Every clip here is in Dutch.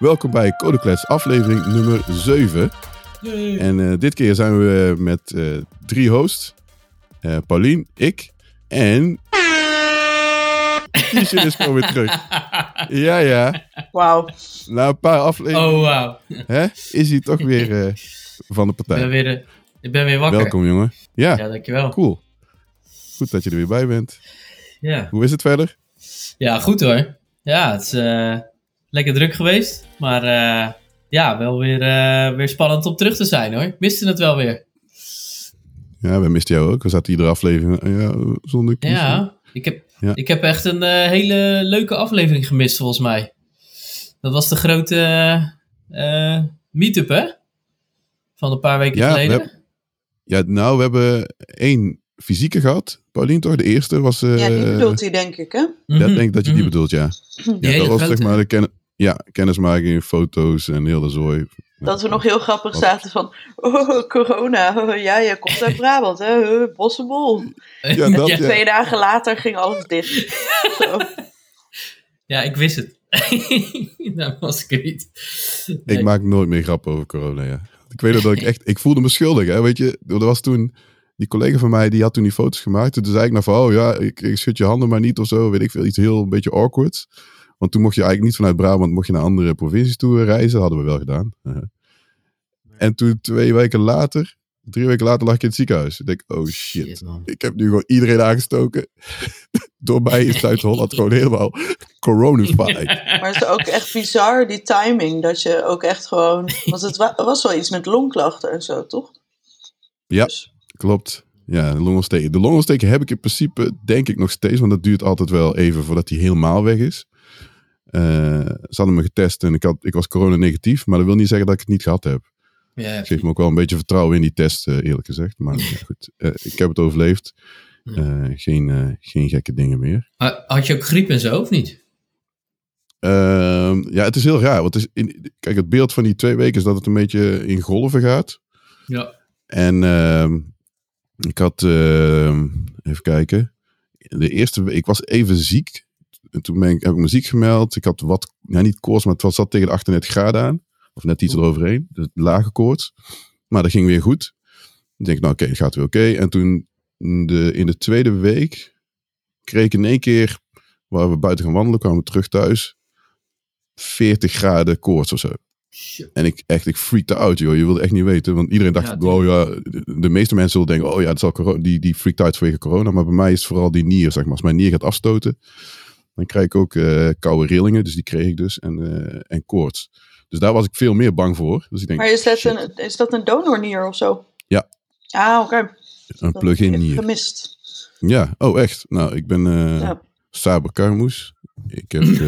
Welkom bij Codeklets, aflevering nummer 7. En eh, dit keer zijn we met eh, drie hosts. Eh Paulien, ik en... Kiesje is gewoon weer terug. Ja, ja. Wauw. Na een paar afleveringen Oh, wauw. hè, is hij toch weer eh, van de Ik ben partij. weer, eh, ik ben weer wakker. Welkom, jongen. Ja, Ja, dankjewel. cool. Goed dat je er weer bij bent. Ja, Hoe is het verder? ja goed hoor. Ja, het is eh, lekker druk geweest. Maar eh, ja, wel weer, eh, weer spannend om terug te zijn hoor. Ik miste het wel weer. Ja, we misten jou ook. We zaten iedere aflevering eh, ja, zonder Kiesje. Ja, ik heb, Ja. ik heb echt een hele leuke aflevering gemist volgens mij. Dat was de grote meet-up hè? Van een paar weken Ja, we geleden. Ja, nou, we hebben één fysieke gehad. Paulien toch? De eerste was... eh, Ja, die bedoelt hij denk ik, hè? Ja, Mhm, ik denk dat je die mhm. bedoelt, ja. Ja dat was zeg maar de ken ja, kennismaking, foto's en heel de zooi. Dat we nog heel grappig zaten van, oh, corona, oh, ja, je komt uit Brabant, hè, Bossenbol. Ja, dat, ja. Twee dagen later ging alles dicht. Zo. Ja, ik wist het. dat was ik niet. Ik maak nooit meer grappen over corona, ja. Ik weet dat ik echt... Ik voelde me schuldig, hè. Weet je, er was toen... Die collega van mij, die had toen die foto's gemaakt. En toen zei ik nou van, oh ja, ik, ik schud je handen maar niet of zo. Weet ik veel, iets heel een beetje awkward. Want toen mocht je eigenlijk niet vanuit Brabant, mocht je naar andere provincies toe reizen. Dat hadden we wel gedaan. En toen twee weken later, drie weken later lag ik in het ziekenhuis. Ik denk, oh shit. Ik heb nu gewoon iedereen aangestoken. Door mij is Zuid-Holland gewoon helemaal coronafied. Maar het is ook echt bizar, die timing, dat je ook echt gewoon... Want het wa- was wel iets met longklachten en zo, toch? Ja. Dus, Klopt. Ja, de longontsteking. De longontsteking heb ik in principe, denk ik, nog steeds. Want dat duurt altijd wel even voordat die helemaal weg is. Uh, ze hadden me getest en ik, had, ik was corona negatief. Maar dat wil niet zeggen dat ik het niet gehad heb. Ja, Het geeft me ook wel een beetje vertrouwen in die test, uh, eerlijk gezegd. Maar ja, goed, uh, ik heb het overleefd. Uh, geen, geen gekke dingen meer. Had je ook griep en zo, of niet? Uh, ja, het is heel raar. Want het is in, kijk, het beeld van die twee weken is dat het een beetje in golven gaat. Ja. En ehm, ik had, even kijken. De eerste ik was even ziek. En toen ben ik, heb ik me ziek gemeld. Ik had wat, nou niet koorts, maar het was, zat tegen de 38 graden aan. Of net iets eroverheen. Dus lage koorts. Maar dat ging weer goed. Ik denk, nou oké, okay, gaat weer oké. Okay. En toen de, in de tweede week kreeg ik in één keer, waar we buiten gaan wandelen, kwamen we terug thuis. 40 graden koorts of zo. Shit. En ik echt, ik freakte out, joh. Je wilde echt niet weten. Want iedereen dacht, ja, oh ja, de, de, meeste mensen zullen denken, oh ja, dat zal corona, die, die freakt out vanwege corona. Maar bij mij is het vooral die nier, zeg maar. Als mijn nier gaat afstoten, dan krijg ik ook uh, koude rillingen. Dus die kreeg ik dus. En, uh, en koorts. Dus daar was ik veel meer bang voor. Dus ik denk, maar is dat, een, is dat een donornier of zo? Ja. Ah, oké. Okay. Een plug-in nier. Gemist. Ja, oh echt. Nou, ik ben uh, ja. Saber Karmoes. Ik heb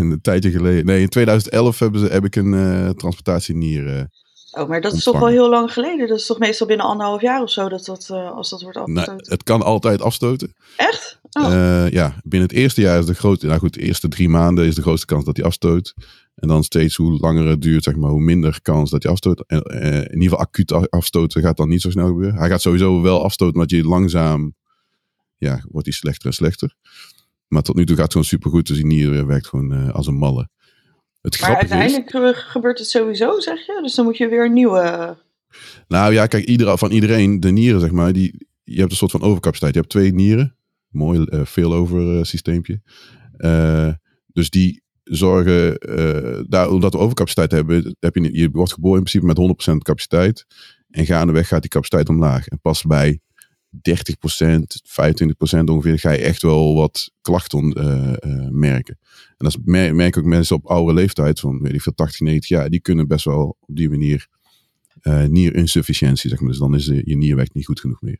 een tijdje geleden. Nee, in 2011 hebben ze, heb ik een uh, transplantatie nier. Oh, maar dat is toch wel heel lang geleden? Dat is toch meestal binnen anderhalf jaar of zo dat dat, uh, als dat wordt afgestoten? Nou, het kan altijd afstoten. Echt? Oh. ja, binnen het eerste jaar is de grootste. Nou goed, de eerste drie maanden is de grootste kans dat hij afstoot. En dan steeds hoe langer het duurt, zeg maar, hoe minder kans dat hij afstoot. En in ieder geval acuut afstoten gaat dan niet zo snel gebeuren. Hij gaat sowieso wel afstoten, maar je langzaam, ja, wordt hij slechter en slechter. Maar tot nu toe gaat het gewoon supergoed. Dus die nier werkt gewoon als een malle. Het maar uiteindelijk is, gebeurt het sowieso, zeg je? Dus dan moet je weer een nieuwe... Nou ja, kijk, ieder, van iedereen, de nieren, zeg maar, die, je hebt een soort van overcapaciteit. Je hebt twee nieren. Mooi uh, failover uh, systeempje. Uh, dus die zorgen, daar, omdat we overcapaciteit hebben, heb je, je wordt geboren in principe met 100% capaciteit. En gaandeweg gaat die capaciteit omlaag. En pas bij 30%, 25% ongeveer ga je echt wel wat klachten uh, uh, merken. En dat merk, ook mensen op oude leeftijd, van weet ik veel, 80, 90 jaar, die kunnen best wel op die manier uh, nierinsufficiëntie, zeg maar. Dus dan is de, je nier werkt niet goed genoeg meer.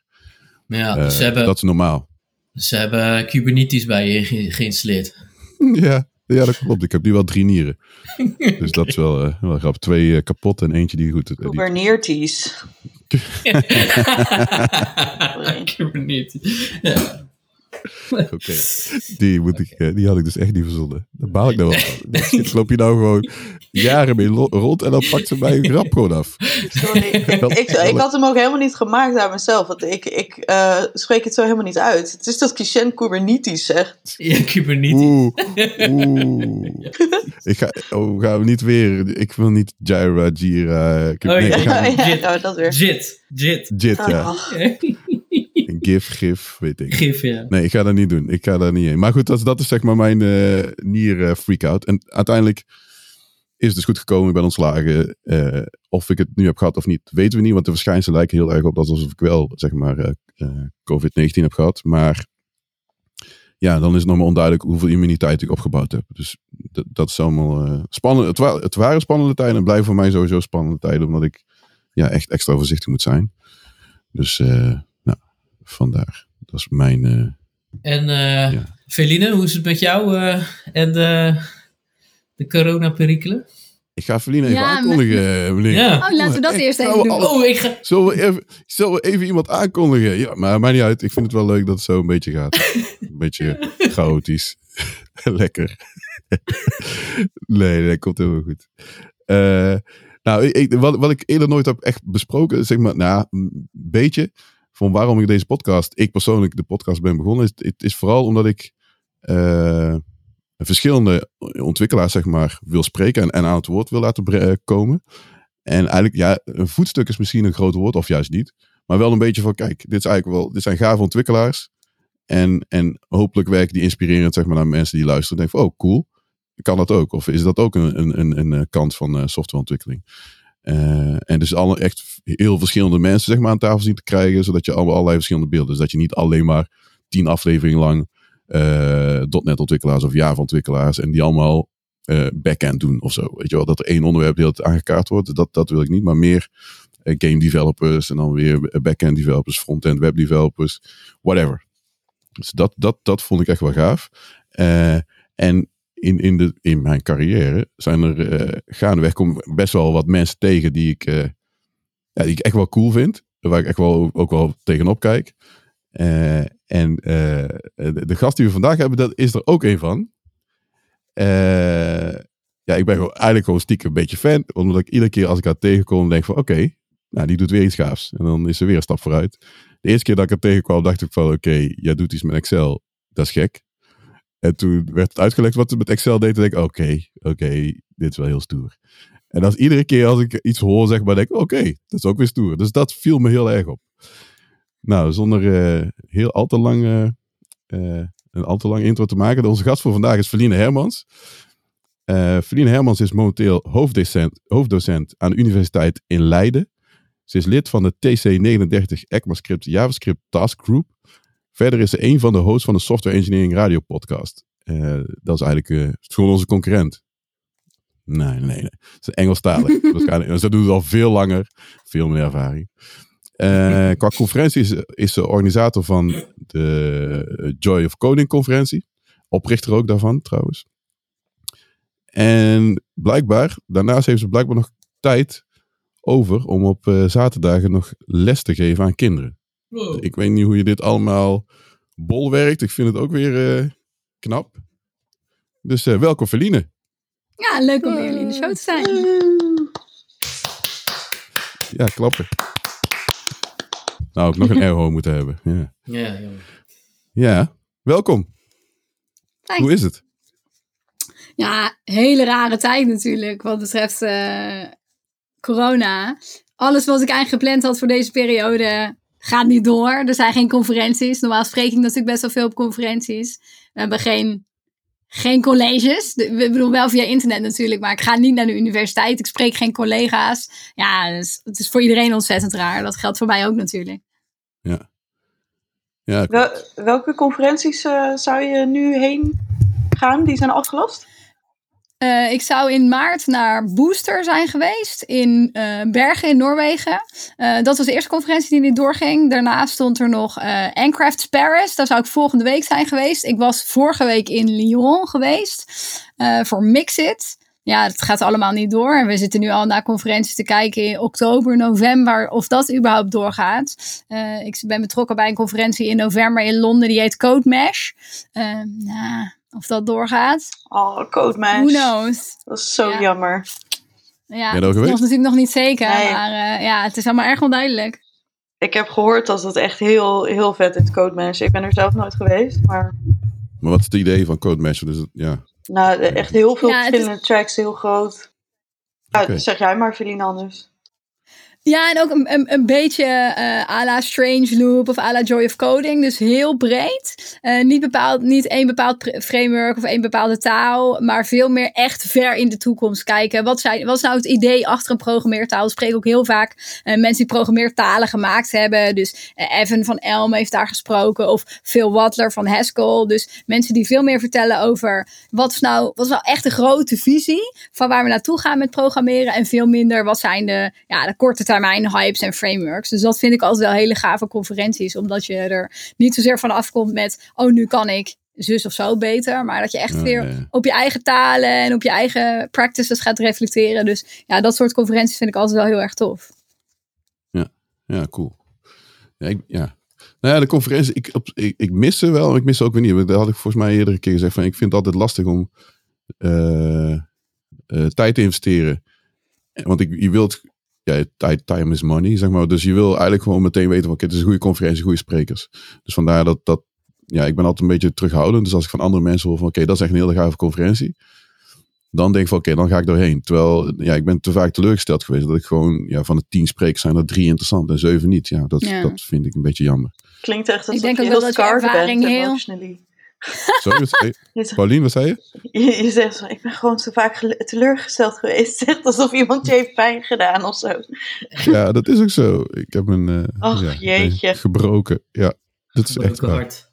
Ja, ze hebben, dat is normaal. Ze hebben Kubernetes bij je ge geïnstalleerd. ja, ja, dat klopt. Ik heb nu wel drie nieren. dus dat is wel, uh, wel grappig. Twee uh, kapot en eentje die goed... Uh, Kubernetes. Kubernetes. Ja. Oké, die, moet ik, eh, die had ik dus echt niet verzonnen. Daar baal ik nou wel loop je nou gewoon jaren mee rond en dan pakt ze mij een grap gewoon af. Sorry. ik, ik had hem ook helemaal niet gemaakt aan mezelf. Want ik, ik eh, spreek het zo helemaal niet uit. Het is dat Kishen Kubernetes zegt. Ja, Kubernetes. Oeh, oeh. Ik ga, oh, gaan we niet weer, ik wil niet Jira, Jira. Ik, Oh, nee, ja. nou, dat weer. Jit. Jit. Jit, ja. Een GIF, GIF, weet ik. Gif, ja. Nee, ik ga dat niet doen. Ik ga daar niet heen. Maar goed, dat, is- dat is zeg maar mijn eh nier eh, freak-out. En uiteindelijk is het dus goed gekomen. Ik ben ontslagen. Eh, of ik het nu heb gehad of niet, weten we niet. Want de verschijnselen lijken heel erg op dat alsof ik wel, zeg maar, eh, eh, COVID-19 heb gehad. Maar ja, dan is het nog maar onduidelijk hoeveel immuniteit ik opgebouwd heb. Dus dat, is allemaal spannend. Het, wa- het waren spannende tijden en blijven voor mij sowieso spannende tijden. Omdat ik ja, echt extra voorzichtig moet zijn. Dus vandaar. Dat is mijn... eh, En eh Ja. Feline, hoe is het met jou eh, en de, de coronaperikelen? Ik ga Feline even Ja, aankondigen, meneer. Ja. Oh, laten we dat Echt, eerst even doen. alle- Oh, ik ga... Zullen we, even, zullen we even iemand aankondigen? Ja, maar maakt niet uit. Ik vind het wel leuk dat het zo een beetje gaat. Een beetje chaotisch. Lekker. nee, nee, dat komt helemaal goed. Eh, nou, ik, ik- wat, wat ik eerder nooit heb echt besproken, zeg maar, nou, een beetje, van waarom ik deze podcast, ik persoonlijk de podcast ben begonnen, is, het is vooral omdat ik eh, verschillende ontwikkelaars, zeg maar, wil spreken en, en aan het woord wil laten eh, komen. En eigenlijk, ja, een voetstuk is misschien een groot woord, of juist niet. Maar wel een beetje van, kijk, dit, is eigenlijk wel, dit zijn gave ontwikkelaars. En, en hopelijk werken die inspirerend zeg maar, naar mensen die luisteren. En denken van, oh, cool. Kan dat ook? Of is dat ook een, een, een, een kant van eh, softwareontwikkeling? Eh, en dus alle echt heel verschillende mensen zeg maar, aan tafel zien te krijgen. Zodat je allerlei verschillende beelden. Dus dat je niet alleen maar tien afleveringen lang eh .NET ontwikkelaars of Java ontwikkelaars. En die allemaal eh backend doen of zo. Weet je wel, dat er één onderwerp heel aangekaart wordt. Dat, dat wil ik niet. Maar meer eh, game developers en dan weer backend developers, frontend web developers, whatever. Dus dat, dat, dat vond ik echt wel gaaf. Eh, en in, in, de, in mijn carrière zijn er eh gaandeweg kom best wel wat mensen tegen die ik, eh, ja, die ik echt wel cool vind. Waar ik echt wel ook wel tegenop kijk. Eh, en de, de gast die we vandaag hebben, dat is er ook een van. Ja, ik ben gewoon, eigenlijk gewoon stiekem een beetje fan. Omdat ik iedere keer als ik haar tegenkom, denk van oké, nou die doet weer iets gaafs. En dan is er weer een stap vooruit. De eerste keer dat ik haar tegenkwam, dacht ik van oké, jij doet iets met Excel. Dat is gek. En toen werd het uitgelegd wat ze met Excel deed. En denk ik, oké, oké, dit is wel heel stoer. En is iedere keer als ik iets hoor, zeg maar, denk ik, oké, dat is ook weer stoer. Dus dat viel me heel erg op. Nou, zonder eh, heel al te lang, eh, eh, een al te lang intro te maken. Onze gast voor vandaag is Feline Hermans. Feline Hermans is momenteel hoofddocent, hoofddocent aan de Universiteit in Leiden. Ze is lid van de TC39 ECMAScript JavaScript Task Group. Verder is ze een van de hosts van de Software Engineering Radio podcast. Eh, dat is eigenlijk gewoon onze concurrent. Nee, nee, nee. Ze is Engelstalig. waarschijnlijk. Ze doet het al veel langer. Veel meer ervaring. Eh, qua conferentie is, is ze organisator van de Joy of Coding conferentie. Oprichter ook daarvan trouwens. En blijkbaar, daarnaast heeft ze blijkbaar nog tijd over om op zaterdagen nog les te geven aan kinderen. Wow. Ik weet niet hoe je dit allemaal bol werkt. Ik vind het ook weer eh, knap. Dus eh, welkom Feline. Ja, leuk om bij jullie in de show te zijn. Ja, klappen. Nou, ik nog een airho moeten hebben. Ja. Ja, ja, welkom. Thanks. Hoe is het? Ja, hele rare tijd natuurlijk wat betreft eh, corona. Alles wat ik eigenlijk gepland had voor deze periode gaat niet door. Er zijn geen conferenties. Normaal spreek ik natuurlijk best wel veel op conferenties. We hebben geen, geen colleges. Ik bedoel wel via internet natuurlijk, maar ik ga niet naar de universiteit. Ik spreek geen collega's. Ja, dus het is voor iedereen ontzettend raar. Dat geldt voor mij ook natuurlijk. Ja, Wel- welke conferenties eh, zou je nu heen gaan? Die zijn afgelast? Eh, ik zou in maart naar Booster zijn geweest in eh, Bergen in Noorwegen. Eh, dat was de eerste conferentie die niet doorging. Daarna stond er nog Ancrafts Paris. Daar zou ik volgende week zijn geweest. Ik was vorige week in Lyon geweest voor Mixit. ja, het gaat allemaal niet door. En we zitten nu al naar conferenties te kijken in oktober, november, of dat überhaupt doorgaat. Ik ben betrokken bij een conferentie in november in Londen, die heet Code Mesh. Nou, of dat doorgaat. Oh, Code Mesh. Who knows? Dat is zo jammer. Ja, dat is natuurlijk nog niet zeker, nee. maar uh, ja, het is allemaal erg onduidelijk. Ik heb gehoord dat het echt heel, heel vet is, Code Mesh. Ik ben er zelf nooit geweest, maar... Maar wat is het idee van Code Mesh? Dus, ja. Nou, echt heel veel ja, verschillende is... tracks, heel groot. Okay. Ja, zeg jij maar, Feline, anders. Ja, en ook een, een, een beetje uh, à la Strange Loop of à la Joy of Coding. Dus heel breed. Uh, niet, bepaald, niet één bepaald framework of één bepaalde taal. Maar veel meer echt ver in de toekomst kijken. Wat, zijn, wat is nou het idee achter een programmeertaal? Ik spreek ook heel vaak uh, mensen die programmeertalen gemaakt hebben. Dus Evan van Elm heeft daar gesproken. Of Phil Watler van Haskell. Dus mensen die veel meer vertellen over wat is nou, wat is nou echt de grote visie. Van waar we naartoe gaan met programmeren. En veel minder wat zijn de, ja, de korte termijn hypes en frameworks. Dus dat vind ik altijd wel hele gave conferenties. Omdat je er niet zozeer van afkomt met, oh nu kan ik zus of zo beter. Maar dat je echt Ja, weer ja. op je eigen talen en op je eigen practices gaat reflecteren. Dus ja, dat soort conferenties vind ik altijd wel heel erg tof. Ja, cool. Ja, ik, ja. Nou ja, de conferentie, ik, op, ik, ik mis ze wel, maar ik mis ze ook weer niet. Dat had ik volgens mij eerdere keer gezegd. Van, ik vind het altijd lastig om eh, eh, tijd te investeren. Want ik, je wilt, ja, tijd, time is money, zeg maar. Dus je wil eigenlijk gewoon meteen weten, van, oké, het is een goede conferentie, goede sprekers. Dus vandaar dat, dat, ja, ik ben altijd een beetje terughoudend. Dus als ik van andere mensen hoor van, oké, dat is echt een hele gave conferentie. Dan denk ik van, oké, dan ga ik doorheen. Terwijl, ja, ik ben te vaak teleurgesteld geweest. Dat ik gewoon, ja, van de tien sprekers zijn er drie interessant en zeven niet. Ja, dat, Ja. dat vind ik een beetje jammer. Klinkt echt alsof Ik denk je ook heel dat je ervaring heel-. Sorry, wat zei je? Je, zegt- Paulien, wat zei je? je, je zegt zo, ik ben gewoon zo vaak teleurgesteld geweest. Echt alsof iemand je heeft pijn gedaan of zo. Ja, dat is ook zo. Ik heb een eh, Och, ja, jeetje. een gebroken. Ja, dat is echt Gebroken waar. hart.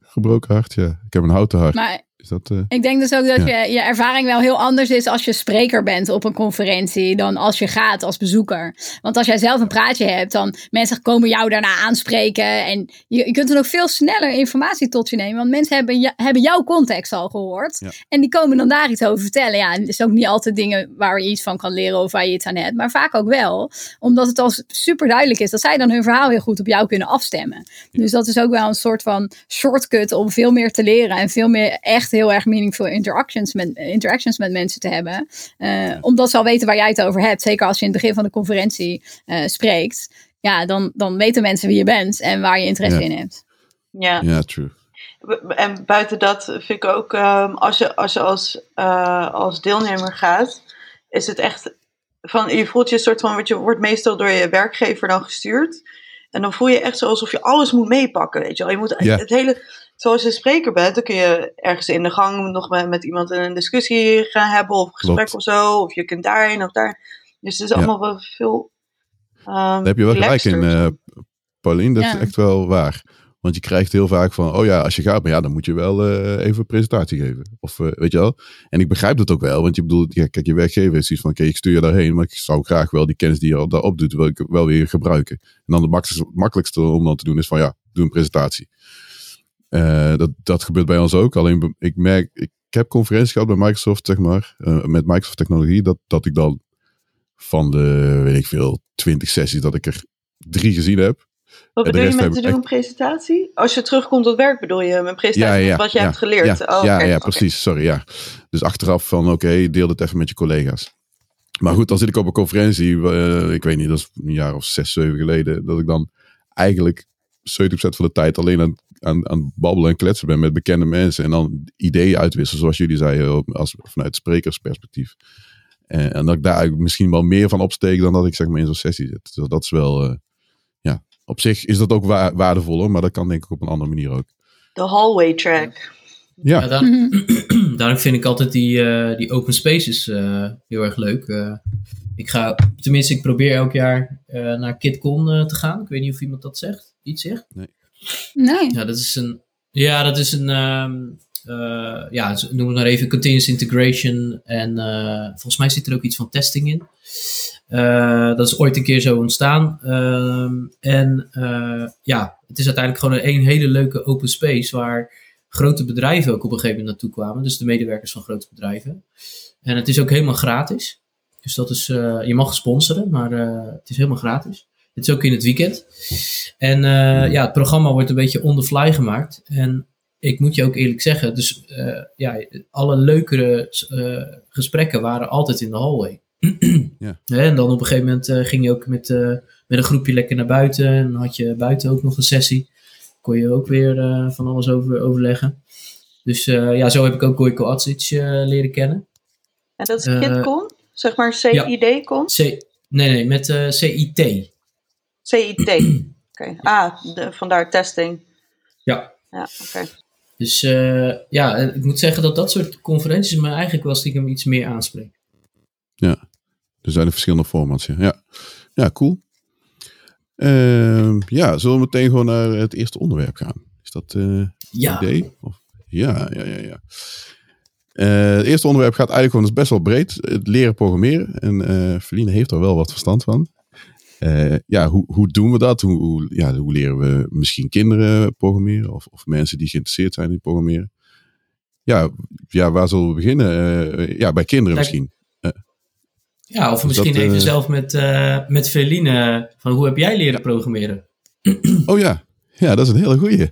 Gebroken hart, ja. Ik heb een houten hart. Maar Is dat, eh, Ik denk dus ook dat Ja. je, je ervaring wel heel anders is als je spreker bent op een conferentie dan als je gaat als bezoeker. Want als jij zelf een praatje hebt, dan mensen komen jou daarna aanspreken. En je, je kunt dan ook veel sneller informatie tot je nemen. Want mensen hebben, je- hebben jouw context al gehoord. Ja. En die komen dan daar iets over vertellen. Ja, en het is ook niet altijd dingen waar je iets van kan leren of waar je iets aan hebt. Maar vaak ook wel. Omdat het al super duidelijk is dat zij dan hun verhaal heel goed op jou kunnen afstemmen. Dus dat is ook wel een soort van shortcut om veel meer te leren. En veel meer echt heel erg meaningful interactions met, interactions met mensen te hebben. Eh, Omdat ze al weten waar jij het over hebt. Zeker als je in het begin van de conferentie eh, spreekt. Ja, dan, dan weten mensen wie je bent en waar je interesse Ja. in hebt. Ja. ja, true. En buiten dat vind ik ook, ehm, als je als, je als, eh, als deelnemer gaat, is het echt van, je voelt je een soort van, want je wordt meestal door je werkgever dan gestuurd. En dan voel je echt zo alsof je alles moet meepakken, weet je wel. Je moet het hele, zoals je spreker bent, dan kun je ergens in de gang nog met, met iemand een discussie gaan hebben of een gesprek Klopt. of zo. Of je kunt daarin of daar. Dus het is Ja. allemaal wel veel ehm Daar heb je wel gelijk in, eh Paulien. Dat Ja. is echt wel waar. Want je krijgt heel vaak van, oh ja, als je gaat, maar ja, dan moet je wel eh, even een presentatie geven. Of eh, weet je wel. En ik begrijp dat ook wel, want je bedoelt, ja, kijk, je werkgever is iets van, oké, ik stuur je daarheen, maar ik zou graag wel die kennis die je al daarop doet, wil ik wel weer gebruiken. En dan het makkelijkste, makkelijkste om dan te doen is van, ja, doe een presentatie. Eh, dat, dat gebeurt bij ons ook. Alleen, ik merk, ik heb conferenties gehad bij Microsoft, zeg maar, eh, met Microsoft technologie, dat, dat ik dan van de, weet ik veel, twintig sessies, dat ik er drie gezien heb. Wat bedoel je met te doen een presentatie? Als je terugkomt tot werk bedoel je een presentatie met wat je ja, hebt geleerd? Ja, Oh, ja, ja, precies. Sorry, ja. Dus achteraf van, oké, deel het even met je collega's. Maar goed, dan zit ik op een conferentie, eh, ik weet niet, dat is een jaar of zes, zeven geleden, dat ik dan eigenlijk 70% van de tijd alleen aan, aan, aan babbelen en kletsen ben met bekende mensen. En dan ideeën uitwisselen, zoals jullie zeiden, als, vanuit sprekersperspectief. En, en dat ik daar eigenlijk misschien wel meer van opsteek dan dat ik zeg maar in zo'n sessie zit. Dus dat is wel, eh, ja, op zich is dat ook wa- waardevoller, maar dat kan denk ik op een andere manier ook. De hallway track. Ja, Ja, daar- daarom vind ik altijd die, eh, die open spaces eh, heel erg leuk. Eh, ik ga, tenminste, ik probeer elk jaar eh, naar KidCon eh, te gaan. Ik weet niet of iemand dat zegt. Iets zegt. Nee. Ja, dat is een. Ja, dat is een. ehm, eh, ja, ze noemen het maar even continuous integration. En eh, volgens mij zit er ook iets van testing in. Eh, dat is ooit een keer zo ontstaan. Ehm, en ja, het is uiteindelijk gewoon een, een hele leuke open space waar grote bedrijven ook op een gegeven moment naartoe kwamen. Dus de medewerkers van grote bedrijven. En het is ook helemaal gratis. Dus dat is, je mag sponsoren, maar het is helemaal gratis. Het is ook in het weekend. En eh, ja, het programma wordt een beetje on the fly gemaakt. En ik moet je ook eerlijk zeggen, dus eh, ja, alle leukere eh, gesprekken waren altijd in de hallway. Ja. Hè, En dan op een gegeven moment eh, ging je ook met, eh, met een groepje lekker naar buiten. En dan had je buiten ook nog een sessie. Kon je ook weer eh, van alles over, overleggen. Dus eh, ja, zo heb ik ook Gojko Atsic eh, leren kennen. En dat is KidCon? Zeg maar CID-con? C nee, nee, met eh, CIT. CIT. Oké. Ah, de, vandaar testing. Ja. Ja, oké. Dus eh, ja, ik moet zeggen dat dat soort conferenties me eigenlijk wel stiekem iets meer aanspreekt. Er zijn er verschillende formats. Ja, ja. ja cool. Ehm, ja, zullen we meteen gewoon naar het eerste onderwerp gaan? Is dat eh Ja, idee? Of, ja, ja, ja. ja. Eh, het eerste onderwerp gaat eigenlijk gewoon best wel breed. Het leren programmeren. En eh Feline heeft er wel wat verstand van. Eh, ja, hoe, hoe doen we dat? Hoe, hoe, ja, hoe leren we misschien kinderen programmeren? Of, of mensen die geïnteresseerd zijn in programmeren? Ja, ja waar zullen we beginnen? Eh, ja, bij kinderen Kijk, misschien. ja of Dus misschien dat, even eh, zelf met, eh met Feline. Van hoe heb jij leren programmeren? Oh ja, ja dat is een hele goeie.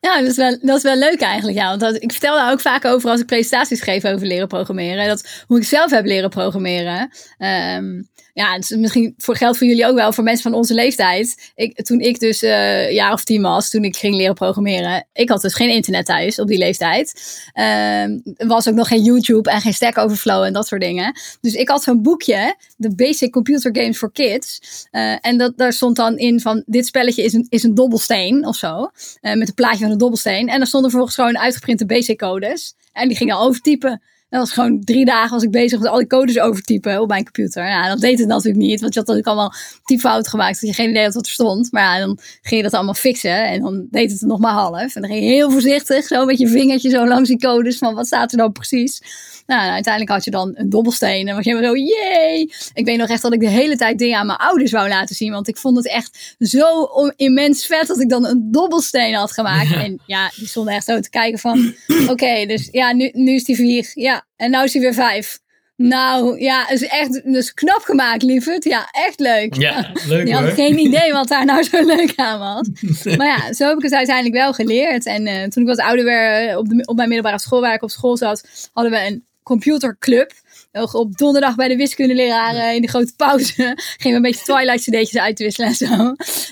Ja, dat is, wel, dat is wel leuk eigenlijk. Ja. Want dat, ik vertel daar ook vaak over als ik presentaties geef over leren programmeren. Dat, hoe ik zelf heb leren programmeren. Ehm, ja, misschien voor geld voor jullie ook wel, voor mensen van onze leeftijd. Ik, toen ik dus een jaar of tien was, toen ik ging leren programmeren. Ik had dus geen internet thuis op die leeftijd. Ehm, er was ook nog geen YouTube en geen Stack Overflow en dat soort dingen. Dus ik had zo'n boekje, de Basic Computer Games for Kids. Eh, en dat, daar stond dan in van, dit spelletje is een, is een dobbelsteen of zo. Eh, met een plaatje van een dobbelsteen. En dan stonden vervolgens gewoon uitgeprinte basic codes. En die ging dan overtypen. Dat was gewoon drie dagen was ik bezig met al die codes overtypen op mijn computer. Ja, dat deed het natuurlijk niet, want je had natuurlijk allemaal typfouten gemaakt. Dat je geen idee had wat er stond. Maar ja, dan ging je dat allemaal fixen. En dan deed het nog maar half. En dan ging je heel voorzichtig, zo met je vingertje zo langs die codes van wat staat er dan precies. Nou, uiteindelijk had je dan een dobbelsteen. En was je helemaal zo, yay! Ik weet nog echt dat ik de hele tijd dingen aan mijn ouders wou laten zien. Want ik vond het echt zo immens vet dat ik dan een dobbelsteen had gemaakt. Ja. En ja, die stonden echt zo te kijken van... Oké, dus ja, nu, nu is die vier. Ja, en nou is die weer vijf. Nou, ja, is echt dus knap gemaakt, lieverd. Ja, echt leuk. Ja, leuk hoor. had geen idee wat daar nou zo leuk aan was. Maar ja, zo heb ik het uiteindelijk wel geleerd. En eh, toen ik wat ouder werd, eh, op, de, op mijn middelbare school waar ik op school zat, hadden we een computerclub. Op donderdag bij de wiskundeleraar eh, in de grote pauze gingen we een beetje Twilight cd'tjes uitwisselen en zo.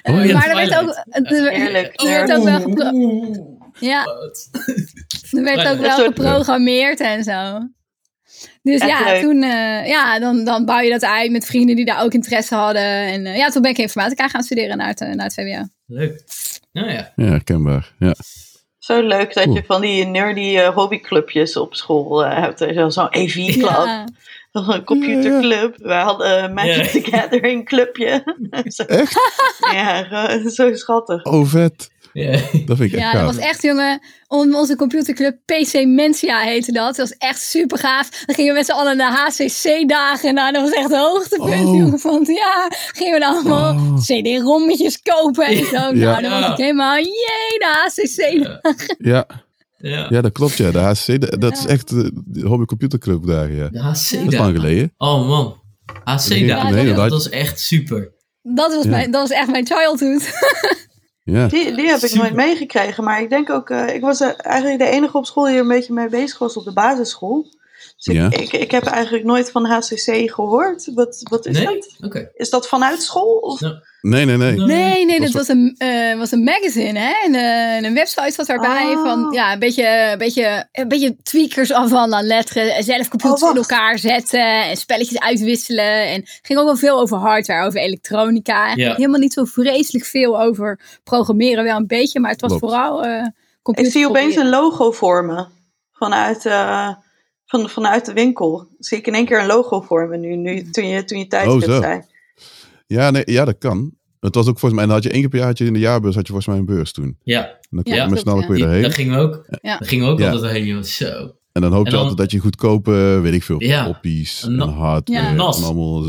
Eh, Oh ja, maar er werd ook, er, er werd ook wel, gepro- ja? er werd ook wel geprogrammeerd en zo. Dus Echt ja, leuk. toen, eh, ja dan, dan bouw je dat uit met vrienden die daar ook interesse hadden. En eh, ja, toen ben ik informatica gaan studeren naar het, eh, naar het VWO. Leuk. Nou ja. Ja, herkenbaar. Ja. Zo leuk dat je van die nerdy eh, hobbyclubjes op school eh, hebt. Zo- Zo'n EV-club, Ja. een computerclub. Wij hadden een Magic Ja. the Gathering clubje. Zo- Echt? ja, zo schattig. Oh, vet. Ja. Dat vind ik echt Ja, dat gaaf. was echt, jongen. on- Onze computerclub PC Mensia heette dat. Dat was echt super gaaf. Dan gingen we met z'n allen naar HCC-dagen. Nou, dat was echt een hoogtepunt, Oh. jongen. Want ja, gingen we dan allemaal Oh. CD-rommetjes kopen en zo. Nou, Ja. dan was ik helemaal, jee, de HCC. Ja, Ja. ja, dat klopt. Ja. De HCC, dat, dat is echt de Hobby Computerclub dagen. Ja. De HC Dat is lang geleden. Oh man. HC Nee, dagen. nee, dat, dat- is echt super. Dat was, Ja. mijn, dat was echt mijn childhood. Ja. Die, die heb ik Super. nooit meegekregen. Maar ik denk ook, eh, ik was er eigenlijk de enige op school die er een beetje mee bezig was op de basisschool. Dus ik, Ja. ik, ik heb eigenlijk nooit van HCC gehoord. Wat, wat is Nee? dat? Oké. Is dat vanuit school? Of? Nou, Nee, nee, nee. Nee, nee, dat Was was een, eh, was een magazine, hè? En, eh, een website zat daarbij Oh. van, ja, een beetje, een beetje, een beetje tweakers af van aan letteren. en Zelf computers Oh, in elkaar zetten en spelletjes uitwisselen. En het ging ook wel veel over hardware, over elektronica. Ja. Helemaal niet zo vreselijk veel over programmeren, wel een beetje. Maar het was Klopt. vooral eh Ik zie opeens een logo vormen. Vanuit, eh, van, vanuit de winkel. Zie ik in één keer een logo vormen nu, nu toen je, toen je tijdschrift Oh, zo. zei. Ja, nee, ja, dat kan. Het was ook volgens mij, en dan had je één keer per jaar had je in de jaarbeurs had je volgens mij een beurs toen. ja, En dan kon Ja, je snel ja. je die- erheen. daar gingen we ook, Ja. daar gingen we ook Ja. altijd heen, joh. Zo. En dan hoop En je dan- altijd dat je goedkope, weet ik veel, Ja. poppies Een en hardware Ja. en Nas. allemaal.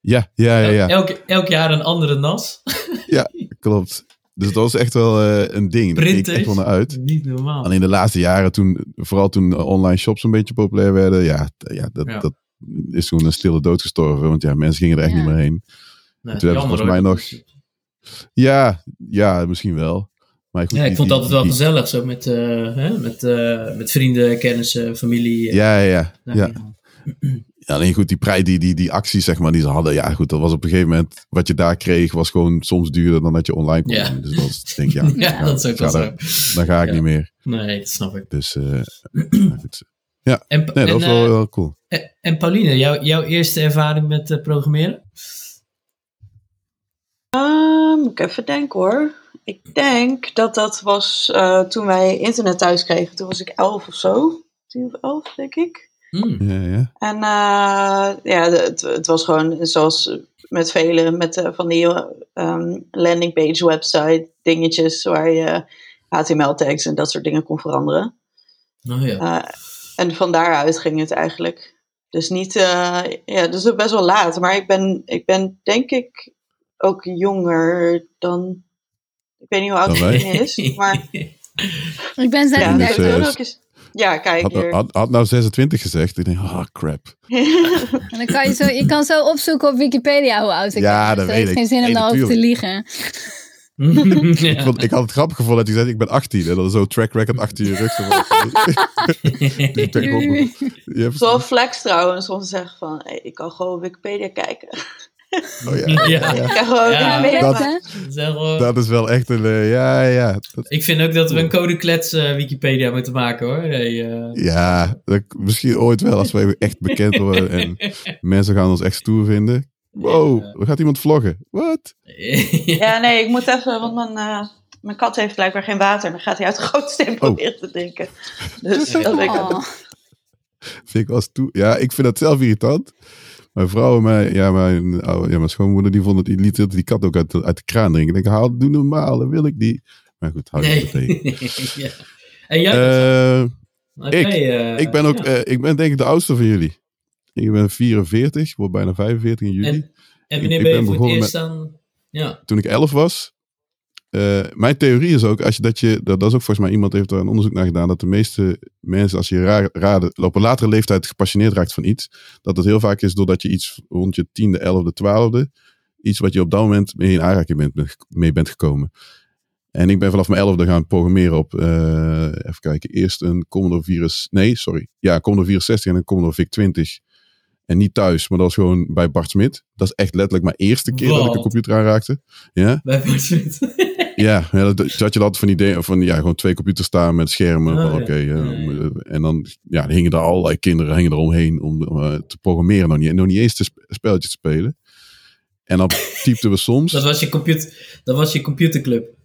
Ja, ja, ja, ja, Elk, elk jaar een andere nas. klopt. Dus dat was echt wel eh, een ding. Keek ik echt Printers. wel naar uit. Niet normaal. Alleen de laatste jaren, toen, vooral toen online shops een beetje populair werden, ja, ja, dat, Ja. dat is gewoon een stille dood gestorven. Want ja, mensen gingen er echt Ja. niet meer heen. Nee, jammer, volgens mij hoor. Ja, ja, misschien wel. Maar goed, Ja, ik die- vond dat het wel die- gezellig, zo met, eh, hè, met, eh, met vrienden, kennissen, familie. eh, Ja, ja, ja. daar ja. alleen goed, die prijs, die, die, die acties, zeg maar, die ze hadden. Ja, goed, dat was op een gegeven moment, wat je daar kreeg, was gewoon soms duurder dan dat je online kon. Ja. Dus dat ik denk ik, ja, Ja, dat is ook ga wel zo. dan ga ik niet meer. Nee, dat snap ik. Dus, eh, ja, goed. En, Nee, dat en, was wel, wel cool. en- en Pauline, jou, jouw eerste ervaring met programmeren? Ah, moet ik even denken hoor. Ik denk dat dat was eh, toen wij internet thuis kregen. Toen was ik elf of zo. Tien of elf, denk ik. Hmm. Ja, ja. En eh, ja, het, het was gewoon zoals met vele met eh, van die ehm landingpage website dingetjes waar je HTML tags en dat soort dingen kon veranderen. Oh ja. Eh, en van daaruit ging het eigenlijk. Dus niet, eh, ja, dus ook best wel laat. Maar ik ben, ik ben denk ik ook jonger dan, ik weet niet hoe oud hij is, maar Ik ben ja, 36. ik wil ook eens- ja, kijk Had, hier. had, had nou 26 gezegd. Ik denk, ah, crap. En dan kan je, zo, je kan zo opzoeken op Wikipedia hoe oud ik Ja, ben. dat Dus weet het ik. heeft geen zin om Nee, daarover te liegen. Ik, ja. vond, ik had het grappig gevonden dat hij zei, ik ben 18. En dan zo track record achter je rug. Zo ja, flex trouwens, om te zeggen van, hey, ik kan gewoon Wikipedia kijken. oh, ja. Ja. Ja, dat- eh, Dat is wel echt een, eh, ja, ja. Dat- ik vind ook dat we een codeklets eh Wikipedia moeten maken hoor. Hey, eh. ja, dat, misschien ooit wel als wij echt bekend worden en mensen gaan ons echt stoer vinden. Wow, er gaat iemand vloggen. Wat? Ja, nee, ik moet even, want mijn, eh, mijn kat heeft blijkbaar geen water. En dan gaat hij uit de gootsteen Oh. proberen te drinken. Dus dat ik. Oh. Vind ik wel stoer. Ja, ik vind dat zelf irritant. Mijn vrouw en mijn, ja, mijn, ja, mijn schoonmoeder, die vonden die liet die kat ook uit de, uit de kraan drinken. Ik denk, haal, doe normaal, dat wil ik niet. Maar goed, hou je Nee. tegen. ja. En jij? Eh, ik- eh, ik ben ook, ja. eh, ik ben denk ik de oudste van jullie. Ik ben 44, word bijna 45 in juli. En, en wanneer ik ben je voor het eerst aan... Ja. Toen ik 11 was. Eh, mijn theorie is ook, als je dat je, dat, dat is ook volgens mij iemand heeft daar een onderzoek naar gedaan, dat de meeste mensen, als je ra raden, op een latere leeftijd gepassioneerd raakt van iets, dat het heel vaak is doordat je iets rond je tiende, elfde, twaalfde, iets wat je op dat moment mee in aanraking bent, mee bent gekomen. En ik ben vanaf mijn elfde gaan programmeren op, eh, even kijken, eerst een Commodore 64, nee, sorry, ja, Commodore 64 en een Commodore VIC-20. En niet thuis, maar dat was gewoon bij Bart Smit. Dat is echt letterlijk mijn eerste keer dat ik een computer aanraakte. Ja, Bij Bart Smit. ja, ja dat, je altijd van die idee van ja, gewoon twee computers staan met schermen. Oh. Oké, eh, Ja, ja. en dan ja, hingen er allerlei kinderen hingen er omheen om eh, te programmeren, nog niet, nog niet eens te sp- spelletjes te spelen. En dan typten we soms. dat, was je computer, dat was je computerclub.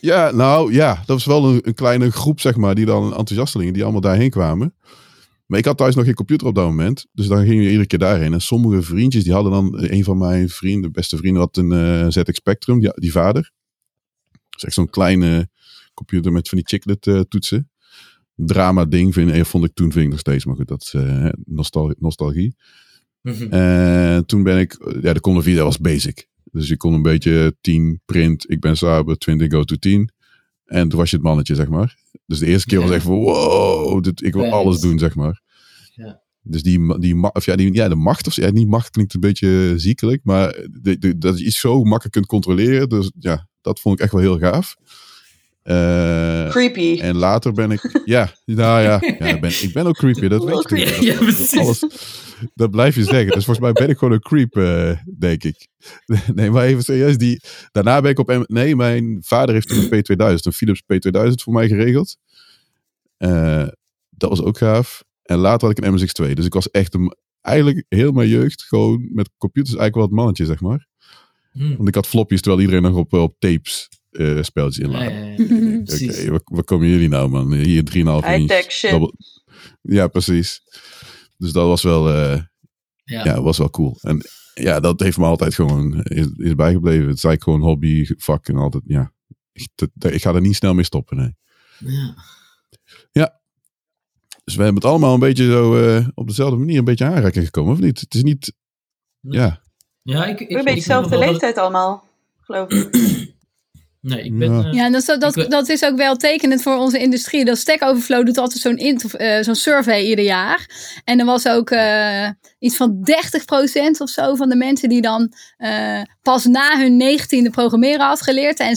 Ja, nou ja, dat was wel een, een kleine groep, zeg maar, die dan enthousiastelingen die allemaal daarheen kwamen. Maar ik had thuis nog geen computer op dat moment. Dus dan gingen we iedere keer daarheen. En sommige vriendjes, die hadden dan... Een van mijn vrienden, beste vrienden, had een eh, ZX Spectrum, die, die vader. Is echt zo'n kleine computer met van die chiclet eh, toetsen. Drama ding vind, eh, vond ik toen, vind ik nog steeds. Maar goed, dat is eh, nostal- nostalgie. Mhm. En toen ben ik, ja, de Commodore 4 dat was basic. Dus je kon een beetje 10 print, ik ben Saber, 20 go to 10. En toen was je het mannetje, zeg maar. Dus de eerste keer was echt van, wow, dit, ik wil alles doen, zeg maar. Ja. Dus die, die, of ja, die, ja, de macht, of ja, niet macht klinkt een beetje ziekelijk, maar de, de- dat je iets zo makkelijk kunt controleren. Dus ja, dat vond ik echt wel heel gaaf. Eh, Creepy. en later ben ik, ja, nou ja, ja ik, ben, ik ben ook creepy, dat weet je. Ja, precies. alles, dat blijf je zeggen. Dus volgens mij ben ik gewoon een creep, eh, denk ik. Nee, maar even serieus. Die, daarna ben ik op... M- Nee, mijn vader heeft toen een P2000, een Philips P2000 voor mij geregeld. Eh, dat was ook gaaf. En later had ik een MSX2. Dus ik was echt een, eigenlijk heel mijn jeugd gewoon met computers eigenlijk wel het mannetje, zeg maar. Hm. Want ik had flopjes terwijl iedereen nog op, op tapes eh, spelletjes Ja, inlaat. ja, ja. Waar, waar komen jullie nou, man? Hier 3,5 inch. High-tech shit. Double- Ja, precies. Dus dat was wel, eh, Ja. ja, was wel cool. En ja, dat heeft me altijd gewoon is, is bijgebleven. Het is eigenlijk gewoon hobby, vak en altijd, ja. Ik, dat- ik ga er niet snel mee stoppen, nee. Ja. Dus we hebben het allemaal een beetje zo eh, op dezelfde manier een beetje aanraking gekomen, of niet? Het is niet, ja. Ja, ik, ik, een beetje ben dezelfde leeftijd allemaal, geloof ik. Nee, ik ben... Ja. eh, Ja, dat, is- dat, Ik- dat is ook wel tekenend voor onze industrie. Dat Stack Overflow doet altijd zo'n eh, zo'n survey ieder jaar. En er was ook eh, iets van 30% of zo van de mensen die dan eh, pas na hun 19e programmeren had geleerd. En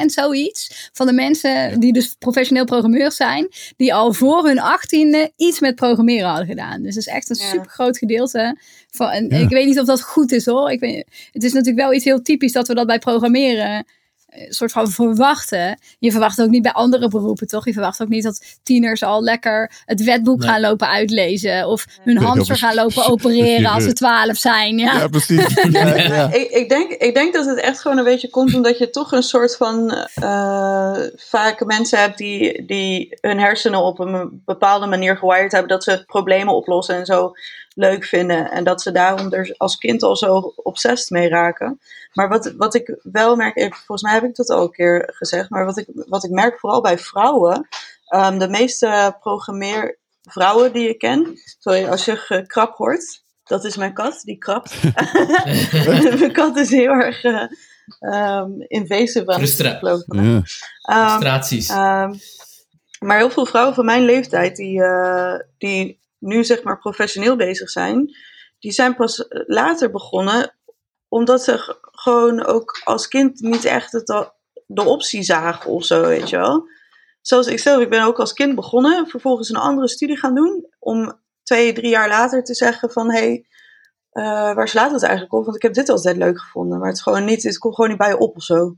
70% zoiets van de mensen die dus professioneel programmeur zijn. Die al voor hun 18e iets met programmeren hadden gedaan. Dus dat is echt een Ja. super groot gedeelte. Van, en Ja. Ik weet niet of dat goed is hoor. Ik weet, het is natuurlijk wel iets heel typisch dat we dat bij programmeren soort van verwachten. Je verwacht ook niet bij andere beroepen, toch? Je verwacht ook niet dat tieners al lekker het wetboek Nee. gaan lopen uitlezen. Of hun Ja, hamster gaan lopen opereren als ze twaalf zijn. Ja. Ja, precies. Ja, ja. Ik, ik, denk, ik denk dat het echt gewoon een beetje komt omdat je toch een soort van eh, vaak mensen hebt die, die hun hersenen op een bepaalde manier gewired hebben dat ze problemen oplossen en zo leuk vinden. En dat ze daarom er als kind al zo obsessed mee raken. Maar wat, wat ik wel merk, volgens mij heb ik dat al een keer gezegd, maar wat ik, wat ik merk vooral bij vrouwen, ehm, de meeste programmeervrouwen die ik ken, sorry, als je gekrap hoort, dat is mijn kat, die krapt. mijn kat is heel erg invasive aan het Frustra- lopen. Ja. Ehm, Frustraties. Ehm, maar heel veel vrouwen van mijn leeftijd, die, eh, die nu zeg maar professioneel bezig zijn, die zijn pas later begonnen, omdat ze gewoon ook als kind niet echt het, de optie zagen of zo, weet je wel. Zoals ik zelf, ik ben ook als kind begonnen, vervolgens een andere studie gaan doen, om twee, drie jaar later te zeggen van, hé, hey, eh, waar slaat het eigenlijk op? Want ik heb dit altijd leuk gevonden, maar het, gewoon niet, het komt gewoon niet bij je op of zo.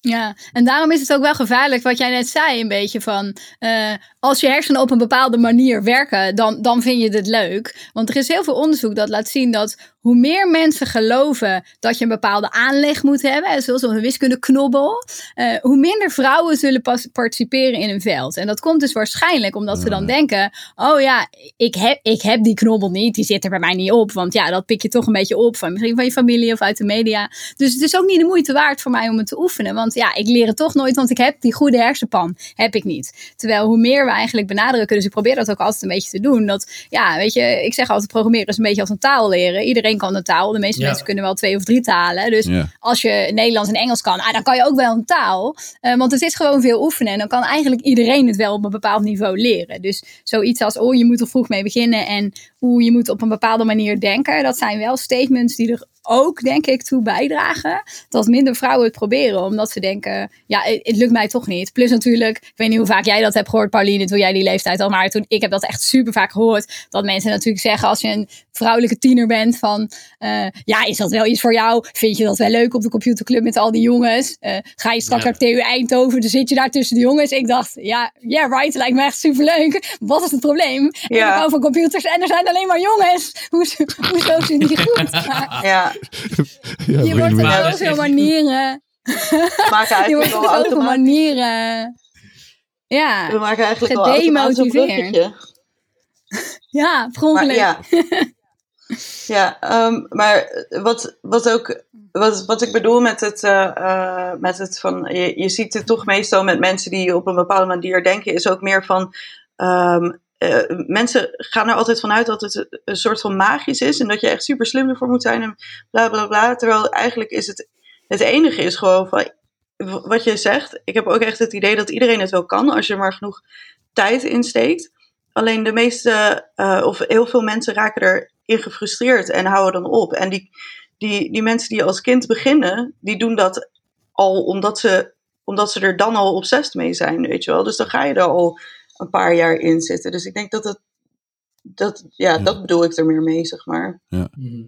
Ja, en daarom is het ook wel gevaarlijk wat jij net zei, een beetje van eh, als je hersenen op een bepaalde manier werken, dan, dan vind je het leuk. Want er is heel veel onderzoek dat laat zien dat hoe meer mensen geloven dat je een bepaalde aanleg moet hebben, zoals een wiskundeknobbel, eh, hoe minder vrouwen zullen pas participeren in een veld. En dat komt dus waarschijnlijk omdat ze dan denken, oh ja, ik heb, ik heb die knobbel niet, die zit er bij mij niet op. Want ja, dat pik je toch een beetje op van misschien van je familie of uit de media. Dus het is ook niet de moeite waard voor mij om het te oefenen. Want ja, ik leer het toch nooit, want ik heb die goede hersenpan. Heb ik niet. Terwijl hoe meer we eigenlijk benadrukken, dus ik probeer dat ook altijd een beetje te doen. Dat, ja, weet je, ik zeg altijd programmeren is een beetje als een taal leren. Iedereen kan een taal. De meeste Ja. mensen kunnen wel twee of drie talen. Dus Ja. als je Nederlands en Engels kan, ah, dan kan je ook wel een taal. Eh, want het is gewoon veel oefenen. En dan kan eigenlijk iedereen het wel op een bepaald niveau leren. Dus zoiets als, oh, je moet er vroeg mee beginnen. En hoe je moet op een bepaalde manier denken. Dat zijn wel statements die er ook, denk ik, toe bijdragen. Dat minder vrouwen het proberen. Omdat ze denken, ja, het, het lukt mij toch niet. Plus natuurlijk, ik weet niet hoe vaak jij dat hebt gehoord, Pauline, toen jij die leeftijd al. Maar toen, ik heb dat echt super vaak gehoord. Dat mensen natuurlijk zeggen, als je een vrouwelijke tiener bent, van, eh, ja, is dat wel iets voor jou? Vind je dat wel leuk op de computerclub met al die jongens? Eh, ga je straks Ja. naar TU Eindhoven, dan zit je daar tussen de jongens. Ik dacht, ja, yeah, right, lijkt me echt superleuk. Wat is het probleem? Ja. Ik hou van computers en er zijn alleen maar jongens. Hoezo, hoezo is het niet goed? Maar Ja, Ja, je wordt me- Ja, zoveel manieren. Je wordt eigenlijk al automatisch, manieren. Ja, we maken eigenlijk al automatisch een ja, per ongeluk. ja, ja ehm, maar wat, wat ook wat, wat ik bedoel met het, eh, eh, met het van je, je ziet het toch meestal met mensen die op een bepaalde manier denken, is ook meer van ehm, eh, mensen gaan er altijd vanuit dat het een soort van magisch is en dat je echt super slim ervoor moet zijn en bla bla bla. Terwijl eigenlijk is het het enige is gewoon van wat je zegt. Ik heb ook echt het idee dat iedereen het wel kan als je maar genoeg tijd insteekt. Alleen de meeste, eh, of heel veel mensen raken erin gefrustreerd en houden dan op. En die, die, die mensen die als kind beginnen, die doen dat al omdat ze, omdat ze er dan al obsessed mee zijn, weet je wel. Dus dan ga je er al een paar jaar in zitten. Dus ik denk dat het, dat, ja, Ja. dat bedoel ik er meer mee, zeg maar. Mhm.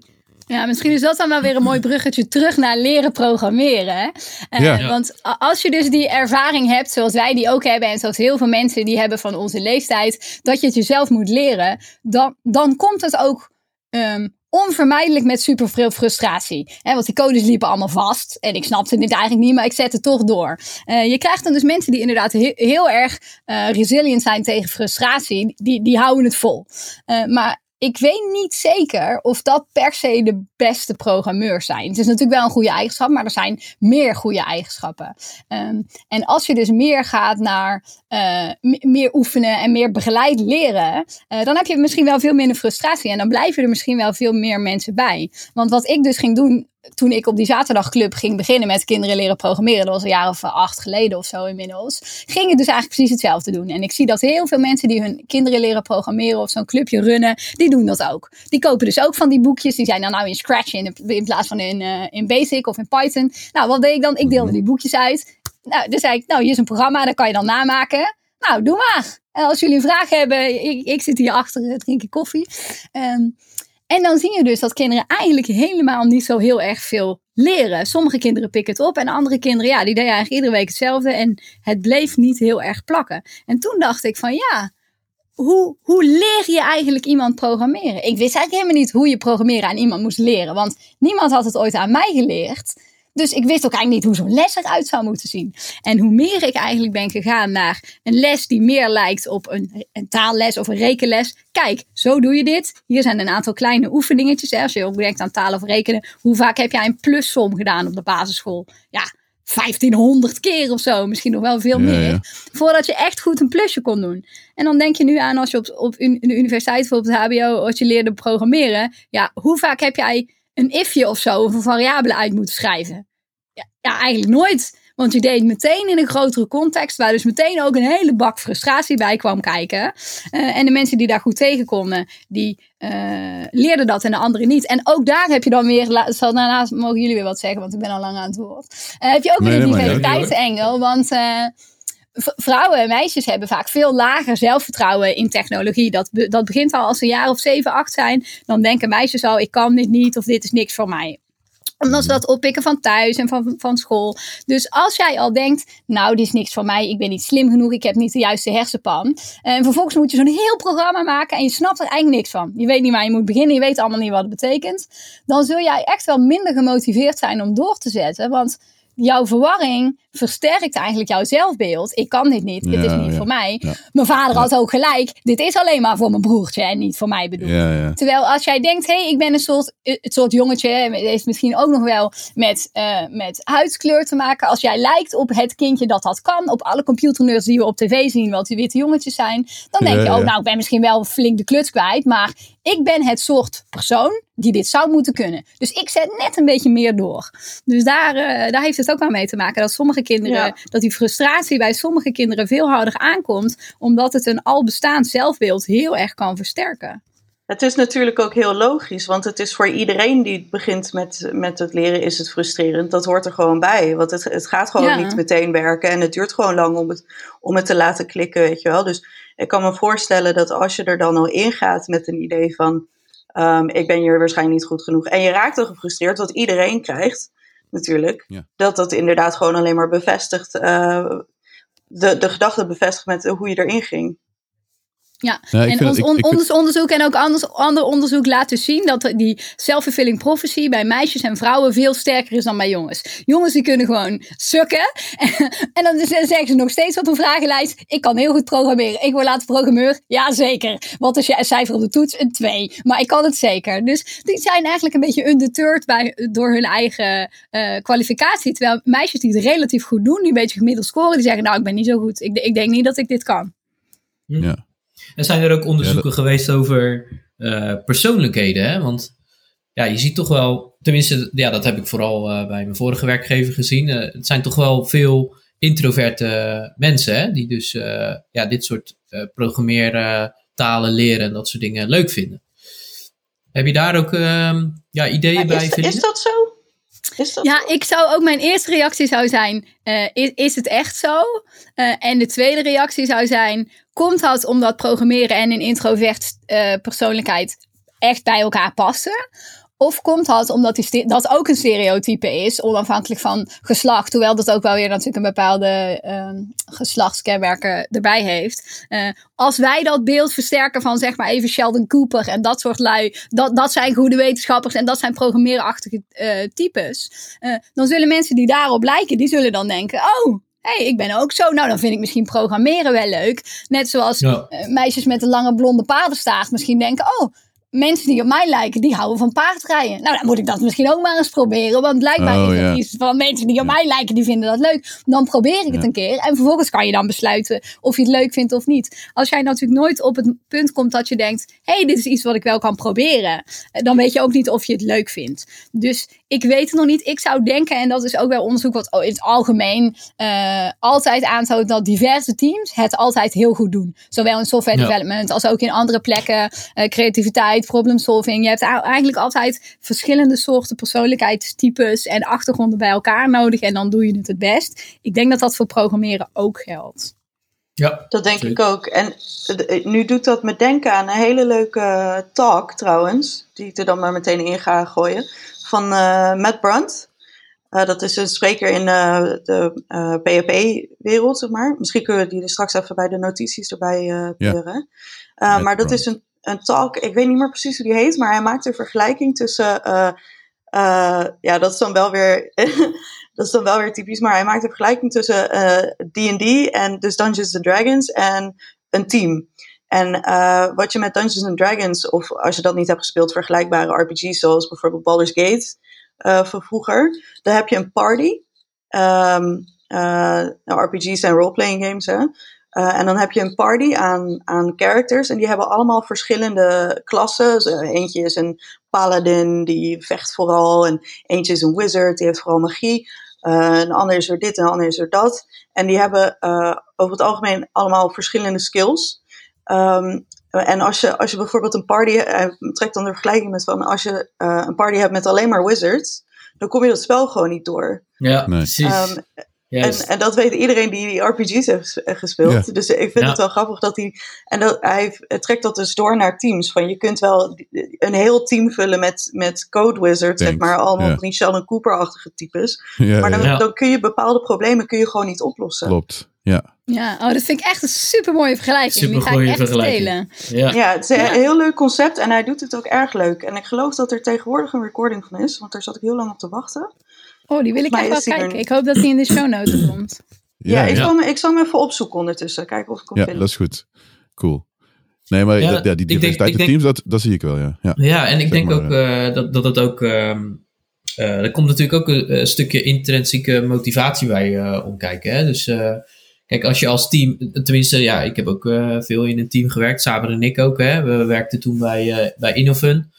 Ja, misschien is dat dan wel weer een mooi bruggetje terug naar leren programmeren. hè? Eh, Ja. Ja. Want als je dus die ervaring hebt, zoals wij die ook hebben, en zoals heel veel mensen die hebben van onze leeftijd, dat je het jezelf moet leren, dan, dan komt het ook ehm, onvermijdelijk met superveel frustratie. Hè, want die codes liepen allemaal vast en ik snapte dit eigenlijk niet, maar ik zette toch door. Eh, je krijgt dan dus mensen die inderdaad he- heel erg eh, resilient zijn tegen frustratie, die, die houden het vol. Eh, maar ik weet niet zeker of dat per se de beste programmeurs zijn. Het is natuurlijk wel een goede eigenschap, maar er zijn meer goede eigenschappen. Ehm, en als je dus meer gaat naar eh, meer oefenen en meer begeleid leren, eh, dan heb je misschien wel veel minder frustratie en dan blijven er misschien wel veel meer mensen bij. Want wat ik dus ging doen toen ik op die zaterdagclub ging beginnen met kinderen leren programmeren, dat was een jaar of acht geleden of zo inmiddels, ging het dus eigenlijk precies hetzelfde doen. En ik zie dat heel veel mensen die hun kinderen leren programmeren of zo'n clubje runnen, die doen dat ook. Die kopen dus ook van die boekjes, die zijn dan nou in Scratch in, in plaats van in, uh, in Basic of in Python. Nou, wat deed ik dan? Ik deelde die boekjes uit. Nou, dus zei ik, nou, hier is een programma, dat kan je dan namaken. Nou, doe maar. En als jullie een vraag hebben, ik, ik zit hier achter, drink ik koffie. Um, en dan zie je dus dat kinderen eigenlijk helemaal niet zo heel erg veel leren. Sommige kinderen pikken het op en andere kinderen, ja, die deden eigenlijk iedere week hetzelfde. En het bleef niet heel erg plakken. En toen dacht ik van ja, hoe, hoe leer je eigenlijk iemand programmeren? Ik wist eigenlijk helemaal niet hoe je programmeren aan iemand moest leren. Want niemand had het ooit aan mij geleerd. Dus ik wist ook eigenlijk niet hoe zo'n les eruit zou moeten zien. En hoe meer ik eigenlijk ben gegaan naar een les die meer lijkt op een, een taalles of een rekenles. Kijk, zo doe je dit. Hier zijn een aantal kleine oefeningetjes. Hè. Als je ook denkt aan taal of rekenen. Hoe vaak heb jij een plussom gedaan op de basisschool? Ja, 1500 keer of zo. Misschien nog wel veel meer. Voordat je echt goed een plusje kon doen. En dan denk je nu aan als je op, op de universiteit, bijvoorbeeld het HBO, als je leerde programmeren. Ja, hoe vaak heb jij een ifje of zo of een variabele uit moeten schrijven? Ja, ja, eigenlijk nooit. Want je deed meteen in een grotere context, waar dus meteen ook een hele bak frustratie bij kwam kijken. Uh, en de mensen die daar goed tegen konden, die uh, leerden dat en de anderen niet. En ook daar heb je dan weer, zal, daarnaast mogen jullie weer wat zeggen, want ik ben al lang aan het woord. Uh, heb je ook weer een diversiteitsengel, want vrouwen en meisjes hebben vaak veel lager zelfvertrouwen in technologie. Dat, dat begint al als ze een jaar of zeven, acht zijn. Dan denken meisjes al, ik kan dit niet of dit is niks voor mij omdat ze dat oppikken van thuis en van, van school. Dus als jij al denkt, nou, dit is niks voor mij, ik ben niet slim genoeg, ik heb niet de juiste hersenpan. En vervolgens moet je zo'n heel programma maken en je snapt er eigenlijk niks van. Je weet niet waar je moet beginnen, je weet allemaal niet wat het betekent. Dan zul jij echt wel minder gemotiveerd zijn om door te zetten. Want jouw verwarring versterkt eigenlijk jouw zelfbeeld. Ik kan dit niet, dit is niet voor mij. Mijn vader had ook gelijk, dit is alleen maar voor mijn broertje en niet voor mij bedoeld. Terwijl als jij denkt, hé, hey, ik ben een soort, eh, het soort jongetje, het heeft misschien ook nog wel met, uh, met huidskleur te maken. Als jij lijkt op het kindje dat dat kan, op alle computernerds die we op tv zien, wat die witte jongetjes zijn, dan denk je, oh nou, ik ben misschien wel flink de kluts kwijt, maar ik ben het soort persoon die dit zou moeten kunnen. Dus ik zet net een beetje meer door. Dus daar, uh, daar heeft het ook wel mee te maken dat sommige kinderen, dat die frustratie bij sommige kinderen veel harder aankomt, omdat het een al bestaand zelfbeeld heel erg kan versterken. Het is natuurlijk ook heel logisch, want het is voor iedereen die begint met, met het leren, is het frustrerend. Dat hoort er gewoon bij, want het, het gaat gewoon niet meteen werken en het duurt gewoon lang om het, om het te laten klikken, weet je wel. Dus ik kan me voorstellen dat als je er dan al ingaat met een idee van, um, ik ben hier waarschijnlijk niet goed genoeg, en je raakt dan gefrustreerd, wat iedereen krijgt, natuurlijk, dat dat inderdaad gewoon alleen maar bevestigt, uh, de, de gedachte bevestigt met hoe je erin ging. Ja, en ons, ons onderzoek en ook anders, ander onderzoek laat dus zien dat die self-fulfilling prophecy bij meisjes en vrouwen veel sterker is dan bij jongens. Jongens die kunnen gewoon sukken en, dan zeggen ze nog steeds op een vragenlijst, ik kan heel goed programmeren, ik word later programmeur, ja zeker. Wat is je cijfer op de toets? Een 2, maar ik kan het zeker. Dus die zijn eigenlijk een beetje undeterred bij, door hun eigen uh, kwalificatie. Terwijl meisjes die het relatief goed doen, die een beetje gemiddeld scoren, die zeggen nou ik ben niet zo goed, ik, ik denk niet dat ik dit kan. Ja. En zijn er ook onderzoeken geweest over uh, persoonlijkheden? Hè? Want ja, je ziet toch wel, tenminste, ja, dat heb ik vooral uh, bij mijn vorige werkgever gezien. Uh, het zijn toch wel veel introverte mensen, hè? die dus ja, dit soort programmeren, talen leren en dat soort dingen leuk vinden. Heb je daar ook ehm, ja, ideeën bij? Is, is dat zo? Is dat ja, ik zou ook mijn eerste reactie zou zijn: uh, is, is het echt zo? Uh, en de tweede reactie zou zijn: komt dat omdat programmeren en een introvert uh, persoonlijkheid echt bij elkaar passen? Of komt dat omdat die dat ook een stereotype is, onafhankelijk van geslacht, hoewel dat ook wel weer natuurlijk een bepaalde uh, geslachtskenmerken erbij heeft. Uh, als wij dat beeld versterken van zeg maar even Sheldon Cooper en dat soort lui, dat, dat zijn goede wetenschappers en dat zijn programmeerachtige uh, types, dan zullen mensen die daarop lijken, die zullen dan denken, oh, hey, ik ben ook zo. Nou, dan vind ik misschien programmeren wel leuk. Net zoals ja. meisjes met een lange blonde paardenstaart misschien denken, oh, mensen die op mij lijken, die houden van paardrijden. Nou, dan moet ik dat misschien ook maar eens proberen. Want blijkbaar Oh, is het ja. iets van mensen die op mij lijken, die vinden dat leuk. Dan probeer ik het een keer. En vervolgens kan je dan besluiten of je het leuk vindt of niet. Als jij natuurlijk nooit op het punt komt dat je denkt, hé, hey, dit is iets wat ik wel kan proberen. eh, Dan weet je ook niet of je het leuk vindt. Dus ik weet het nog niet. Ik zou denken, en dat is ook wel onderzoek wat in het algemeen eh, altijd aantoont, dat diverse teams het altijd heel goed doen. Zowel in software Ja. development als ook in andere plekken. eh, creativiteit, problem solving. Je hebt eigenlijk altijd verschillende soorten persoonlijkheidstypes en achtergronden bij elkaar nodig. En dan doe je het het best. Ik denk dat dat voor programmeren ook geldt. Ja, Dat denk Zeker. ik ook. En eh, nu doet dat me denken aan een hele leuke talk trouwens. Die ik er dan maar meteen in ga gooien. Van eh, Matt Brandt. Eh, dat is een spreker in eh, de PHP-wereld, zeg maar. Misschien kunnen we die er straks even bij de notities erbij pleuren. Matt maar dat is een, een talk, ik weet niet meer precies hoe die heet, maar hij maakt een vergelijking tussen... ja, dat is dan wel weer... dat is dan wel weer typisch, maar hij maakt een vergelijking tussen D&D en dus Dungeons and Dragons en een team. En eh, wat je met Dungeons and Dragons, of als je dat niet hebt gespeeld, vergelijkbare RPG's zoals bijvoorbeeld Baldur's Gate eh, van vroeger, dan heb je een party. Ehm, eh, nou, RPG's zijn roleplaying games, hè. En dan heb je een party aan, aan characters en die hebben allemaal verschillende klassen. Eentje is een paladin, die vecht vooral. En eentje is een wizard, die heeft vooral magie. Een ander is er dit en een ander is er dat. En die hebben over het algemeen allemaal verschillende skills. Ehm, en als je, als je bijvoorbeeld een party, hij trekt dan de vergelijking met van als je eh, een party hebt met alleen maar wizards, dan kom je dat spel gewoon niet door. ja Nee. precies. En, en dat weet iedereen die die RPG's heeft eh, gespeeld. Ja. Dus ik vind Ja. het wel grappig dat hij. En dat, hij trekt dat dus door naar teams. Van je kunt wel een heel team vullen met, met code wizards, zeg maar. Allemaal Ja. die Sheldon Cooper-achtige types. Ja, Maar dan, dan kun je bepaalde problemen kun je gewoon niet oplossen. klopt. Ja. Ja, oh, dat vind ik echt een super mooie vergelijking. Die ga ik echt vergelijking. delen. ja. Ja, het is een Ja. heel leuk concept en hij doet het ook erg leuk. En ik geloof dat er tegenwoordig een recording van is, want daar zat ik heel lang op te wachten. Oh, die wil ik Maar echt wel is die er kijken. Ik hoop dat die in de show notes komt. Ja, Ja, ik, ja. Zal me, ik zal hem even opzoeken ondertussen. Kijken of ik hem Ja, vind. dat is goed. Cool. Nee, maar Ja, dat- ja, die diversiteit in teams, dat, dat zie ik wel, ja. ja. Ja, en ik Zeg denk maar, ook eh, dat, dat het ook. ehm, eh, er komt natuurlijk ook een, een stukje intrinsieke motivatie bij eh, omkijken. Hè? Dus eh, kijk, als je als team. Tenminste, ja, ik heb ook eh, veel in een team gewerkt. Saber en ik ook. Hè? We werkten toen bij, eh bij Innofun.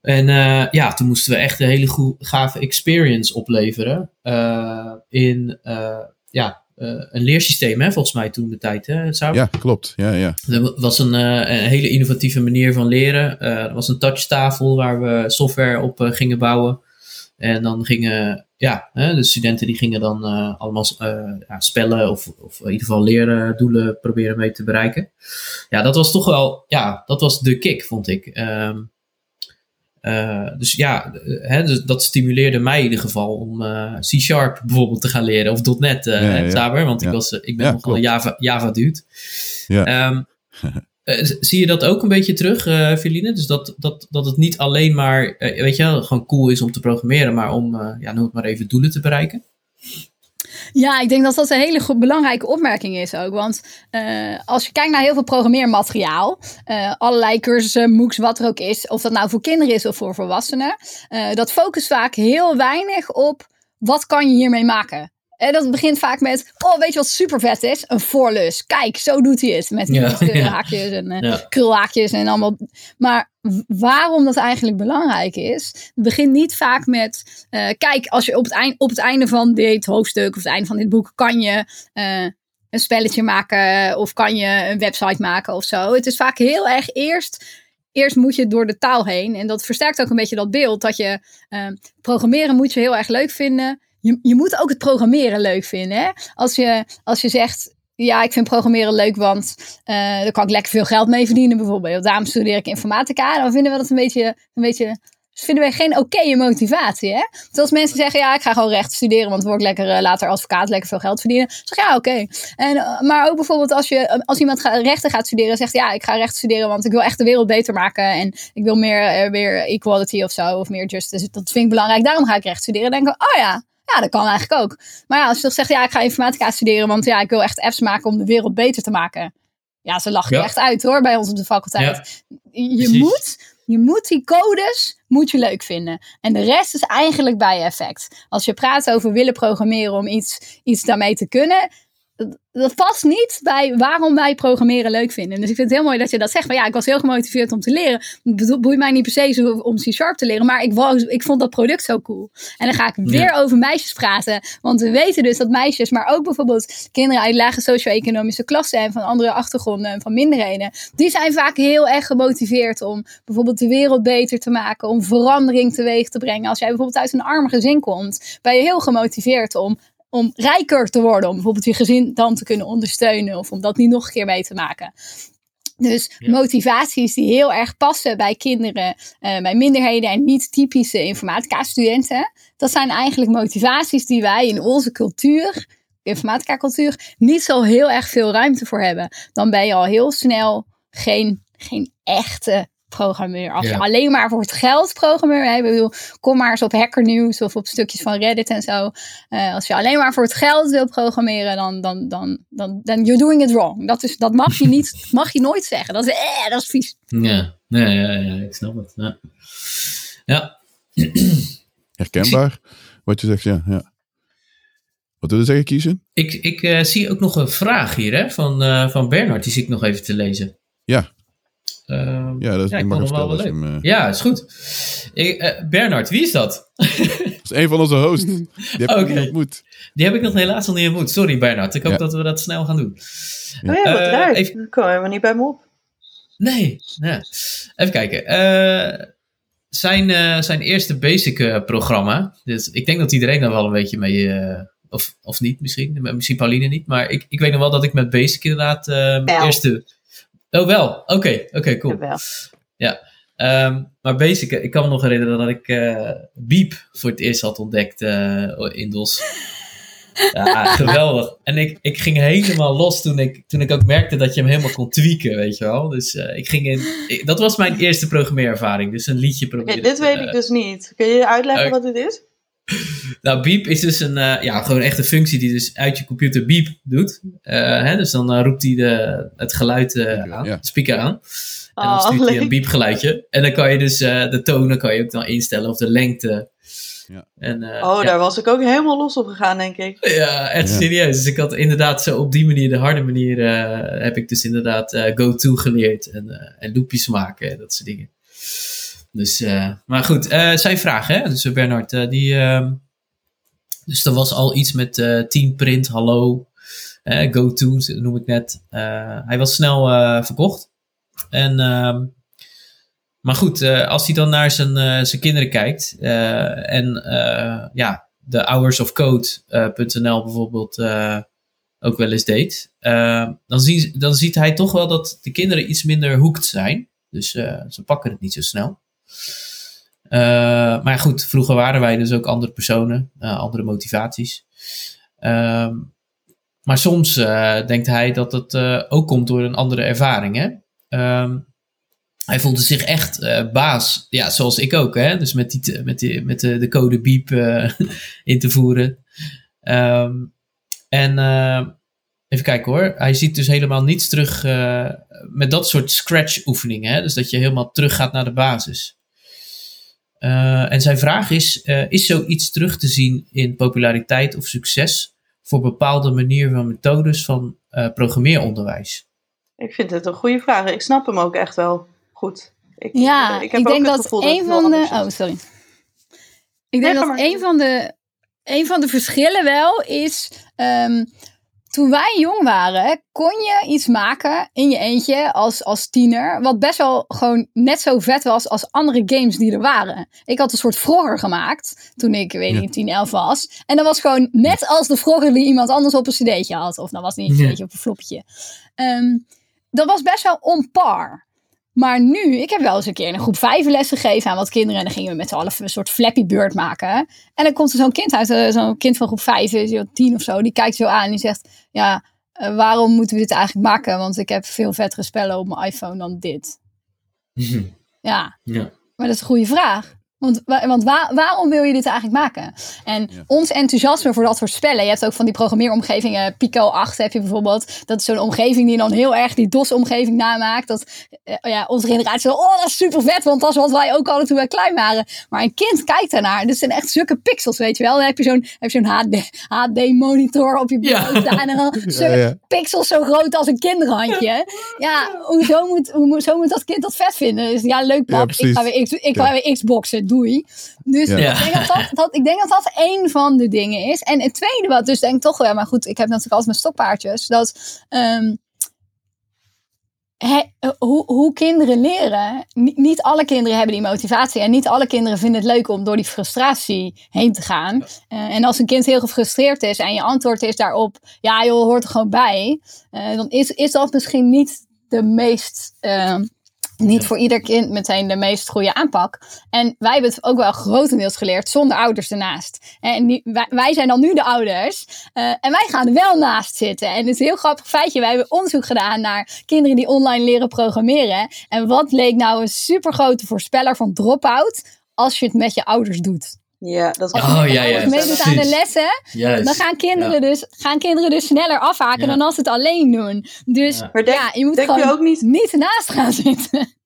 En eh, ja, toen moesten we echt een hele gave experience opleveren. eh, in eh, ja, een leersysteem, hè, volgens mij toen de tijd. Hè? Ja, klopt. Ja, ja. Er was een, een hele innovatieve manier van leren. Er was een touchtafel waar we software op gingen bouwen. En dan gingen, ja, hè, de studenten die gingen dan allemaal ja, spellen of, of in ieder geval leren doelen proberen mee te bereiken. Ja, dat was toch wel, ja, dat was de kick, vond ik. Ehm, eh, dus ja, eh, hè, dus dat stimuleerde mij in ieder geval om eh, C-Sharp bijvoorbeeld te gaan leren. Of .NET, Ja, ja. Saber, want ik, was, ik ben nogal een. Java, Java dude. Ja. Ehm, eh, zie je dat ook een beetje terug, Feline? Dus dat, dat, dat het niet alleen maar, weet je wel, gewoon cool is om te programmeren, maar om, ja, noem het maar even, doelen te bereiken? Ja, ik denk dat dat een hele belangrijke opmerking is ook. Want eh, als je kijkt naar heel veel programmeermateriaal, eh, allerlei cursussen, MOOCs, wat er ook is, of dat nou voor kinderen is of voor volwassenen, eh, dat focust vaak heel weinig op wat kan je hiermee maken. En dat begint vaak met, oh weet je wat super vet is? Een voorlus. Kijk, zo doet hij het. Met die Ja, haakjes en Ja. krulhaakjes en allemaal. Maar waarom dat eigenlijk belangrijk is, het begint niet vaak met, eh, kijk, als je op het, eind, op het einde van dit hoofdstuk of het einde van dit boek kan je eh, een spelletje maken of kan je een website maken of zo. Het is vaak heel erg eerst, eerst moet je door de taal heen en dat versterkt ook een beetje dat beeld dat je programmeren moet je heel erg leuk vinden. Je, je moet ook het programmeren leuk vinden. Hè? Als, je, als je zegt, ja, ik vind programmeren leuk, want eh daar kan ik lekker veel geld mee verdienen bijvoorbeeld. Daarom studeer ik informatica. Dan vinden we dat een beetje, een beetje vinden wij geen oké motivatie. Hè? Dus als mensen zeggen, ja, ik ga gewoon recht studeren, want dan word ik lekker eh, later advocaat, lekker veel geld verdienen. Zeg ja, oké. En eh, Maar ook bijvoorbeeld als, je, als iemand rechten gaat studeren, zegt, ja, ik ga recht studeren, want ik wil echt de wereld beter maken. En ik wil meer, meer equality of zo, of meer justice. Dat vind ik belangrijk, daarom ga ik recht studeren. Dan denk ik, oh ja, ja, dat kan eigenlijk ook. Maar ja, als je toch zegt, ja, ik ga informatica studeren, want ja, ik wil echt apps maken om de wereld beter te maken. Ja, ze lachen je Ja. echt uit hoor, bij ons op de faculteit. Je, precies. moet, je moet die codes moet je leuk vinden. En de rest is eigenlijk bij effect. Als je praat over willen programmeren om iets, iets daarmee te kunnen, dat- dat past niet bij waarom wij programmeren leuk vinden. Dus ik vind het heel mooi dat je dat zegt. Maar ja, ik was heel gemotiveerd om te leren. Het bedoel- boeit mij niet per se zo om C-sharp te leren. Maar ik, wou, ik vond dat product zo cool. En dan ga ik weer over meisjes praten. Want we weten dus dat meisjes, maar ook bijvoorbeeld kinderen uit lage socio-economische klassen en van andere achtergronden en van minderheden. Die zijn vaak heel erg gemotiveerd om bijvoorbeeld de wereld beter te maken. Om verandering teweeg te brengen. Als jij bijvoorbeeld uit een arm gezin komt, ben je heel gemotiveerd om om rijker te worden. Om bijvoorbeeld je gezin dan te kunnen ondersteunen. Of om dat niet nog een keer mee te maken. Dus Ja. motivaties die heel erg passen bij kinderen, eh, bij minderheden en niet typische informatica-studenten. Dat zijn eigenlijk motivaties die wij in onze cultuur, informatica-cultuur, niet zo heel erg veel ruimte voor hebben. Dan ben je al heel snel geen, geen echte programmeur. Als je alleen maar voor het geld programmeur hebt, ik bedoel, kom maar eens op Hacker News of op stukjes van Reddit en zo. Eh, als je alleen maar voor het geld wil programmeren, dan, dan, dan, dan, dan you're doing it wrong. Dat, is, dat mag je niet, mag je nooit zeggen. Dat is, eh, dat is vies. Ja, ja, ja, ja, ik snap het. Ja. ja. Herkenbaar, wat je zegt, ja. ja. Wat wil je zeggen, kiezen? Ik, ik eh, zie ook nog een vraag hier hè, van, eh, van Bernard. Die zie ik nog even te lezen. Ja. Ehm, Ja, dat is, Ja, ik ik mag wel leuk. hem, eh, ja, is goed. Ik, eh, Bernard, wie is dat? dat is een van onze hosts. Die heb ik ontmoet. Die heb ik nog helaas nog niet ontmoet. Sorry Bernard, ik hoop Ja. dat we dat snel gaan doen. Oh ja, wat Eh, raar. even- kwam helemaal niet bij me op. Nee, ja. even kijken. Eh, zijn, eh, zijn eerste basic eh, programma. Dus ik denk dat iedereen daar wel een beetje mee. eh, of, of niet misschien. Misschien Pauline niet. Maar ik, ik weet nog wel dat ik met basic inderdaad. eh, mijn eerste. Oh, wel. Oké, oké, cool. Jawel. Ehm, maar basic, ik kan me nog herinneren dat ik eh Beep voor het eerst had ontdekt eh, in DOS. Ja, geweldig. En ik, ik ging helemaal los toen ik, toen ik ook merkte dat je hem helemaal kon tweaken, weet je wel. Dus eh, ik ging in, ik- dat was mijn eerste programmeerervaring. Dus een liedje proberen. dit weet ik dus niet. Kun je uitleggen wat dit is? Nou, beep is dus een, eh, ja, gewoon echt een functie die dus uit je computer beep doet. Eh, hè, dus dan eh, roept hij de, het geluid eh, Speaker, aan, ja. de speaker aan. En dan Oh, stuurt hij een leuk. beepgeluidje. En dan kan je dus eh, de tonen kan je ook dan instellen of de lengte. Ja. En, eh, Oh, ja. daar was ik ook helemaal los op gegaan, denk ik. Ja, echt serieus. Dus ik had inderdaad zo op die manier, de harde manier, eh, heb ik dus inderdaad eh, go-to geleerd. En, eh, en loopjes maken en dat soort dingen. Dus, eh, maar goed, eh, zijn vraag, hè? Dus eh, Bernard, die. ehm, dus er was al iets met team print, hallo, go-to noem ik net. Hij was snel verkocht. En, ehm, maar goed, als hij dan naar zijn, zijn kinderen kijkt eh, en ja, de hoursofcode.nl bijvoorbeeld ook wel eens deed, dan, zien, dan ziet hij toch wel dat de kinderen iets minder hoekt zijn. Dus ze pakken het niet zo snel. Eh, maar goed, vroeger waren wij dus ook andere personen, eh, andere motivaties. Ehm, maar soms eh, denkt hij dat eh, ook komt door een andere ervaring. Hè? Ehm, hij voelde zich echt baas, ja, zoals ik ook. Hè? Dus met, die, met, met de, de code beep eh, in te voeren. Ehm, en even kijken hoor. Hij ziet dus helemaal niets terug met dat soort scratch oefeningen. Dus dat je helemaal terug gaat naar de basis. Eh, en zijn vraag is: eh, is zoiets terug te zien in populariteit of succes voor bepaalde manieren van methodes van eh, programmeeronderwijs? Ik vind het een goede vraag. Ik snap hem ook echt wel goed. Ik, Ja, ik ik, heb ook denk het dat gevoel een van de. Oh, sorry. Ik denk dat maar. een van de, een van de verschillen wel is. ehm, toen wij jong waren, kon je iets maken in je eentje als, als tiener. Wat best wel gewoon net zo vet was als andere games die er waren. Ik had een soort Frogger gemaakt toen ik, weet Ja. niet, 10, 11 was. En dat was gewoon net als de Frogger die iemand anders op een cd'tje had. Of dan was niet een Ja. cd'tje op een flopje. Ehm, dat was best wel on par. Maar nu, ik heb wel eens een keer in een groep 5 les gegeven aan wat kinderen. En dan gingen we met z'n allen een soort Flappy Bird maken. En dan komt er zo'n kind uit, eh, zo'n kind van groep 5, is joh, 10 of zo. Die kijkt zo aan en die zegt, ja, eh, waarom moeten we dit eigenlijk maken? Want ik heb veel vettere spellen op mijn iPhone dan dit. Ja, ja. maar dat is een goede vraag. Want, wa- want wa- waarom wil je dit eigenlijk maken? En Ja. ons enthousiasme voor dat soort spellen. Je hebt ook van die programmeeromgevingen. Pico 8 heb je bijvoorbeeld. Dat is zo'n omgeving die dan heel erg die DOS-omgeving namaakt. Dat eh, ja, onze generatie zo, oh dat is super vet. Want dat is wat wij ook hadden toen wij klein waren. Maar een kind kijkt daarnaar. Dit zijn echt zulke pixels, weet je wel. Dan heb je zo'n heb je zo'n HD, HD-monitor op je Ja. bureau staan. En dan zulke ja. pixels zo groot als een kinderhandje. Ja, hoezo moet, hoe, moet- zo moet dat kind dat vet vinden? Dus ja, leuk Ja, pap. ik ga weer, ik Ja. ga weer Xboxen, doei. Dus Ja. Ik, denk dat dat, dat, ik denk dat dat één van de dingen is. En het tweede wat dus denk ik toch wel, maar goed, ik heb natuurlijk altijd mijn stokpaardjes. Dat ehm, eh, hoe, hoe kinderen leren, niet, niet alle kinderen hebben die motivatie. En niet alle kinderen vinden het leuk om door die frustratie heen te gaan. Eh, en als een kind heel gefrustreerd is en je antwoord is daarop, ja joh, hoort er gewoon bij. eh, dan is, is dat misschien niet de meest, ehm, niet voor ieder kind meteen de meest goede aanpak. En wij hebben het ook wel grotendeels geleerd zonder ouders ernaast. En die- wij, wij zijn dan nu de ouders. eh, en wij gaan er wel naast zitten. En het is een heel grappig feitje. Wij hebben onderzoek gedaan naar kinderen die online leren programmeren. En wat leek nou een supergrote voorspeller van drop-out als je het met je ouders doet? Ja, dat Als Oh, ja, ja, meedoet aan de lessen, dan gaan kinderen, dus, gaan kinderen dus sneller afhaken Ja. dan als ze het alleen doen. Dus Ja. Maar denk, ja, je moet gewoon je ook niet niet ernaast gaan zitten.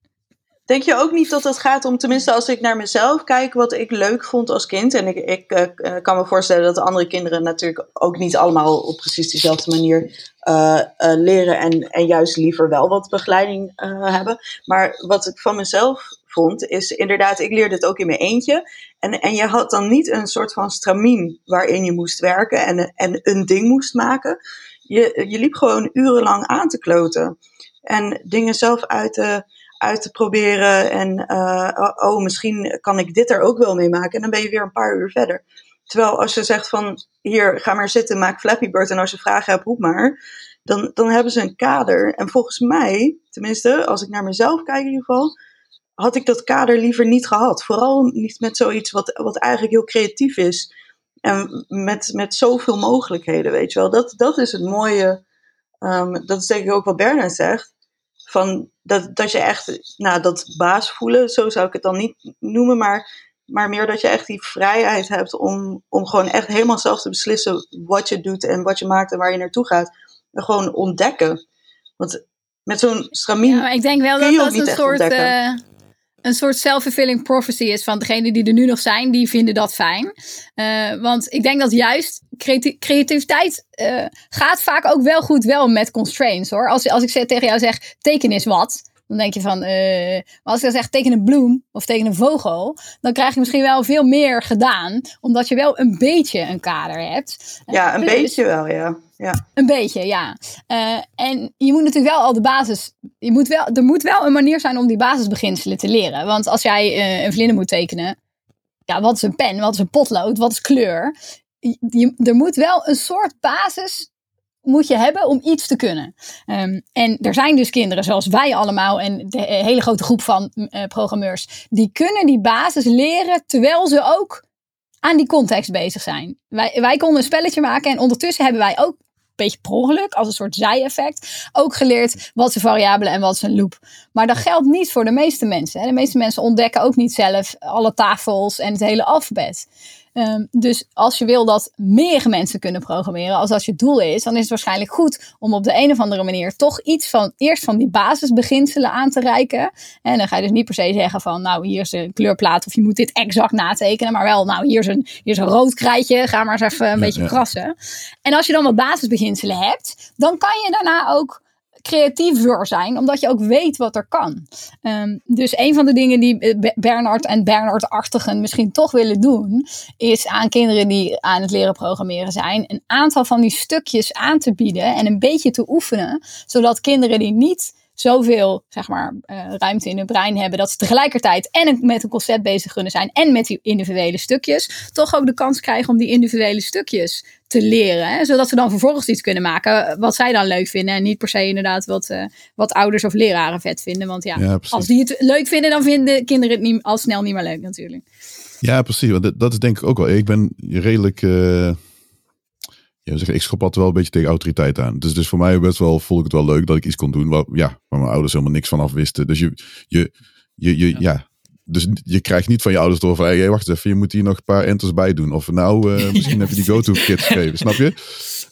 Denk je ook niet dat het gaat om, tenminste als ik naar mezelf kijk, wat ik leuk vond als kind. En ik, ik eh, eh, kan me voorstellen dat de andere kinderen natuurlijk ook niet allemaal op precies dezelfde manier eh, eh, leren. En, en juist liever wel wat begeleiding eh, hebben. Maar wat ik van mezelf vond, is inderdaad, ik leerde het ook in mijn eentje. En, en je had dan niet een soort van stramien waarin je moest werken en, en een ding moest maken. Je, je liep gewoon urenlang aan te kloten. En dingen zelf uit te uit te proberen. En eh, oh, oh, misschien kan ik dit er ook wel mee maken. En dan ben je weer een paar uur verder. Terwijl als je zegt van hier, ga maar zitten, maak Flappy Bird. En als je vragen hebt, roep maar. Dan, dan hebben ze een kader. En volgens mij, tenminste, als ik naar mezelf kijk in ieder geval, had ik dat kader liever niet gehad. Vooral niet met zoiets wat, wat eigenlijk heel creatief is. En met, met zoveel mogelijkheden, weet je wel. Dat, dat is het mooie. ehm, dat is denk ik ook wat Bernard zegt van dat, dat je echt, nou, dat baas voelen, zo zou ik het dan niet noemen, maar, maar meer dat je echt die vrijheid hebt om, om gewoon echt helemaal zelf te beslissen wat je doet en wat je maakt en waar je naartoe gaat. En gewoon ontdekken. Want met zo'n stramien, Ja, maar ik denk wel dat dat een soort, ontdekken. Een soort self-fulfilling prophecy is van degenen die er nu nog zijn, die vinden dat fijn. Eh, want ik denk dat juist creati- creativiteit eh, gaat vaak ook wel goed wel met constraints hoor. Als, als ik tegen jou zeg, teken is wat. Dan denk je van, eh, maar als ik dan zeg teken een bloem of teken een vogel, dan krijg je misschien wel veel meer gedaan, omdat je wel een beetje een kader hebt. ja, een plus- beetje wel, ja. ja. Een beetje, ja. Eh, en je moet natuurlijk wel al de basis. Je moet wel, er moet wel een manier zijn om die basisbeginselen te leren. Want als jij eh, een vlinder moet tekenen. Ja, wat is een pen? Wat is een potlood? Wat is kleur? Je- er moet wel een soort basis moet je hebben om iets te kunnen. Ehm, en er zijn dus kinderen zoals wij allemaal en de eh, hele grote groep van eh, programmeurs. Die kunnen die basis leren terwijl ze ook aan die context bezig zijn. Wij, wij konden een spelletje maken en ondertussen hebben wij ook een beetje per ongeluk, als een soort zij-effect, ook geleerd wat is een variabele en wat een loop. Maar dat geldt niet voor de meeste mensen. Hè. De meeste mensen ontdekken ook niet zelf alle tafels en het hele alfabet. Ehm, dus als je wil dat meer mensen kunnen programmeren, als dat je doel is, dan is het waarschijnlijk goed om op de een of andere manier toch iets van eerst van die basisbeginselen aan te reiken. En dan ga je dus niet per se zeggen van, nou, hier is een kleurplaat of je moet dit exact natekenen, maar wel, nou, hier is een, hier is een rood krijtje, ga maar eens even een Ja, beetje ja. krassen. En als je dan wat basisbeginselen hebt, dan kan je daarna ook creatiever zijn, omdat je ook weet wat er kan. Ehm, dus een van de dingen die eh, Be- Bernard en Bernard-achtigen misschien toch willen doen, is aan kinderen die aan het leren programmeren zijn, een aantal van die stukjes aan te bieden en een beetje te oefenen, zodat kinderen die niet zoveel zeg maar, eh, ruimte in hun brein hebben, dat ze tegelijkertijd en met een concept bezig kunnen zijn en met die individuele stukjes, toch ook de kans krijgen om die individuele stukjes te leren. Hè? Zodat ze dan vervolgens iets kunnen maken wat zij dan leuk vinden. En niet per se inderdaad wat, eh, wat ouders of leraren vet vinden. Want ja, als die het leuk vinden, dan vinden kinderen het niet, al snel niet meer leuk natuurlijk. Ja, precies. Want dat, dat is denk ik ook wel. Ik ben redelijk. eh ja, zeg, ik schop altijd wel een beetje tegen autoriteit aan. Dus, dus voor mij best wel vond ik het wel leuk dat ik iets kon doen waar, ja, waar mijn ouders helemaal niks van af wisten. Dus je, je, je, je ja. Dus je krijgt niet van je ouders door van, hey, wacht even, je moet hier nog een paar enters bij doen. Of nou, uh, misschien heb je die go-to-kit geschreven, snap je?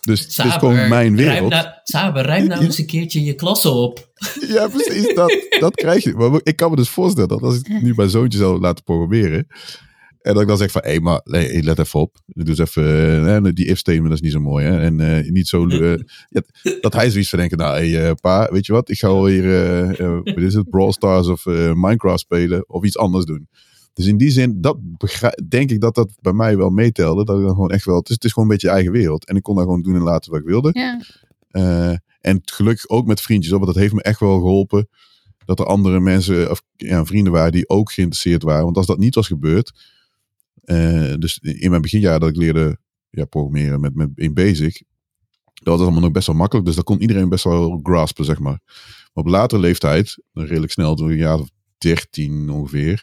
Dus het is gewoon mijn wereld. Nou, Saber, ruim nou eens een keertje je klasse op. Ja, precies, dat, dat krijg je. Maar ik kan me dus voorstellen dat als ik nu mijn zoontje zou laten programmeren, en dat ik dan zeg van, hé, hey, maar hey, let even op. Doe eens even, uh, die if-statement dat is niet zo mooi. Hè? En uh, niet zo, uh, ja, dat hij zoiets van denken, nou, hey, pa, weet je wat? Ik ga alweer, wat is het, Brawl Stars of Minecraft spelen of iets anders doen. Dus in die zin, dat denk ik dat dat bij mij wel meetelde. Dat ik dan gewoon echt wel, het is, het is gewoon een beetje je eigen wereld. En ik kon daar gewoon doen en laten wat ik wilde. Ja. en gelukkig ook met vriendjes, want dat heeft me echt wel geholpen. Dat er andere mensen, of ja, vrienden waren die ook geïnteresseerd waren. Want als dat niet was gebeurd, uh, dus in mijn beginjaar dat ik leerde ja, programmeren met, met in Basic, dat was allemaal nog best wel makkelijk. Dus dat kon iedereen best wel graspen, zeg maar. Maar op latere leeftijd, redelijk snel, toen een jaar of 13 ongeveer,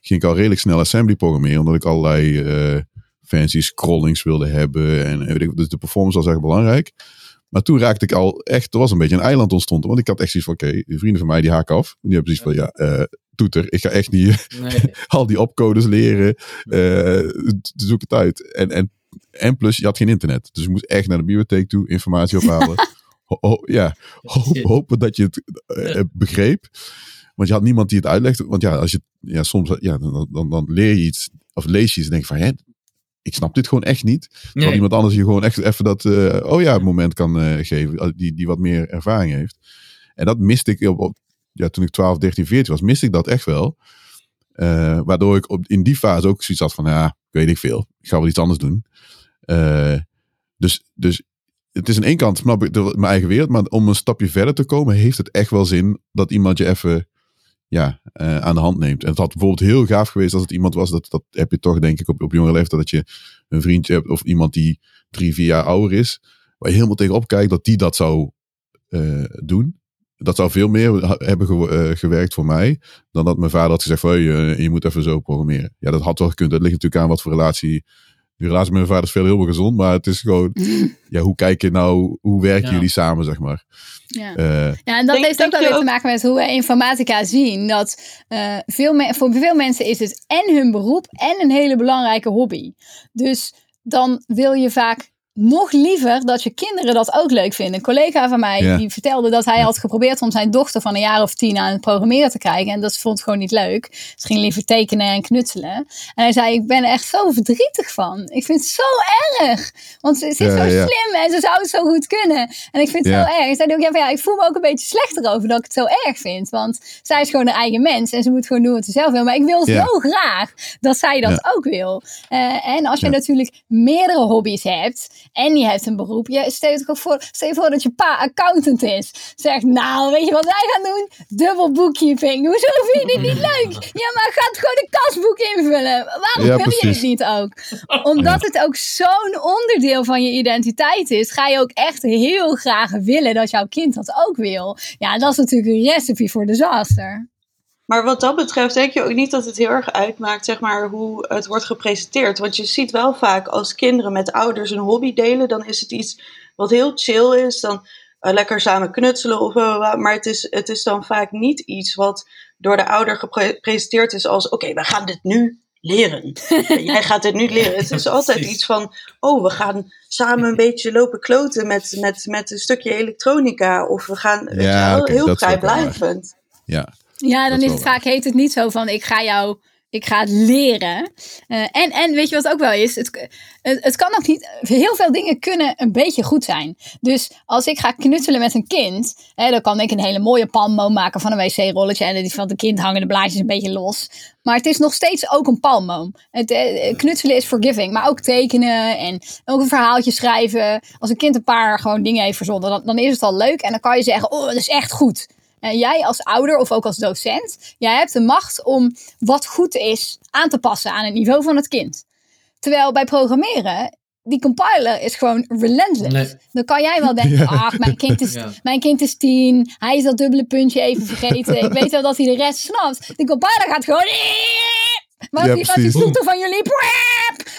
ging ik al redelijk snel assembly programmeren, omdat ik allerlei uh, fancy scrollings wilde hebben. En dus de performance was echt belangrijk. Maar toen raakte ik al echt, er was een beetje een eiland ontstond. Want ik had echt zoiets van, oké, okay, vrienden van mij die haken af. Die hebben zoiets van, ja, uh, toeter. Ik ga echt niet nee. al die opcodes leren. Uh, zoek het uit. En, en, en plus, je had geen internet. Dus je moest echt naar de bibliotheek toe, informatie ophalen. ho, ho, ja, hoop, hopen dat je het uh, begreep. Want je had niemand die het uitlegde. Want ja, als je, ja soms, ja, dan, dan, dan leer je iets, of lees je iets en denk je van, hè, ik snap dit gewoon echt niet. Nee. iemand anders je gewoon echt even dat, uh, oh ja, moment kan uh, geven. Die, die wat meer ervaring heeft. En dat miste ik op, op, ja, toen ik 12, 13, 14 was, miste ik dat echt wel. Uh, waardoor ik op, in die fase ook zoiets had van, ja, weet ik veel. Ik ga wel iets anders doen. dus, dus het is aan één kant, snap ik, de, mijn eigen wereld. Maar om een stapje verder te komen, heeft het echt wel zin dat iemand je even ja, uh, aan de hand neemt. En het had bijvoorbeeld heel gaaf geweest als het iemand was, dat, dat heb je toch denk ik op, op jongere leeftijd, dat je een vriendje hebt of iemand die drie, vier jaar ouder is, waar je helemaal tegenop kijkt, dat die dat zou uh, doen. Dat zou veel meer hebben ge uh, gewerkt voor mij, dan dat mijn vader had gezegd van, je moet even zo programmeren. Ja, dat had wel gekund. Dat ligt natuurlijk aan wat voor relatie die relatie met mijn vader is veel heel gezond, maar het is gewoon, ja, hoe kijk je nou, hoe werken ja. jullie samen, zeg maar. Ja, uh, ja en dat heeft ook wel weer te maken met hoe we informatica zien. Dat uh, veel voor veel mensen is het en hun beroep en een hele belangrijke hobby. Dus dan wil je vaak nog liever dat je kinderen dat ook leuk vinden. Een collega van mij ja. die vertelde dat hij ja. had geprobeerd om zijn dochter van een jaar of tien aan het programmeren te krijgen. En dat vond gewoon niet leuk. Ze ging liever tekenen en knutselen. En hij zei, ik ben er echt zo verdrietig van. Ik vind het zo erg. Want ze, ze is ja, zo slim en ze zou het zo goed kunnen. En ik vind het zo erg. Ik zei ook, ja, ja, ik voel me ook een beetje slechter over dat ik het zo erg vind. Want zij is gewoon een eigen mens en ze moet gewoon doen wat ze zelf wil. Maar ik wil zo graag dat zij dat ook wil. Uh, en als je natuurlijk meerdere hobby's hebt en je hebt een beroep. Je stel je voor, stel je voor dat je pa accountant is. Zegt, nou, weet je wat wij gaan doen? Dubbel bookkeeping. Hoezo vind je dit niet leuk? Ja, maar gaat gewoon een kasboek invullen. Waarom ja, wil je het niet ook? Omdat ja. het ook zo'n onderdeel van je identiteit is, ga je ook echt heel graag willen dat jouw kind dat ook wil. Ja, dat is natuurlijk een recipe voor disaster. Maar wat dat betreft denk je ook niet dat het heel erg uitmaakt, zeg maar, hoe het wordt gepresenteerd. Want je ziet wel vaak als kinderen met ouders een hobby delen, dan is het iets wat heel chill is. Dan uh, lekker samen knutselen of uh, maar het is, het is dan vaak niet iets wat door de ouder gepresenteerd is als: oké, okay, we gaan dit nu leren. Jij gaat dit nu leren. Het is altijd iets van: oh, we gaan samen een beetje lopen kloten met, met, met een stukje elektronica. Of we gaan ja, wel, heel vrijblijvend. Ja, ja, dan is het vaak, heet het niet zo van ik ga jou, ik ga het leren. Uh, en, en weet je wat ook wel is? Het, het, het, kan ook niet, heel veel dingen kunnen een beetje goed zijn. Dus als ik ga knutselen met een kind, hè, dan kan ik een hele mooie palmboom maken van een wc-rolletje. En die van het kind hangen de blaadjes een beetje los. Maar het is nog steeds ook een palmboom. Het, uh, knutselen is forgiving, maar ook tekenen en ook een verhaaltje schrijven. Als een kind een paar gewoon dingen heeft verzonnen, dan, dan is het al leuk. En dan kan je zeggen, oh, dat is echt goed. En jij als ouder of ook als docent, jij hebt de macht om wat goed is aan te passen aan het niveau van het kind. Terwijl bij programmeren, die compiler is gewoon relentless. Nee. Dan kan jij wel denken, ach, mijn kind, is, ja. mijn kind is tien, hij is dat dubbele puntje even vergeten. Ik weet wel dat hij de rest snapt. Die compiler gaat gewoon... Want Ja, die, want die van jullie.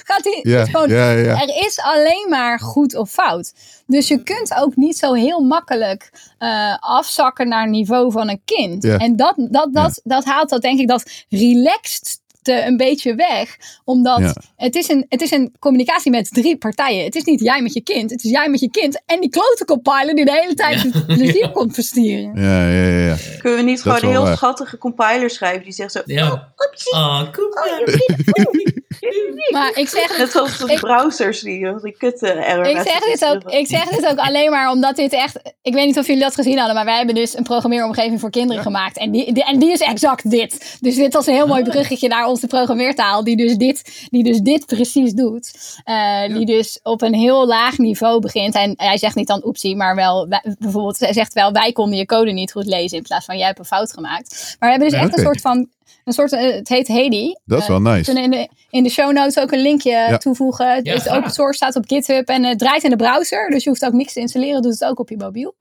Gaat die, Ja, het is gewoon, ja. Er is alleen maar goed of fout. Dus je kunt ook niet zo heel makkelijk eh, afzakken naar het niveau van een kind. En dat, dat, dat, dat haalt dat denk ik dat relaxed te een beetje weg. Omdat Ja. het, is een, het is een communicatie met drie partijen. Het is niet jij met je kind. Het is jij met je kind. En die klote compiler die de hele tijd Ja. plezier komt verstieren. Ja, ja, ja. ja. Kunnen we niet gewoon een heel waar. schattige compiler schrijven die zegt zo... Ja. Oepsie, Ah, cool. oh, Maar ik zeg Net zoals de Ik- browsers die, die kutte error Ik zeg, dit ook, ik zeg dit ook alleen maar omdat dit echt. Ik weet niet of jullie dat gezien hadden, maar wij hebben dus een programmeeromgeving voor kinderen gemaakt. En die, die- en die is exact dit. Dus dit was een heel mooi bruggetje naar onze programmeertaal, die dus dit, die dus dit precies doet. Eh, Die dus op een heel laag niveau begint. En hij zegt niet dan oepsie, maar wel bijvoorbeeld, hij zegt wel: wij konden je code niet goed lezen in plaats van jij hebt een fout gemaakt. Maar we hebben dus Ja, echt een soort van. Een soort, eh, het heet Hedy. Dat is Eh, wel nice. kunnen in de, in de show notes ook een linkje Ja. toevoegen. Het Ja, is open source, staat op GitHub en het draait in de browser. Dus je hoeft ook niks te installeren, doet het ook op je mobiel.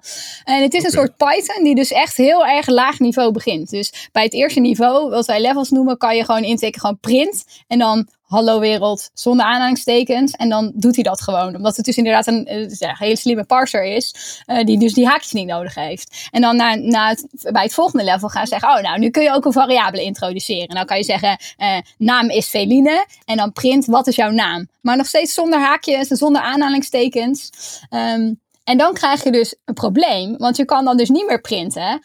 En het is een soort Python die dus echt heel erg laag niveau begint. Dus bij het eerste niveau, wat wij levels noemen, kan je gewoon intikken gewoon print. En dan hallo wereld zonder aanhalingstekens. En dan doet hij dat gewoon. Omdat het dus inderdaad een, eh, een hele slimme parser is. eh, die dus die haakjes niet nodig heeft. En dan na, na bij het volgende level gaan ze zeggen. Oh nou, nu kun je ook een variabele introduceren. En dan kan je zeggen eh, naam is Feline. En dan print wat is jouw naam. Maar nog steeds zonder haakjes en zonder aanhalingstekens. Ehm, en dan krijg je dus een probleem. Want je kan dan dus niet meer printen.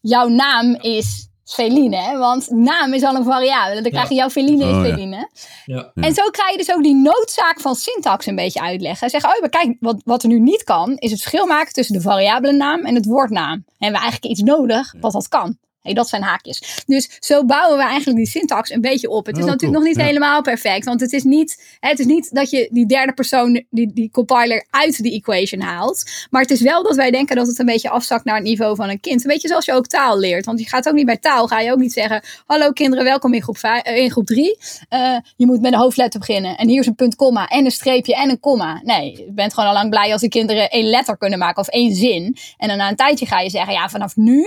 jouw naam is Feline. hè, Want naam is al een variabele. Dan krijg je jouw Feline is Oh, ja. Feline. Ja. En zo krijg je dus ook die noodzaak van syntax een beetje uitleggen. Zeggen, oh, maar kijk, wat, wat er nu niet kan, is het verschil maken tussen de variabele naam en het woordnaam. En we hebben eigenlijk iets nodig wat dat kan. Hey, dat zijn haakjes. Dus zo bouwen we eigenlijk die syntax een beetje op. Het is Oh, natuurlijk cool. nog niet Ja. helemaal perfect. Want het is niet, het is niet dat je die derde persoon, die, die compiler, uit die equation haalt. Maar het is wel dat wij denken dat het een beetje afzakt naar het niveau van een kind. Een beetje zoals je ook taal leert. Want je gaat ook niet bij taal, ga je ook niet zeggen... Hallo kinderen, welkom in groep, vijf- eh, in groep drie. Eh, je moet met een hoofdletter beginnen. En hier is een punt, komma en een streepje en een komma. Nee, je bent gewoon al lang blij als de kinderen één letter kunnen maken of één zin. En dan na een tijdje ga je zeggen, ja, vanaf nu,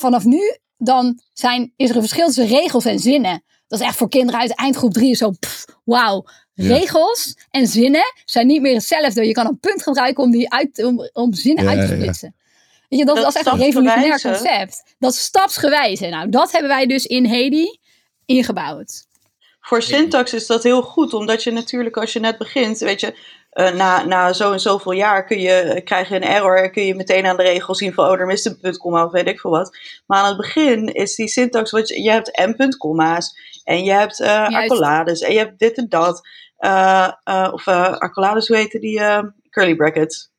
vanaf nu, dan zijn, is er een verschil tussen regels en zinnen. Dat is echt voor kinderen uit eindgroep drie zo, pff, wauw. Ja. Regels en zinnen zijn niet meer hetzelfde. Je kan een punt gebruiken om, die uit, om, om zinnen Ja, uit te ja. splitsen. Weet je, dat, Dat dat is echt een revolutionair concept. Dat is stapsgewijze. Nou, dat hebben wij dus in Hedy ingebouwd. Voor syntax is dat heel goed, omdat je natuurlijk als je net begint, weet je, eh, na, na zo en zoveel jaar kun je, krijg je een error en kun je meteen aan de regel zien van, oh, er mist een punt, komma of weet ik veel wat. Maar aan het begin is die syntax, wat je, je hebt en punt, komma's en je hebt eh accolades en je hebt dit en dat. Eh, eh, of eh accolades, hoe heette die? eh, curly brackets.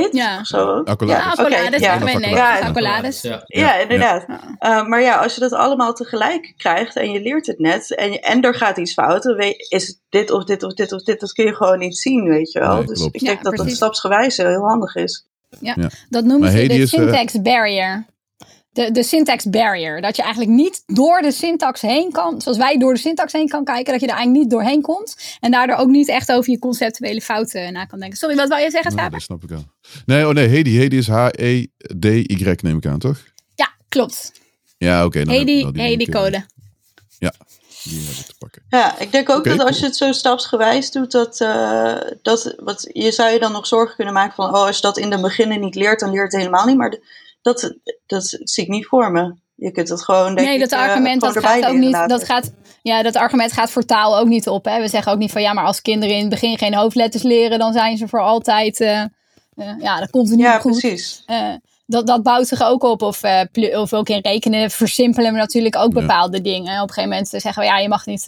Dit? Ja. Of zo? Accolades. Ja, oké, accolades. ja. Ja, accolades. Ja. Ja, inderdaad. Ja. Eh, maar ja, als je dat allemaal tegelijk krijgt en je leert het net en, je- en er gaat iets fout, dan weet, is het dit of dit of dit of dit, dat kun je gewoon niet zien, weet je wel. Nee, dus klopt. ik Ja, denk dat dat precies. stapsgewijze heel handig is. Dat noemen Maar ze de eh, syntax barrier. De, de syntax barrier. Dat je eigenlijk niet door de syntax heen kan. Zoals wij door de syntax heen kan kijken. Dat je er eigenlijk niet doorheen komt. En daardoor ook niet echt over je conceptuele fouten na kan denken. Sorry, wat wou je zeggen, Nou, Schaap? dat snap ik al. Nee, oh nee, Hedy. Hedy is H-E-D-Y neem ik aan, toch? Ja, klopt. Ja, oké. ik Hedy, die Hedy code. Die heb ik te pakken. Ja, ik denk ook dat als je het zo stapsgewijs doet, dat, eh, dat wat, je zou je dan nog zorgen kunnen maken van, oh, als je dat in de beginnen niet leert, dan leert het helemaal niet. Maar de- dat, dat zie ik niet voor me. Je kunt het gewoon, denk Nee, dat ik, eh, argument dat gaat ook niet. Dat gaat, ja, dat argument gaat voor taal ook niet op. Hè. We zeggen ook niet van ja, maar als kinderen in het begin geen hoofdletters leren, dan zijn ze voor altijd. eh, eh, ja, dat komt er niet Ja, goed. precies. Eh, dat, dat bouwt zich ook op. Of, eh, of ook in rekenen versimpelen we natuurlijk ook Ja. bepaalde dingen. Op een gegeven moment zeggen we ja, je mag niet.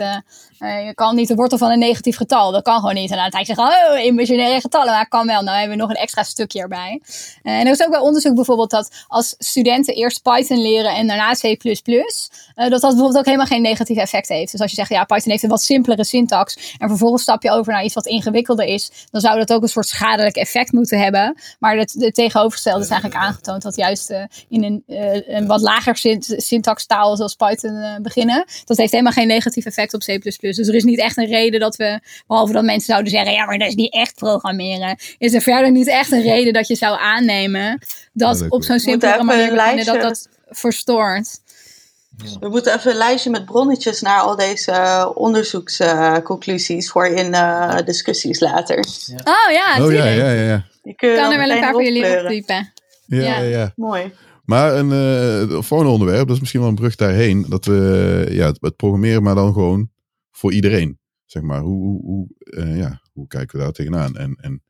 Eh, je kan niet de wortel van een negatief getal. Dat kan gewoon niet. En het eind zeggen oh, imaginaire getallen. Maar kan wel. Nou hebben we nog een extra stukje erbij. Eh, en er is ook bij onderzoek bijvoorbeeld dat als studenten eerst Python leren en daarna C++. eh, dat dat bijvoorbeeld ook helemaal geen negatief effect heeft. Dus als je zegt ja, Python heeft een wat simpelere syntax. En vervolgens stap je over naar iets wat ingewikkelder is. Dan zou dat ook een soort schadelijk effect moeten hebben. Maar het, het tegenovergestelde is eigenlijk aangetoond dat juist in een, een wat lager synt- syntaxtaal zoals Python beginnen. Dat heeft helemaal geen negatief effect op C++. Dus er is niet echt een reden dat we, behalve dat mensen zouden zeggen, ja, maar dat is niet echt programmeren. Is er verder niet echt een reden dat je zou aannemen dat Ja, op zo'n simpele manier dat dat verstoort. We moeten even een lijstje met bronnetjes naar al deze uh, onderzoeksconclusies voor in uh, discussies later. Oh ja, Oh ja, ja, ja. je kan er wel een paar voor jullie optypen. Ja, Ja. ja, ja. Mooi. Maar een eh volgende onderwerp, dat is misschien wel een brug daarheen. Dat we ja, het, het programmeren, maar dan gewoon voor iedereen. Zeg maar, hoe, hoe, eh, ja, hoe kijken we daar tegenaan? En, en,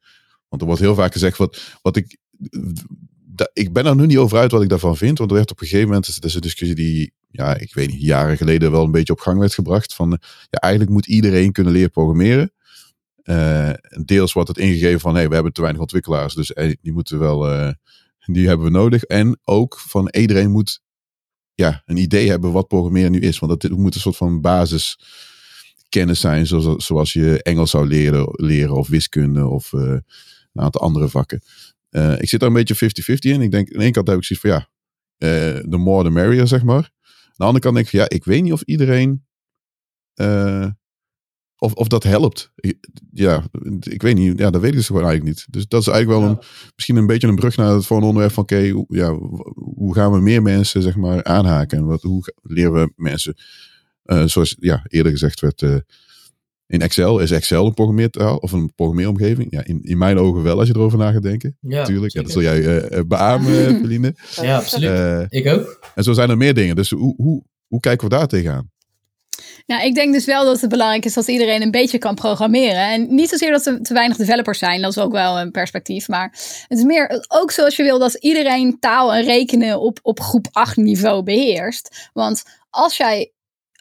want er wordt heel vaak gezegd, wat, wat ik, ik ben er nu niet over uit wat ik daarvan vind. Want er werd op een gegeven moment, dat is een discussie die, ja, ik weet niet, jaren geleden wel een beetje op gang werd gebracht. Van, ja, eigenlijk moet iedereen kunnen leren programmeren. Eh, deels wordt het ingegeven van, hey, we hebben te weinig ontwikkelaars, dus die moeten wel, eh, die hebben we nodig. En ook van iedereen moet ja, een idee hebben wat programmeren nu is. Want dat moet een soort van basiskennis zijn, zoals, zoals je Engels zou leren, leren of wiskunde of eh, een aantal andere vakken. Eh, ik zit daar een beetje 50-50 in. Ik denk, aan de ene kant heb ik zoiets van, ja, eh the more the merrier, zeg maar. Aan de andere kant denk ik van, ja, ik weet niet of iedereen, eh, of, of dat helpt. Ja, ik weet niet, ja, dat weet ik dus gewoon eigenlijk niet. Dus dat is eigenlijk wel Ja. een, misschien een beetje een brug naar het volgende onderwerp van, oké, hoe- ja, hoe gaan we meer mensen, zeg maar, aanhaken? En wat, hoe leren we mensen, eh, zoals ja, eerder gezegd werd, eh, in Excel, is Excel een programmeertaal of een programmeeromgeving? Ja, in, in mijn ogen wel, als je erover na gaat denken. Ja, Natuurlijk, ja, dat zul jij eh, eh, beamen, eh, Feline. Ja, absoluut. Eh, Ik ook. en zo zijn er meer dingen. Dus hoe, hoe, hoe kijken we daar tegenaan? Nou, ik denk dus wel dat het belangrijk is dat iedereen een beetje kan programmeren. En niet zozeer dat er te weinig developers zijn, dat is ook wel een perspectief. Maar het is meer ook zoals je wil dat iedereen taal en rekenen op, op groep 8 niveau beheerst. Want als jij,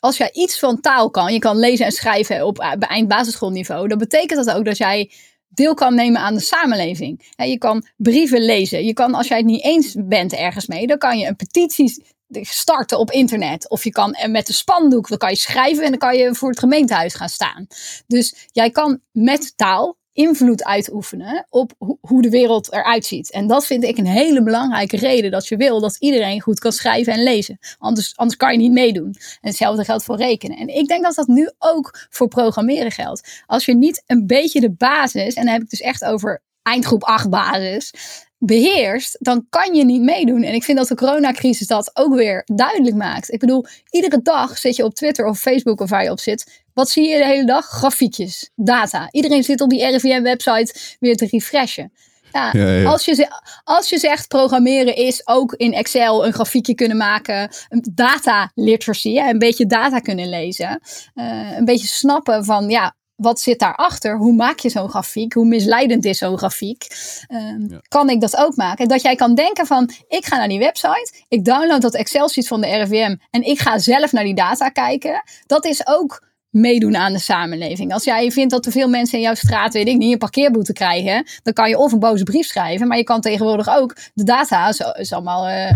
als jij iets van taal kan, je kan lezen en schrijven op eh, eind basisschoolniveau, dan betekent dat ook dat jij deel kan nemen aan de samenleving. Je kan brieven lezen. Je kan, als jij het niet eens bent ergens mee, dan kan je een petitie starten op internet. Of je kan en met de spandoek, dan kan je schrijven en dan kan je voor het gemeentehuis gaan staan. Dus jij kan met taal invloed uitoefenen op ho- hoe de wereld eruit ziet. En dat vind ik een hele belangrijke reden dat je wil dat iedereen goed kan schrijven en lezen. Anders, anders kan je niet meedoen. En hetzelfde geldt voor rekenen. En ik denk dat dat nu ook voor programmeren geldt. Als je niet een beetje de basis, en dan heb ik dus echt over eindgroep 8 basis, beheerst, dan kan je niet meedoen. En ik vind dat de coronacrisis dat ook weer duidelijk maakt. Ik bedoel, iedere dag zit je op Twitter of Facebook of waar je op zit. Wat zie je de hele dag? Grafiekjes, data. Iedereen zit op die RIVM-website weer te refreshen. Ja, Ja, ja. Als, je, als je zegt programmeren is ook in Excel een grafiekje kunnen maken, een data literacy, een beetje data kunnen lezen, eh, een beetje snappen van ja, wat zit daarachter? Hoe maak je zo'n grafiek? Hoe misleidend is zo'n grafiek? Ehm, Ja. Kan ik dat ook maken? Dat jij kan denken van, ik ga naar die website, ik download dat Excel-sheet van de RIVM en ik ga zelf naar die data kijken. Dat is ook meedoen aan de samenleving. Als jij vindt dat te veel mensen in jouw straat, weet ik niet, een parkeerboete krijgen, dan kan je of een boze brief schrijven, maar je kan tegenwoordig ook de data, zo is allemaal eh,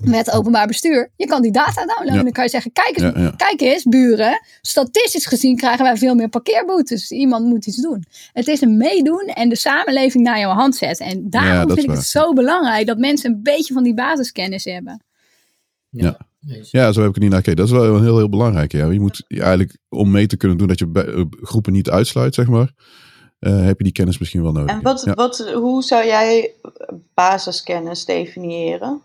met openbaar bestuur, je kan die data downloaden. Ja. Dan kan je zeggen, kijk eens, Ja, ja. kijk eens, buren, statistisch gezien krijgen wij veel meer parkeerboetes. Iemand moet iets doen. Het is een meedoen en de samenleving naar jouw hand zetten. En daarom vind ik waar. het zo belangrijk dat mensen een beetje van die basiskennis hebben. Ja. Nee, Ja, zo heb ik er niet naar gekeken. Dat is wel een heel, heel belangrijk. Ja. Je moet je eigenlijk, om mee te kunnen doen dat je eh, groepen niet uitsluit, zeg maar, eh, heb je die kennis misschien wel nodig. En wat, Ja. wat, hoe zou jij basiskennis definiëren?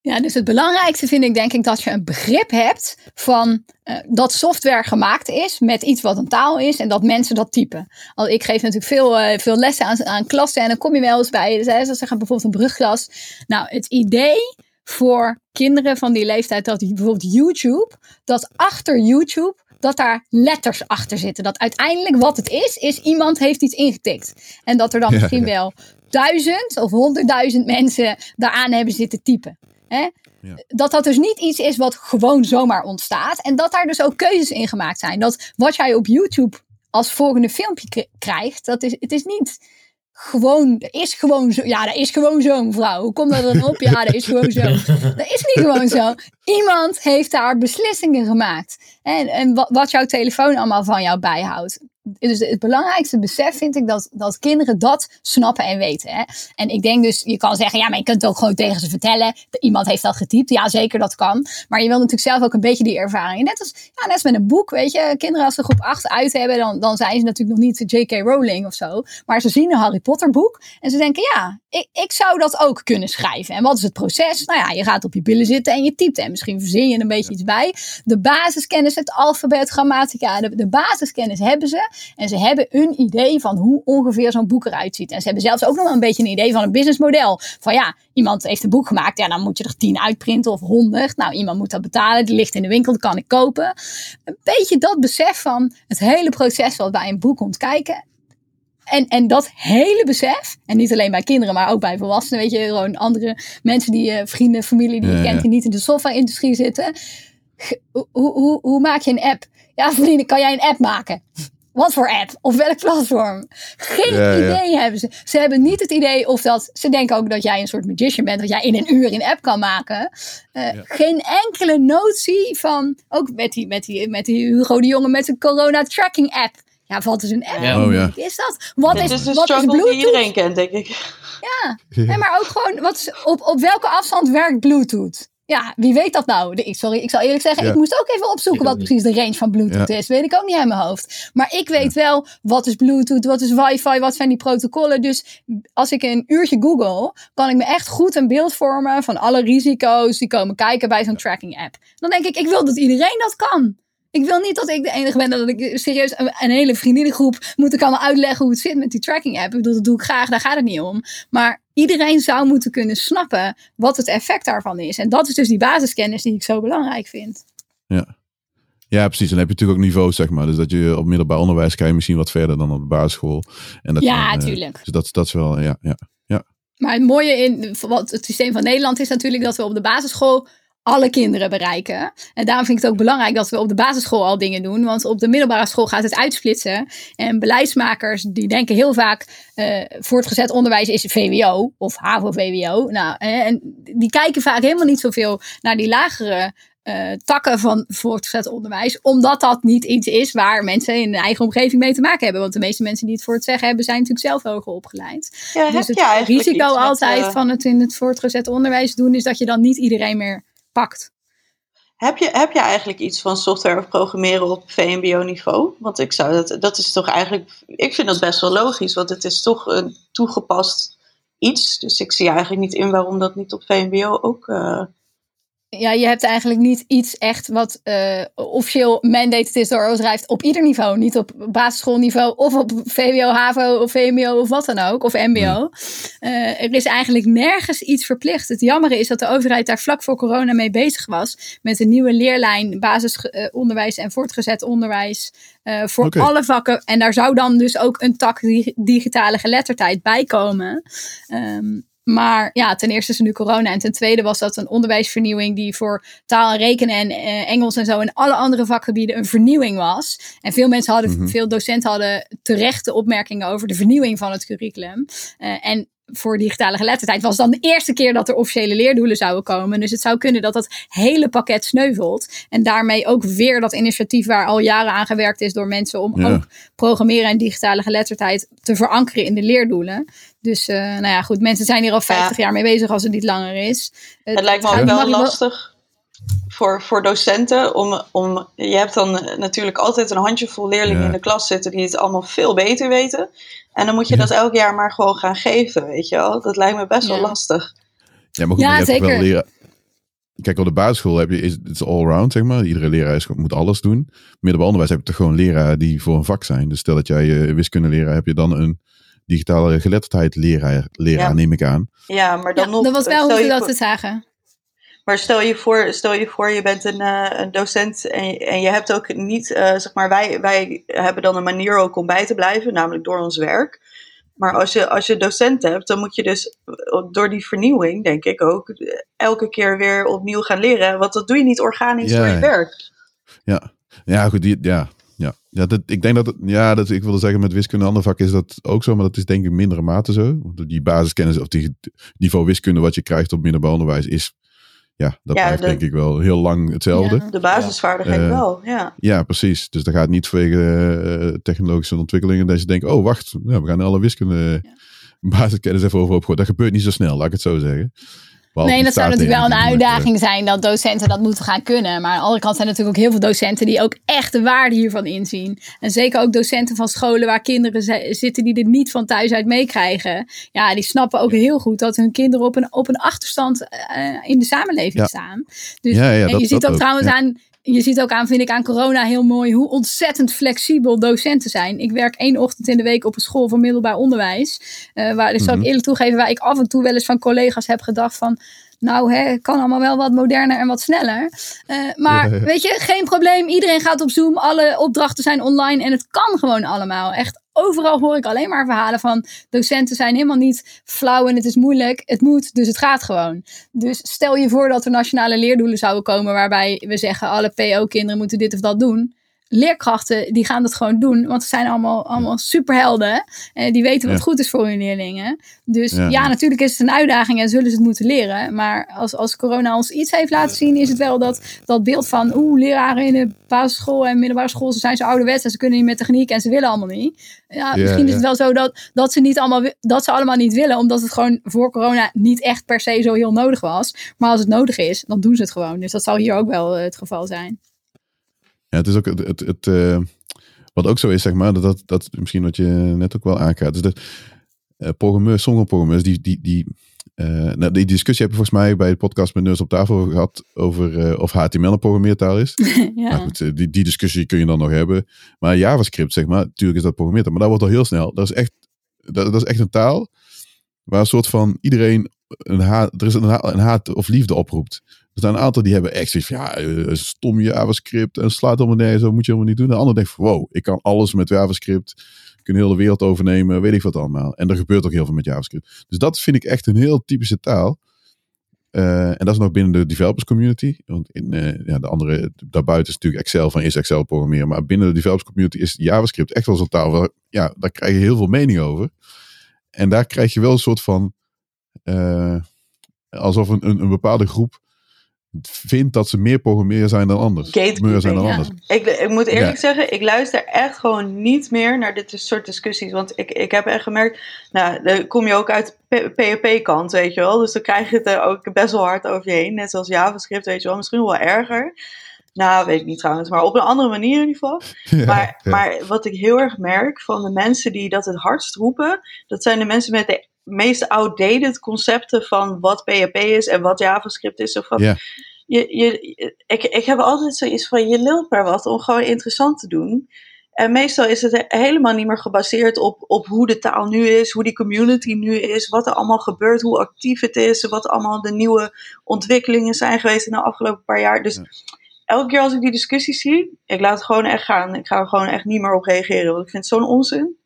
Ja, dus het belangrijkste vind ik denk ik dat je een begrip hebt van eh, dat software gemaakt is met iets wat een taal is en dat mensen dat typen. Al, ik geef natuurlijk veel, eh, veel lessen aan, aan klassen en dan kom je wel eens bij, ze zeggen bijvoorbeeld een brugklas. Nou, het idee voor kinderen van die leeftijd dat bijvoorbeeld YouTube, dat achter YouTube dat daar letters achter zitten. Dat uiteindelijk wat het is, is iemand heeft iets ingetikt. En dat er dan Ja, misschien ja. wel duizend of honderdduizend mensen daaraan hebben zitten typen. Hè? Ja. Dat dat dus niet iets is wat gewoon zomaar ontstaat. En dat daar dus ook keuzes in gemaakt zijn. Dat wat jij op YouTube als volgende filmpje krijgt, dat is, het is niet gewoon, er is gewoon zo, ja, er is gewoon zo'n vrouw. Hoe komt dat dan op? Ja, dat is gewoon zo. Dat is niet gewoon zo. Iemand heeft daar beslissingen gemaakt. En, en wat, wat jouw telefoon allemaal van jou bijhoudt. Dus het belangrijkste besef vind ik dat, dat kinderen dat snappen en weten. Hè? En ik denk dus, je kan zeggen, ja, maar je kunt het ook gewoon tegen ze vertellen. Iemand heeft dat getypt. Ja, zeker, dat kan. Maar je wil natuurlijk zelf ook een beetje die ervaring. Net als, ja, net als met een boek, weet je. Kinderen als ze groep 8 uit hebben, dan, dan zijn ze natuurlijk nog niet J.K. Rowling of zo. Maar ze zien een Harry Potter boek en ze denken, ja, ik, ik zou dat ook kunnen schrijven. En wat is het proces? Nou ja, je gaat op je billen zitten en je typt. En misschien verzin je een beetje iets bij. De basiskennis, het alfabet, grammatica, de, de basiskennis hebben ze. En ze hebben een idee van hoe ongeveer zo'n boek eruit ziet. En ze hebben zelfs ook nog wel een beetje een idee van een businessmodel. Van ja, iemand heeft een boek gemaakt. Ja, dan moet je er tien uitprinten of honderd. Nou, iemand moet dat betalen. Die ligt in de winkel, dat kan ik kopen. Een beetje dat besef van het hele proces wat bij een boek komt kijken. En, en dat hele besef, en niet alleen bij kinderen, maar ook bij volwassenen, weet je, gewoon andere mensen die, uh, vrienden, familie die je kent, die niet in de software-industrie zitten. Hoe, hoe, hoe maak je een app? Ja, vrienden, kan jij een app maken? Wat voor app? Of welk platform? Geen Ja, ja. idee hebben ze. Ze hebben niet het idee of dat. Ze denken ook dat jij een soort magician bent. Dat jij in een uur een app kan maken. Eh, Geen enkele notie van. Ook met die, met, die, met die Hugo de Jonge met zijn corona tracking app. Ja, wat is een app? Ja. Oh, ja. is dat? Wat is, is wat is struggle die Bluetooth? iedereen kent, denk ik. Ja. Nee, maar ook gewoon, wat is, op, op welke afstand werkt Bluetooth? Ja, wie weet dat nou? Sorry, ik zal eerlijk zeggen, Ja. ik moest ook even opzoeken wat precies de range van Bluetooth Ja. is. Weet ik ook niet uit mijn hoofd. Maar ik weet wel, wat is Bluetooth, wat is wifi, wat zijn die protocollen. Dus als ik een uurtje google, kan ik me echt goed een beeld vormen van alle risico's die komen kijken bij zo'n tracking app. Dan denk ik, ik wil dat iedereen dat kan. Ik wil niet dat ik de enige ben dat ik serieus een, een hele vriendinnengroep moet ik allemaal uitleggen hoe het zit met die tracking app. Ik bedoel, dat doe ik graag, daar gaat het niet om. Maar iedereen zou moeten kunnen snappen wat het effect daarvan is. En dat is dus die basiskennis die ik zo belangrijk vind. Ja, precies. En dan heb je natuurlijk ook niveaus, zeg maar. Dus dat je op middelbaar onderwijs kan je misschien wat verder dan op de basisschool. En dat Ja, dan, eh, tuurlijk. Dus dat, dat is wel, ja, ja. Maar het mooie in wat het systeem van Nederland is natuurlijk dat we op de basisschool alle kinderen bereiken. En daarom vind ik het ook belangrijk dat we op de basisschool al dingen doen. Want op de middelbare school gaat het uitsplitsen. En beleidsmakers die denken heel vaak eh voortgezet onderwijs is VWO of HAVO-VWO. Nou, eh, en die kijken vaak helemaal niet zoveel naar die lagere eh, takken van voortgezet onderwijs. Omdat dat niet iets is waar mensen in hun eigen omgeving mee te maken hebben. Want de meeste mensen die het voor het zeggen hebben zijn natuurlijk zelf hoger opgeleid. Ja, Dus heb het risico met, altijd van het in het voortgezet onderwijs doen, is dat je dan niet iedereen meer pakt. Heb je, heb je eigenlijk iets van software of programmeren op VMBO-niveau? Want ik zou dat, dat is toch eigenlijk, ik vind dat best wel logisch, want het is toch een toegepast iets. Dus ik zie eigenlijk niet in waarom dat niet op VMBO ook. eh, Ja, je hebt eigenlijk niet iets echt wat eh, officieel mandated is door Oostenrijk op ieder niveau. Niet op basisschoolniveau of op VWO, HAVO of VMBO of wat dan ook. Of MBO. Eh, er is eigenlijk nergens iets verplicht. Het jammere is dat de overheid daar vlak voor corona mee bezig was. Met een nieuwe leerlijn basisonderwijs en voortgezet onderwijs. eh, voor alle vakken. En daar zou dan dus ook een tak di- digitale geletterdheid bij komen. Ehm, maar ja, ten eerste is er nu corona. En ten tweede was dat een onderwijsvernieuwing die voor taal en rekenen en eh, Engels en zo en alle andere vakgebieden een vernieuwing was. En veel mensen hadden, Mhm. veel docenten hadden terechte opmerkingen over de vernieuwing van het curriculum. Eh, en voor digitale geletterdheid was dan de eerste keer dat er officiële leerdoelen zouden komen. Dus het zou kunnen dat dat hele pakket sneuvelt. En daarmee ook weer dat initiatief waar al jaren aan gewerkt is door mensen om Ja. ook programmeren en digitale geletterdheid te verankeren in de leerdoelen. Dus eh, nou ja, goed, mensen zijn hier al 50 jaar mee bezig als het niet langer is. Het lijkt me ook wel lastig voor, voor docenten. Om, om, je hebt dan eh, natuurlijk altijd een handjevol leerlingen Ja. in de klas zitten die het allemaal veel beter weten. En dan moet je Ja. dat elk jaar maar gewoon gaan geven, weet je wel. Dat lijkt me best wel lastig. Ja, maar goed, Ja, maar je hebt wel leren. Kijk, op de basisschool heb je, is het all-round, zeg maar. Iedere leraar is, moet alles doen. Middelbaar onderwijs heb je toch gewoon leraren die voor een vak zijn. Dus stel dat jij uh, wiskunde leraar heb je dan een digitale geletterdheid leraar, leraar Ja. neem ik aan. Ja, maar dan Ja, nog... dat was wel hoe ze je dat te zagen. Maar stel je voor, stel je, voor je bent een, eh, een docent en je, en je hebt ook niet, eh, zeg maar, wij, wij hebben dan een manier ook om bij te blijven, namelijk door ons werk. Maar als je, als je docent hebt, dan moet je dus eh, door die vernieuwing, denk ik ook, elke keer weer opnieuw gaan leren. Want dat doe je niet organisch Ja, door je werk. Ja, ja goed. Die, ja, ja. ja dat, ik denk dat het, ja, dat, ik wilde zeggen met wiskunde en vakken is dat ook zo, maar dat is denk ik in mindere mate zo. Want die basiskennis of die niveau wiskunde wat je krijgt op middelbaar onderwijs is ja, dat Ja, blijft de- denk ik wel heel lang hetzelfde. Ja. De basisvaardigheid Eh, wel, ja. Ja, precies. Dus dat gaat niet vanwege eh, technologische ontwikkelingen dat je denkt, oh wacht, we gaan alle wiskunde basiskennis even overhoop gooien. Dat gebeurt niet zo snel, laat ik het zo zeggen. Nee, dat zou natuurlijk wel een maar, uitdaging zijn dat docenten dat moeten gaan kunnen. Maar aan de andere kant zijn er natuurlijk ook heel veel docenten die ook echt de waarde hiervan inzien. En zeker ook docenten van scholen waar kinderen zi- zitten die dit niet van thuis uit meekrijgen. Ja, die snappen ook heel goed dat hun kinderen op een, op een achterstand eh, in de samenleving Ja. staan. Dus Ja, ja, en dat- je ziet dat trouwens aan. Je ziet ook aan, vind ik, aan corona heel mooi hoe ontzettend flexibel docenten zijn. Ik werk één ochtend in de week op een school voor middelbaar onderwijs. eh, waar, dat zal ik Mhm. eerlijk toegeven, waar ik af en toe wel eens van collega's heb gedacht van... Nou, hè, het kan allemaal wel wat moderner en wat sneller. Eh, maar Ja, ja. weet je, geen probleem. Iedereen gaat op Zoom. Alle opdrachten zijn online en het kan gewoon allemaal. Echt overal hoor ik alleen maar verhalen van docenten zijn helemaal niet flauw en het is moeilijk. Het moet, dus het gaat gewoon. Dus stel je voor dat er nationale leerdoelen zouden komen waarbij we zeggen alle PO-kinderen moeten dit of dat doen. Leerkrachten die gaan dat gewoon doen, want ze zijn allemaal, allemaal superhelden. En die weten wat Ja. goed is voor hun leerlingen. Dus Ja, natuurlijk is het een uitdaging en zullen ze het moeten leren. Maar als, als corona ons iets heeft laten zien, is het wel dat, dat beeld van oeh, leraren in de basisschool en middelbare school, ze zijn zo ouderwets en ze kunnen niet met techniek en ze willen allemaal niet. Ja, misschien is het wel zo dat, dat ze niet allemaal dat ze allemaal niet willen, omdat het gewoon voor corona niet echt per se zo heel nodig was. Maar als het nodig is, dan doen ze het gewoon. Dus dat zal hier ook wel eh, het geval zijn. Ja, het is ook het, het, het, eh, wat ook zo is, zeg maar, dat, dat, dat misschien wat je net ook wel aankaart, is dat eh, programmeurs, sommige programmeurs, die, die, die, eh, nou, die discussie heb je volgens mij bij de podcast met Neus op tafel gehad over of HTML een programmeertaal is. ja. Maar goed, die, die discussie kun je dan nog hebben. Maar JavaScript, zeg maar, natuurlijk is dat programmeertaal, maar dat wordt al heel snel. Dat is echt, dat, dat is echt een taal waar een soort van iedereen een haat, er is een haat of liefde oproept. Er zijn een aantal die hebben echt zoiets van, ja, eh, stom JavaScript en slaat helemaal nergens, dat moet je helemaal niet doen. De ander denkt van, wow, ik kan alles met JavaScript. Ik kan heel de wereld overnemen, weet ik wat allemaal. En er gebeurt ook heel veel met JavaScript. Dus dat vind ik echt een heel typische taal. Eh, en dat is nog binnen de developers community. Want in eh, ja, de andere, daarbuiten is natuurlijk Excel van is Excel programmeren. Maar binnen de developers community is JavaScript echt wel zo'n taal. Waar, ja, daar krijg je heel veel mening over. En daar krijg je wel een soort van. alsof een, een, een bepaalde groep vindt dat ze meer programmeren zijn dan anders. Programmeur zijn dan anders. Ik, ik moet eerlijk Ja. zeggen, ik luister echt gewoon niet meer naar dit soort discussies. Want ik, ik heb echt gemerkt, nou, dan kom je ook uit de PHP-kant, weet je wel. Dus dan krijg je het er ook best wel hard over je heen. Net zoals JavaScript, weet je wel. Misschien wel erger. Nou, weet ik niet trouwens. Maar op een andere manier in ieder geval. Ja, Maar, ja. maar wat ik heel erg merk van de mensen die dat het hardst roepen, dat zijn de mensen met de meest outdated concepten van wat PHP is en wat JavaScript is. Of wat. Je, je, ik, ik heb altijd zoiets van, je lult maar wat om gewoon interessant te doen. En meestal is het he- helemaal niet meer gebaseerd op, op hoe de taal nu is, hoe die community nu is, wat er allemaal gebeurt, hoe actief het is, wat allemaal de nieuwe ontwikkelingen zijn geweest in de afgelopen paar jaar. Dus Ja. elke keer als ik die discussie zie, ik laat het gewoon echt gaan. Ik ga er gewoon echt niet meer op reageren, want ik vind het zo'n onzin.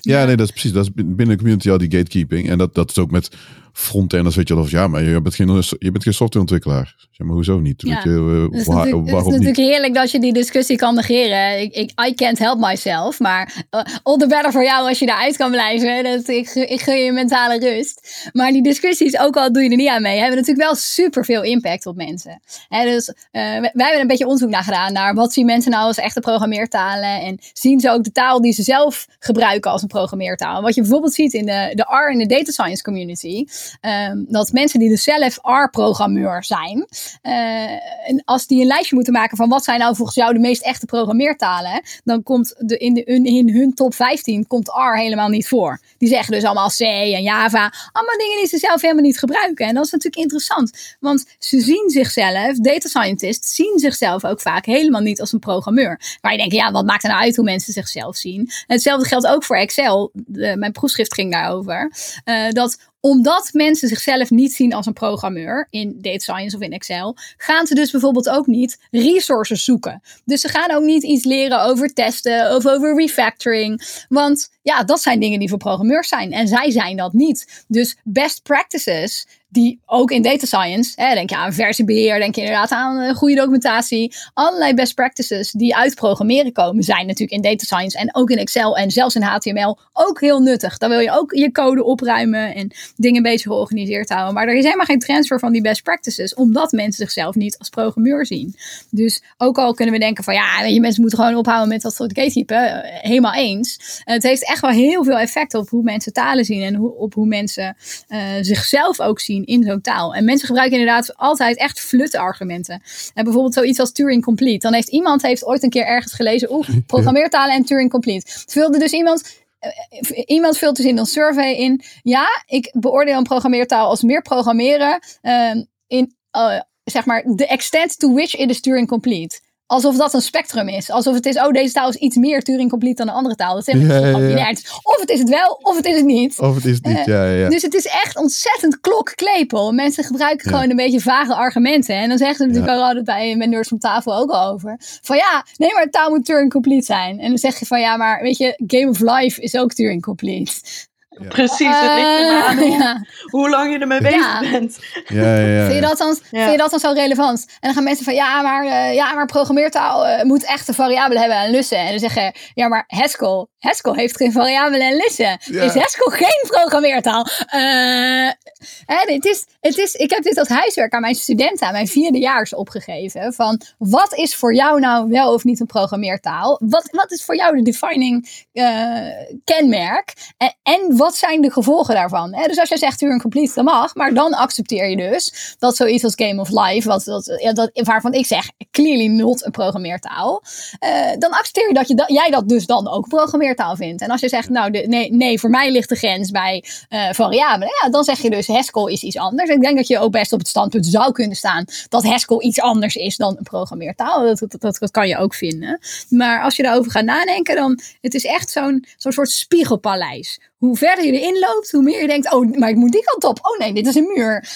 Ja, nee, dat is precies. Dat is binnen de community al die gatekeeping. En dat, dat is ook met frontenders, weet je wel. Of ja, maar je bent geen, je bent geen softwareontwikkelaar. Zeg maar, hoezo niet? Ja. Weet je, eh, Het is, waar- natuurlijk, het is natuurlijk niet? heerlijk dat je die discussie kan negeren. Ik, ik, I can't help myself. Maar uh, all the better voor jou als je eruit kan blijven. Dat, ik, ik gun je mentale rust. Maar die discussies, ook al doe je er niet aan mee, hebben natuurlijk wel super veel impact op mensen. Hè, dus uh, wij hebben een beetje onderzoek naar gedaan naar wat zien mensen nou als echte programmeertalen. En zien ze ook de taal die ze zelf gebruiken als een programmeertaal. Wat je bijvoorbeeld ziet in de, de R in de data science community. Um, dat mensen die dus zelf R-programmeur zijn. Uh, en als die een lijstje moeten maken van wat zijn nou volgens jou de meest echte programmeertalen. Dan komt de, in, hun top 15 komt R helemaal niet voor. Die zeggen dus allemaal C en Java. Allemaal dingen die ze zelf helemaal niet gebruiken. En dat is natuurlijk interessant. Want ze zien zichzelf, data scientists, zien zichzelf ook vaak helemaal niet als een programmeur. Waar je denkt, ja, wat maakt er nou uit hoe mensen zichzelf zien? En hetzelfde geldt ook voor Excel. Mijn proefschrift ging daarover. Uh, dat omdat mensen zichzelf niet zien als een programmeur in data science of in Excel, gaan ze dus bijvoorbeeld ook niet resources zoeken. Dus ze gaan ook niet iets leren over testen of over refactoring. Want ja, dat zijn dingen die voor programmeurs zijn en zij zijn dat niet. Dus best practices die ook in data science, hè, denk je aan versiebeheer, denk je inderdaad aan uh, goede documentatie, allerlei best practices die uit programmeren komen, zijn natuurlijk in data science en ook in Excel en zelfs in HTML ook heel nuttig. Dan wil je ook je code opruimen en dingen een beetje georganiseerd houden. Maar er is helemaal geen transfer van die best practices, omdat mensen zichzelf niet als programmeur zien. Dus ook al kunnen we denken van ja, je mensen moeten gewoon ophouden met dat soort gatekeepen, helemaal eens. het heeft echt wel heel veel effect op hoe mensen talen zien en hoe, op hoe mensen uh, zichzelf ook zien in zo'n taal. En mensen gebruiken inderdaad altijd echt flutte argumenten. En bijvoorbeeld zoiets als Turing Complete. Dan heeft iemand heeft ooit een keer ergens gelezen, oeh, programmeertalen en Turing Complete. Vulde dus iemand eh, iemand vult dus in een survey in. Ja, ik beoordeel een programmeertaal als meer programmeren. Uh, in, uh, zeg maar, the extent to which it is Turing complete. Alsof dat een spectrum is. Alsof het is, oh, deze taal is iets meer Turing complete dan een andere taal. Dat zeg ik ja, ja, Of het is het wel, of het is het niet. Of het is het niet, uh, ja, ja. Dus het is echt ontzettend klokklepel. Mensen gebruiken gewoon een beetje vage argumenten. En dan zeggen ze natuurlijk ook altijd bij, bij Nerds om tafel ook al over. Van ja, nee, maar taal moet Turing complete zijn. En dan zeg je van ja, maar weet je, Game of Life is ook Turing complete. Precies, het ligt er maar aan hoe, hoe, lang je ermee bezig bent. Ja, ja, Vind, je dat dan, vind je dat dan zo relevant? En dan gaan mensen van, ja, maar, uh, ja, maar programmeertaal uh, moet echte variabelen hebben en lussen. En dan zeggen, ja, maar Haskell, Haskell heeft geen variabelen en lussen. Is Haskell geen programmeertaal? Uh, hè, is, het is, ik heb dit als huiswerk aan mijn studenten, aan mijn vierdejaars opgegeven. Van, wat is voor jou nou wel of niet een programmeertaal? Wat, wat is voor jou de defining kenmerk? En, en wat zijn de gevolgen daarvan? Dus als jij zegt Turing Complete, dat mag. Maar dan accepteer je dus dat zoiets als Game of Life, wat, wat, ja, dat, waarvan ik zeg, clearly not een programmeertaal. Uh, dan accepteer je dat, je dat jij dat dus dan ook vindt. En als je zegt, nou de, nee, nee, voor mij ligt de grens bij uh, variabelen. Ja, dan zeg je dus Haskell is iets anders. Ik denk dat je ook best op het standpunt zou kunnen staan dat Haskell iets anders is dan een programmeertaal. Dat, dat, dat, dat kan je ook vinden. Maar als je daarover gaat nadenken, dan het is echt zo'n zo'n soort spiegelpaleis hoe verder je erin loopt, hoe meer je denkt: oh, maar ik moet die kant op. Oh nee, dit is een muur.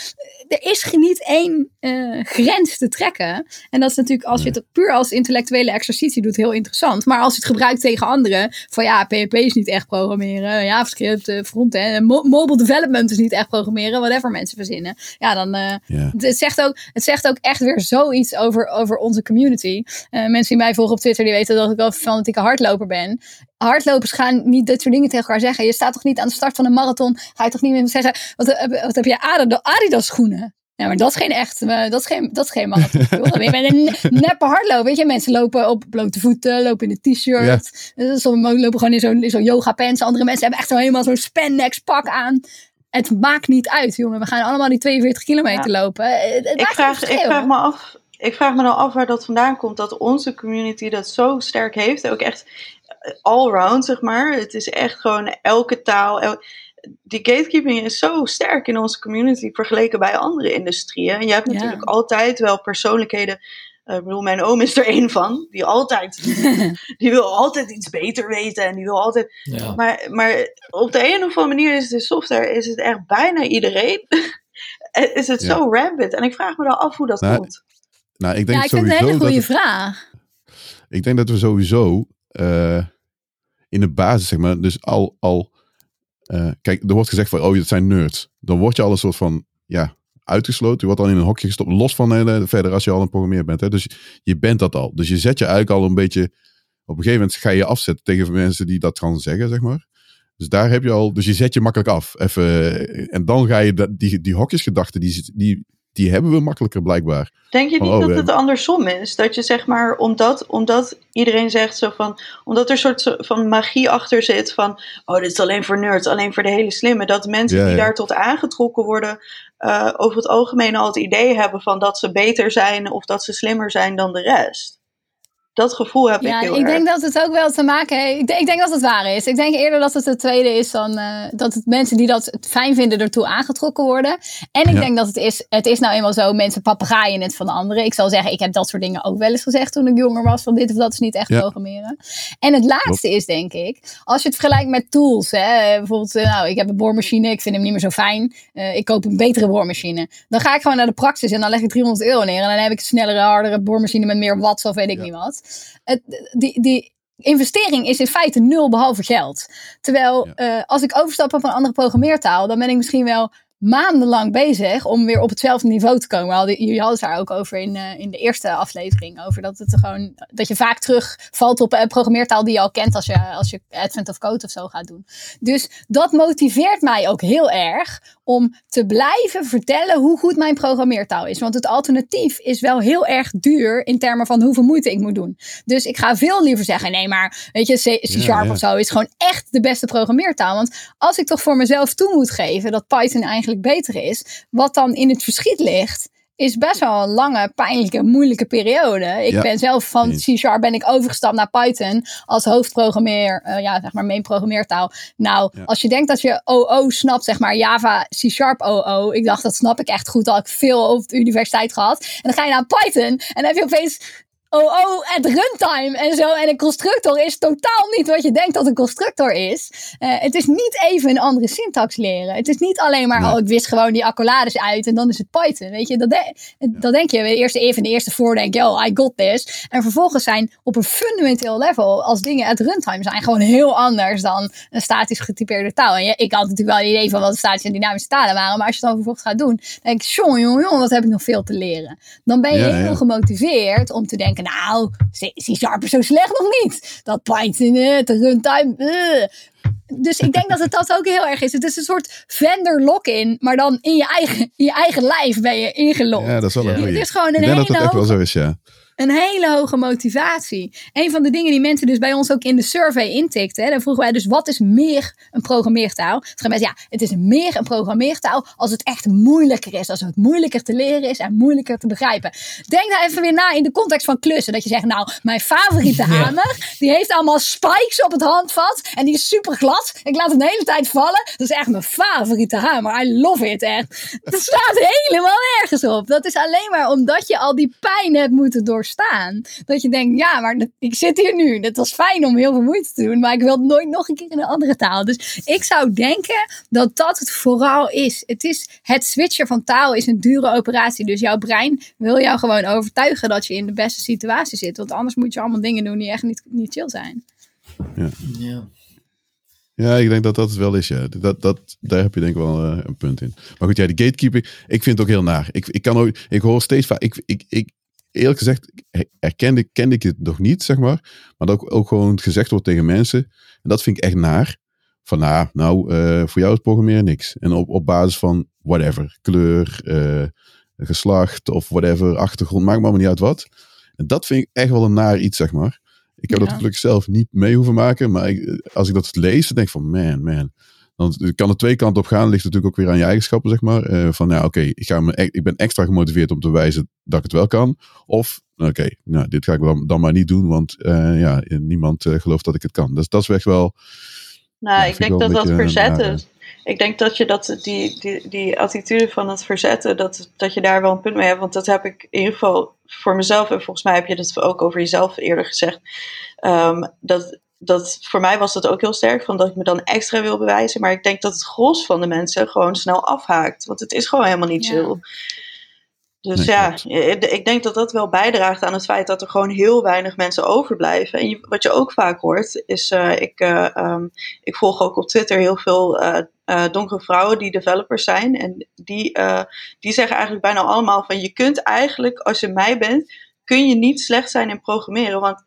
Er is niet één uh, grens te trekken. En dat is natuurlijk, als je het puur als intellectuele exercitie doet, heel interessant. Maar als je het gebruikt tegen anderen, van ja, PHP is niet echt programmeren, JavaScript, uh, frontend, mo mobile development is niet echt programmeren, whatever mensen verzinnen. Ja, dan uh, yeah. het, zegt ook, het zegt ook echt weer zoiets over, over onze community. mensen die mij volgen op Twitter, die weten dat ik een fanatieke hardloper ben hardlopers gaan niet dit soort dingen tegen elkaar zeggen. Je staat toch niet aan de start van een marathon. Ga je toch niet meer zeggen: wat, wat heb je Adidas schoenen? Ja, maar dat is geen echt, dat is geen, dat is geen marathon. je bent een neppe hardloper. Weet je, mensen lopen op blote voeten, lopen in een t-shirt. Ja. Sommigen lopen gewoon in zo'n zo yoga pants. Andere mensen hebben echt zo helemaal zo'n spandex pak aan. Het maakt niet uit, jongen. We gaan allemaal die 42 kilometer lopen. Het ik, vraag, ik vraag me af, ik vraag me dan af waar dat vandaan komt. Dat onze community dat zo sterk heeft. Ook echt allround, zeg maar. Het is echt gewoon elke taal. die gatekeeping is zo sterk in onze community vergeleken bij andere industrieën. En je hebt natuurlijk altijd wel persoonlijkheden. Uh, ik bedoel, mijn oom is er één van. Die altijd, die wil altijd iets beter weten. En die wil altijd. Maar, maar op de een of andere manier is de software, is het echt bijna iedereen. is het zo rampant. En ik vraag me dan af hoe dat nou, komt. Nou, ik denk ja, ik vind het een hele goede vraag. Ik denk dat we sowieso uh, in de basis, zeg maar, dus al, al uh, kijk, er wordt gezegd van, oh, dat zijn nerds. Dan word je al een soort van, ja, uitgesloten. Je wordt dan in een hokje gestopt, los van uh, verder als je al een programmeer bent. Hè? Dus je bent dat al. Dus je zet je eigenlijk al een beetje, op een gegeven moment ga je je afzetten tegen mensen die dat gaan zeggen, zeg maar. Dus daar heb je al, dus je zet je makkelijk af. Even, en dan ga je die, die hokjesgedachten, die, die, die hebben we makkelijker blijkbaar. Denk je niet oh, dat het andersom is? Dat je zeg maar, omdat, omdat iedereen zegt zo van, omdat er een soort van magie achter zit van, oh dit is alleen voor nerds, alleen voor de hele slimme, dat mensen die daar tot aangetrokken worden, uh, over het algemeen al het idee hebben van dat ze beter zijn of dat ze slimmer zijn dan de rest. Dat gevoel heb ja, ik heel ik denk dat het ook wel te maken heeft. Ik denk, ik denk dat het waar is. Ik denk eerder dat het het tweede is dan uh, dat het mensen die dat fijn vinden ertoe aangetrokken worden. En ik denk dat het is, het is nou eenmaal zo, mensen papegaaien het van anderen. Ik zal zeggen, ik heb dat soort dingen ook wel eens gezegd toen ik jonger was, van dit of dat is niet echt programmeren. En het laatste is denk ik, als je het vergelijkt met tools, hè, bijvoorbeeld, uh, nou, ik heb een boormachine, ik vind hem niet meer zo fijn. Uh, ik koop een betere boormachine. Dan ga ik gewoon naar de praxis en dan leg ik 300 euro neer en dan heb ik een snellere, hardere boormachine met meer watts of weet ik niet wat het, die, die investering is in feite nul behalve geld. Terwijl uh, als ik overstap op een andere programmeertaal, dan ben ik misschien wel maandenlang bezig om weer op hetzelfde niveau te komen. Hadden, jullie hadden het daar ook over in, uh, in de eerste aflevering. Over dat, het gewoon, dat je vaak terugvalt op een programmeertaal die je al kent als je, als je Advent of Code of zo gaat doen. Dus dat motiveert mij ook heel erg om te blijven vertellen hoe goed mijn programmeertaal is. Want het alternatief is wel heel erg duur in termen van hoeveel moeite ik moet doen. Dus ik ga veel liever zeggen, nee maar weet je, C-Sharp ja, ja. of zo is gewoon echt de beste programmeertaal. Want als ik toch voor mezelf toe moet geven dat Python eigenlijk beter is, wat dan in het verschiet ligt, is best wel een lange, pijnlijke, moeilijke periode. Ik Ja. ben zelf van C-Sharp ben ik overgestapt naar Python als hoofdprogrammeer, eh, ja, zeg maar main programmeertaal. Nou, Ja. als je denkt dat je OO snapt, zeg maar Java, C-Sharp OO. Ik dacht, dat snap ik echt goed, al ik veel op de universiteit gehad. En dan ga je naar Python en dan heb je opeens OO at runtime en zo. En een constructor is totaal niet wat je denkt dat een constructor is. Eh, het is niet even een andere syntax leren. Het is niet alleen maar, Nee. oh, ik wist gewoon die accolades uit en dan is het Python. Weet je, dat, de- dat denk je. De eerste if en de eerste voor denk je, oh, I got this. En vervolgens zijn op een fundamenteel level, als dingen at runtime zijn, gewoon heel anders dan een statisch getypeerde taal. En je, ik had natuurlijk wel een idee van wat statische en dynamische talen waren. Maar als je het dan vervolgens gaat doen, dan denk ik, jongen, jongen, wat heb ik nog veel te leren. Dan ben je Ja, heel ja. gemotiveerd om te denken, nou, C-Sharp is zo slecht nog niet. Dat Python, eh, de runtime, eh. Dus ik denk dat het dat ook heel erg is. Het is een soort vendor lock-in, maar dan in je eigen, in je eigen lijf ben je ingelogd. Ja, dat is wel een goeie. Het is gewoon Ik een denk dat hele het echt wel zo is, ja. Een hele hoge motivatie. Een van de dingen die mensen dus bij ons ook in de survey intikten. hè, Dan vroegen wij dus wat is meer een programmeertaal? Toen mensen ja, het is meer een programmeertaal als het echt moeilijker is. Als het moeilijker te leren is en moeilijker te begrijpen. Denk daar even weer na in de context van klussen. Dat je zegt nou, mijn favoriete Ja. hamer. Die heeft allemaal spikes op het handvat. En die is super glad. Ik laat hem de hele tijd vallen. Dat is echt mijn favoriete hamer. I love it echt. Het staat helemaal nergens op. Dat is alleen maar omdat je al die pijn hebt moeten doorstaan. Dat je denkt, ja, maar dat- ik zit hier nu. Het was fijn om heel veel moeite te doen. Maar ik wil het nooit nog een keer in een andere taal. Dus ik zou denken dat dat het vooral is. Het is het switchen van taal is een dure operatie. Dus jouw brein wil jou gewoon overtuigen dat je in de beste situatie zit. Want anders moet je allemaal dingen doen die echt niet, niet chill zijn. Ja. Ja, ik denk dat dat het wel is, ja. Dat, dat, daar heb je denk ik wel eh, een punt in. Maar goed, ja, die gatekeeping, ik vind het ook heel naar. Ik, ik kan ook, ik hoor steeds vaak, ik, ik, ik, eerlijk gezegd, erkende, kende ik het nog niet, zeg maar. Maar dat ook, ook gewoon gezegd wordt tegen mensen. En dat vind ik echt naar. Van, nou, nou eh, voor jou is programmeren niks. En op, op basis van whatever, kleur, eh, geslacht of whatever, achtergrond, maakt me allemaal niet uit wat. En dat vind ik echt wel een naar iets, zeg maar. Ik heb Ja. dat gelukkig zelf niet mee hoeven maken. Maar ik, als ik dat lees, dan denk ik van man, man. Dan kan er twee kanten op gaan. Ligt natuurlijk ook weer aan je eigenschappen, zeg maar. Eh, van ja, oké, ik ga me e- ik ben extra gemotiveerd om te wijzen dat ik het wel kan. Of, oké, nou, dit ga ik dan, dan maar niet doen. Want eh, ja, niemand eh, gelooft dat ik het kan. Dus dat is echt wel... Nou, Ja, ik denk dat dat verzetten. Ik denk dat je dat, die, die, die attitude van het verzetten, dat, dat je daar wel een punt mee hebt. Want dat heb ik in ieder geval voor mezelf, en volgens mij heb je dat ook over jezelf eerder gezegd. Ehm, dat, dat voor mij was dat ook heel sterk, van dat ik me dan extra wil bewijzen. Maar ik denk dat het gros van de mensen gewoon snel afhaakt. Want het is gewoon helemaal niet Ja. chill. Dus Nee, ja, klopt. ik ik denk dat dat wel bijdraagt aan het feit dat er gewoon heel weinig mensen overblijven. En je- wat je ook vaak hoort, is: eh, ik, eh, ehm, ik volg ook op Twitter heel veel eh, eh, donkere vrouwen die developers zijn. En die, eh, die zeggen eigenlijk bijna allemaal: van je kunt eigenlijk, als je mij bent, kun je niet slecht zijn in programmeren. Want,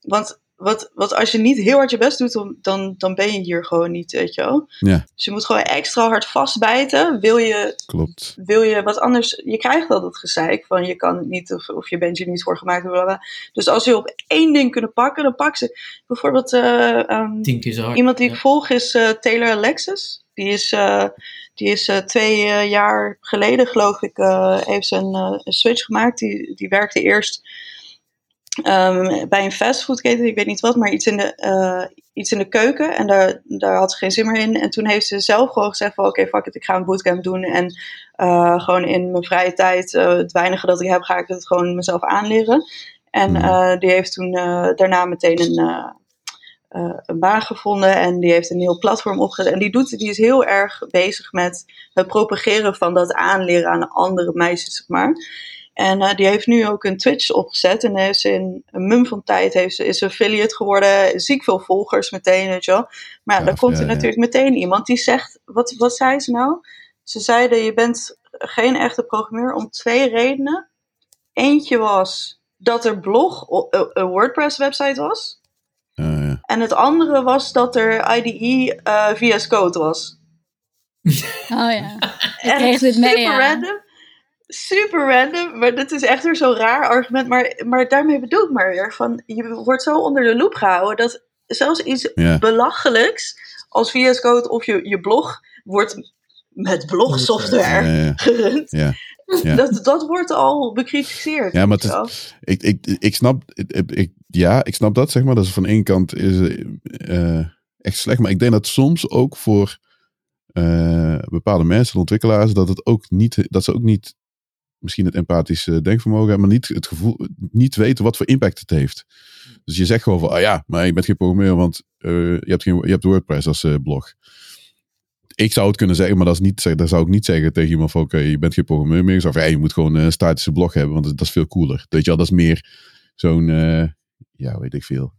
want wat, wat als je niet heel hard je best doet, dan, dan, ben je hier gewoon niet, weet je wel. Ja, Dus je moet gewoon extra hard vastbijten. Wil je klopt. wil je wat anders. Je krijgt wel dat gezeik van je kan het niet of, of je bent je niet voor gemaakt. bla, bla, bla. Dus als je op één ding kunnen pakken, dan pak ze. Bijvoorbeeld eh, ehm, hard. iemand die Ja. ik volg is eh, Taylor Alexis. Die is, eh, die is eh, twee jaar geleden, geloof ik, eh, heeft ze een, eh, een switch gemaakt. Die, die werkte eerst ehm, bij een fastfoodketen, ik weet niet wat, maar iets in de, eh, iets in de keuken. En daar, daar had ze geen zin meer in. En toen heeft ze zelf gewoon gezegd van oké, fuck it, ik ga een bootcamp doen. En eh, gewoon in mijn vrije tijd, eh, het weinige dat ik heb, ga ik het gewoon mezelf aanleren. En eh, die heeft toen daarna meteen een, een baan gevonden. En die heeft een heel platform opgezet. En die, doet, die is heel erg bezig met het propageren van dat aanleren aan andere meisjes, zeg maar. En eh, die heeft nu ook een Twitch opgezet. En heeft ze in een mum van tijd heeft ze, is ze affiliate geworden. Ziek veel volgers meteen, weet je wel. Maar ja, dan komt er ja, ja. natuurlijk meteen iemand die zegt... Wat, wat zei ze nou? Ze zeiden je bent geen echte programmeur om twee redenen. Eentje was dat er blog een- een WordPress website was. En het andere was dat er IDE eh VS Code was. Oh ja. Echt kreeg dit mee, super ja. random. Super random, maar dit is echt weer zo'n raar argument. Maar, maar daarmee bedoel ik maar weer van, je wordt zo onder de loep gehouden dat zelfs iets Ja. belachelijks als VS Code of je, je blog wordt met blogsoftware Ja, ja. gerund. Dat, dat wordt al bekritiseerd. Ja, maar. Ik, ik, ik snap, ik, ik- ja, ik snap dat, zeg maar. Dat is van één kant is, eh, echt slecht. Maar ik denk dat soms ook voor eh, bepaalde mensen, ontwikkelaars, dat, het ook niet, dat ze ook niet misschien het empathische denkvermogen maar niet het gevoel, niet weten wat voor impact het heeft. Dus je zegt gewoon van, ah ja, maar je bent geen programmeur, want eh, je, hebt geen, je hebt WordPress als eh, blog. Ik zou het kunnen zeggen, maar dat, is niet, dat zou ik niet zeggen tegen iemand van, oké, je bent geen programmeur meer. Van, ja, je moet gewoon een statische blog hebben, want dat is veel cooler. Weet je wel, dat is meer zo'n, eh, ja, weet ik veel.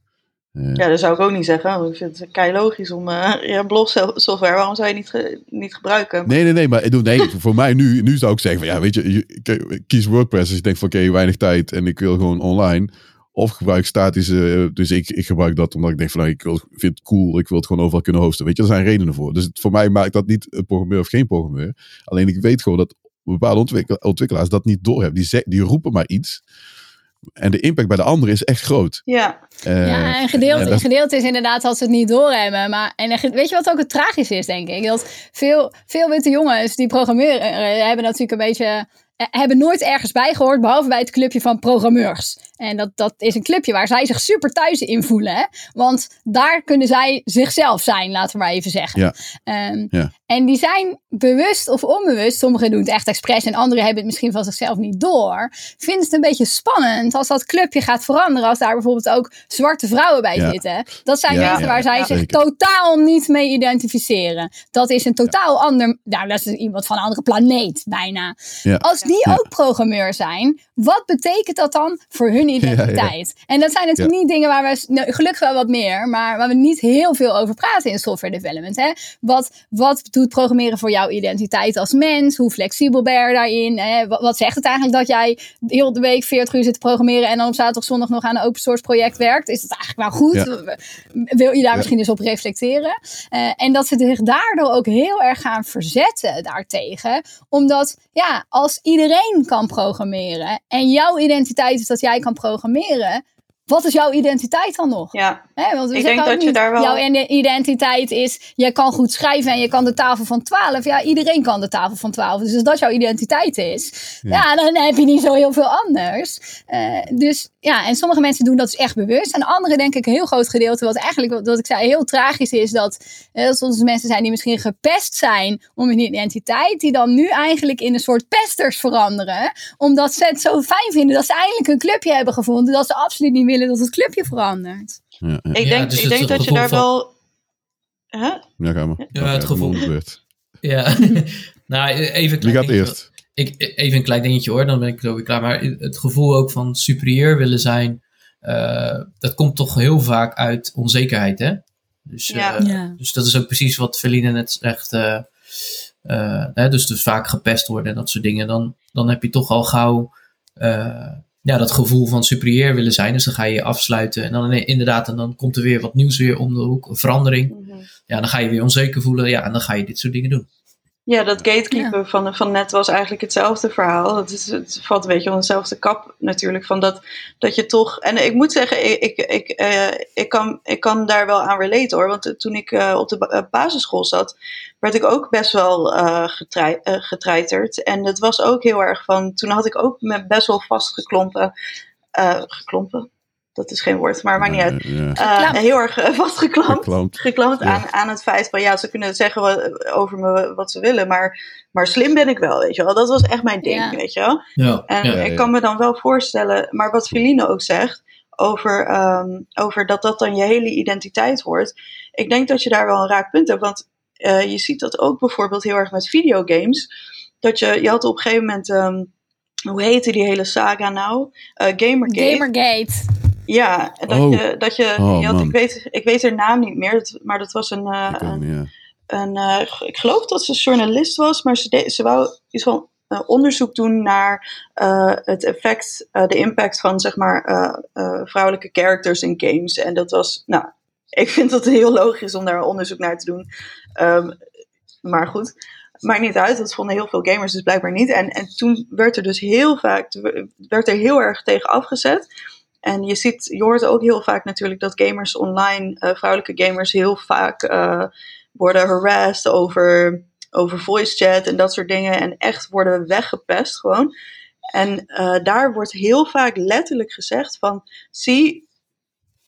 Eh, Ja, dat zou ik ook niet zeggen. want Ik vind het kei logisch om eh ja, blogsoftware, waarom zou je niet, ge- niet gebruiken? Nee, nee, nee, maar doe- nee, voor mij nu, nu zou ik zeggen van ja, weet je, je- kies WordPress als je denkt van oké, weinig tijd en ik wil gewoon online. Of gebruik statische, eh, dus ik, ik gebruik dat omdat ik denk van nou, ik wil, vind het cool, ik wil het gewoon overal kunnen hosten. Weet je, er zijn redenen voor. Dus het- voor mij maakt dat niet een programmeur of geen programmeur. Alleen ik weet gewoon dat bepaalde ontwikkel- ontwikkelaars dat niet doorhebben. Die, die roepen maar iets. En de impact bij de anderen is echt groot. Ja, Eh, ja, en gedeelte, en dat- gedeelte is inderdaad dat ze het niet doorhebben. Maar, en weet je wat ook het tragisch is, denk ik? Dat veel, veel witte jongens die programmeren, eh, hebben natuurlijk een beetje... eh, hebben nooit ergens bij gehoord, behalve bij het clubje van programmeurs. En dat, dat is een clubje waar zij zich super thuis in voelen. Hè? Want daar kunnen zij zichzelf zijn, laten we maar even zeggen. Ja. Ehm, Ja. En die zijn bewust of onbewust, sommigen doen het echt expres en anderen hebben het misschien van zichzelf niet door. Vinden het een beetje spannend als dat clubje gaat veranderen, als daar bijvoorbeeld ook zwarte vrouwen bij Ja. zitten. Dat zijn Ja, mensen ja, waar zij ja. zich Zeker. totaal niet mee identificeren. Dat is een totaal ander, nou dat is iemand van een andere planeet bijna. Ja. Als die Ja. ook programmeur zijn, wat betekent dat dan voor hun identiteit? En dat zijn natuurlijk niet dingen waar we, nou, gelukkig wel wat meer, maar waar we niet heel veel over praten in software development. Hè? Wat, wat doet programmeren voor jouw identiteit als mens? Hoe flexibel ben je daarin? Hè? Wat, wat zegt het eigenlijk dat jij de hele week 40 uur zit te programmeren en dan op zaterdag zondag nog aan een open source project werkt? Is dat eigenlijk wel goed? Wil je daar misschien eens op reflecteren? Eh, en dat ze zich daardoor ook heel erg gaan verzetten daartegen. Omdat, ja, als iedereen kan programmeren en jouw identiteit is dat jij kan programmeren, wat is jouw identiteit dan nog? ja. Hè, want we Ik denk ook dat je daar wel- jouw ide- identiteit is, je kan goed schrijven en je kan de tafel van 12. Ja, iedereen kan de tafel van 12. Dus als dat jouw identiteit is, ja, dan heb je niet zo heel veel anders. Eh, dus ja, en sommige mensen doen dat dus echt bewust. En anderen denk ik een heel groot gedeelte, wat eigenlijk, wat ik zei, heel tragisch is, dat, eh, dat soms mensen zijn die misschien gepest zijn om hun identiteit, die dan nu eigenlijk in een soort pesters veranderen. Omdat ze het zo fijn vinden dat ze eindelijk een clubje hebben gevonden, dat ze absoluut niet willen dat het clubje verandert. Ja, ja. Ik Ja, denk, dus ik denk dat je daar van- wel... Huh? Ja, ga maar. Ja, het gevoel. Gebeurt. Ja, nou even Wie gaat eerst? Ik, even een klein dingetje hoor, dan ben ik zo weer klaar. Maar het gevoel ook van superieur willen zijn, eh, dat komt toch heel vaak uit onzekerheid, hè? Dus, Ja. eh, Ja. dus dat is ook precies wat Feline net zegt. eh, eh, hè, dus, dus vaak gepest worden en dat soort dingen. Dan, dan heb je toch al gauw eh, ja, dat gevoel van superieur willen zijn. Dus dan ga je je afsluiten. En dan nee, inderdaad, en dan komt er weer wat nieuws weer om de hoek. Een verandering. Mhm. Ja, dan ga je weer onzeker voelen. Ja, en dan ga je dit soort dingen doen. Ja, dat gatekeeper van, van net was eigenlijk hetzelfde verhaal. Het, is, het valt een beetje onder dezelfde kap natuurlijk. Van dat, dat je toch. En ik moet zeggen, ik, ik, ik, eh, ik, kan, ik kan daar wel aan relaten hoor. Want toen ik eh, op de eh, basisschool zat, werd ik ook best wel getrei, eh, getreiterd. En het was ook heel erg van. Toen had ik ook me best wel vastgeklompen. eh geklompen? Dat is geen woord, maar maakt niet uit. Ja, ja. Eh, heel erg eh, vastgeklampt Geklampt. geklampt Ja. aan, aan het feit van ja, ze kunnen zeggen wat, over me wat ze willen, maar, maar slim ben ik wel, weet je wel. Dat was echt mijn ding, Ja. weet je wel. Ja, En ja. Ja, ik kan me dan wel voorstellen, maar wat Feline ook zegt, over, ehm, over dat dat dan je hele identiteit wordt. Ik denk dat je daar wel een raak punt hebt, want eh, je ziet dat ook bijvoorbeeld heel erg met videogames. Dat je, je had op een gegeven moment, ehm, hoe heette die hele saga nou? Eh Gamergate. Gamergate. Ja, dat Oh. je, dat je, Oh, je had, ik, weet, ik weet haar naam niet meer, dat- maar dat was een, eh, Ik een, niet, ja. een eh, ik geloof dat ze journalist was, maar ze, deed, ze wou iets van uh, onderzoek doen naar uh, het effect, de impact van zeg maar vrouwelijke characters in games. En dat was, nou, ik vind dat heel logisch om daar onderzoek naar te doen. Um, maar goed, maakt niet uit. Dat vonden heel veel gamers dus blijkbaar niet. En, en toen werd er dus heel vaak, werd er heel erg tegen afgezet. En je ziet, je hoort ook heel vaak natuurlijk dat gamers online, uh, vrouwelijke gamers, heel vaak uh, worden harassed over, over voice chat en dat soort dingen. En echt worden weggepest gewoon. En uh, daar wordt heel vaak letterlijk gezegd van, zie,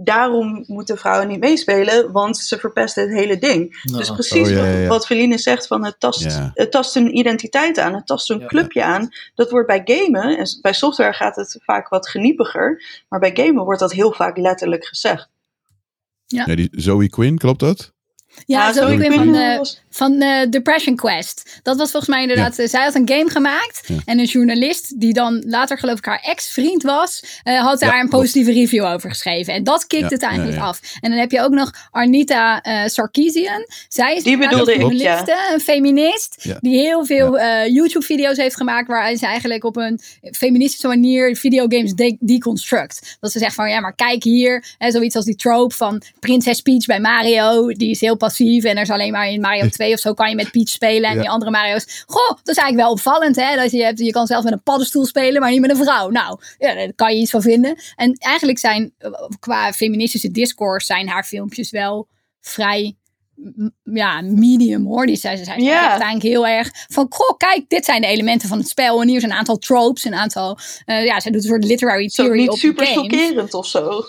daarom moeten vrouwen niet meespelen, want ze verpesten het hele ding. Nou, dus precies oh, ja, ja, ja. wat Feline zegt van het tast, het tast een identiteit aan, het tast een clubje aan. Dat wordt bij gamen, en bij software gaat het vaak wat geniepiger, maar bij gamen wordt dat heel vaak letterlijk gezegd. Ja. die Zoe Quinn, klopt dat? Ja, ja zo ik van, de, van de Depression Quest. Dat was volgens mij inderdaad. Ja. Zij had een game gemaakt. En een journalist, die dan later geloof ik haar ex-vriend was, uh, had daar een positieve review over geschreven. En dat kikt het eigenlijk af. En dan heb je ook nog Arnita uh, Sarkeesian. Zij is die bedoelde een journaliste, een feminist. Die heel veel uh, YouTube-video's heeft gemaakt. Waarin ze eigenlijk op een feministische manier videogames de deconstruct. Dat ze zegt van ja, maar kijk hier. Hè, zoiets als die trope van Princess Peach bij Mario. Die is heel passief. En er is alleen maar in Mario 2 of zo kan je met Peach spelen. En die andere Mario's. Goh, dat is eigenlijk wel opvallend. Hè? Dat je, hebt, je kan zelf met een paddenstoel spelen, maar niet met een vrouw. Nou, ja, daar kan je iets van vinden. En eigenlijk zijn qua feministische discourse zijn haar filmpjes wel vrij ja, medium hoor. Die zijn, ze zijn yeah. eigenlijk heel erg van, goh, kijk, dit zijn de elementen van het spel. En hier zijn een aantal tropes, een aantal, uh, ja, zij doet een soort literary theory niet op super chockerend of zo.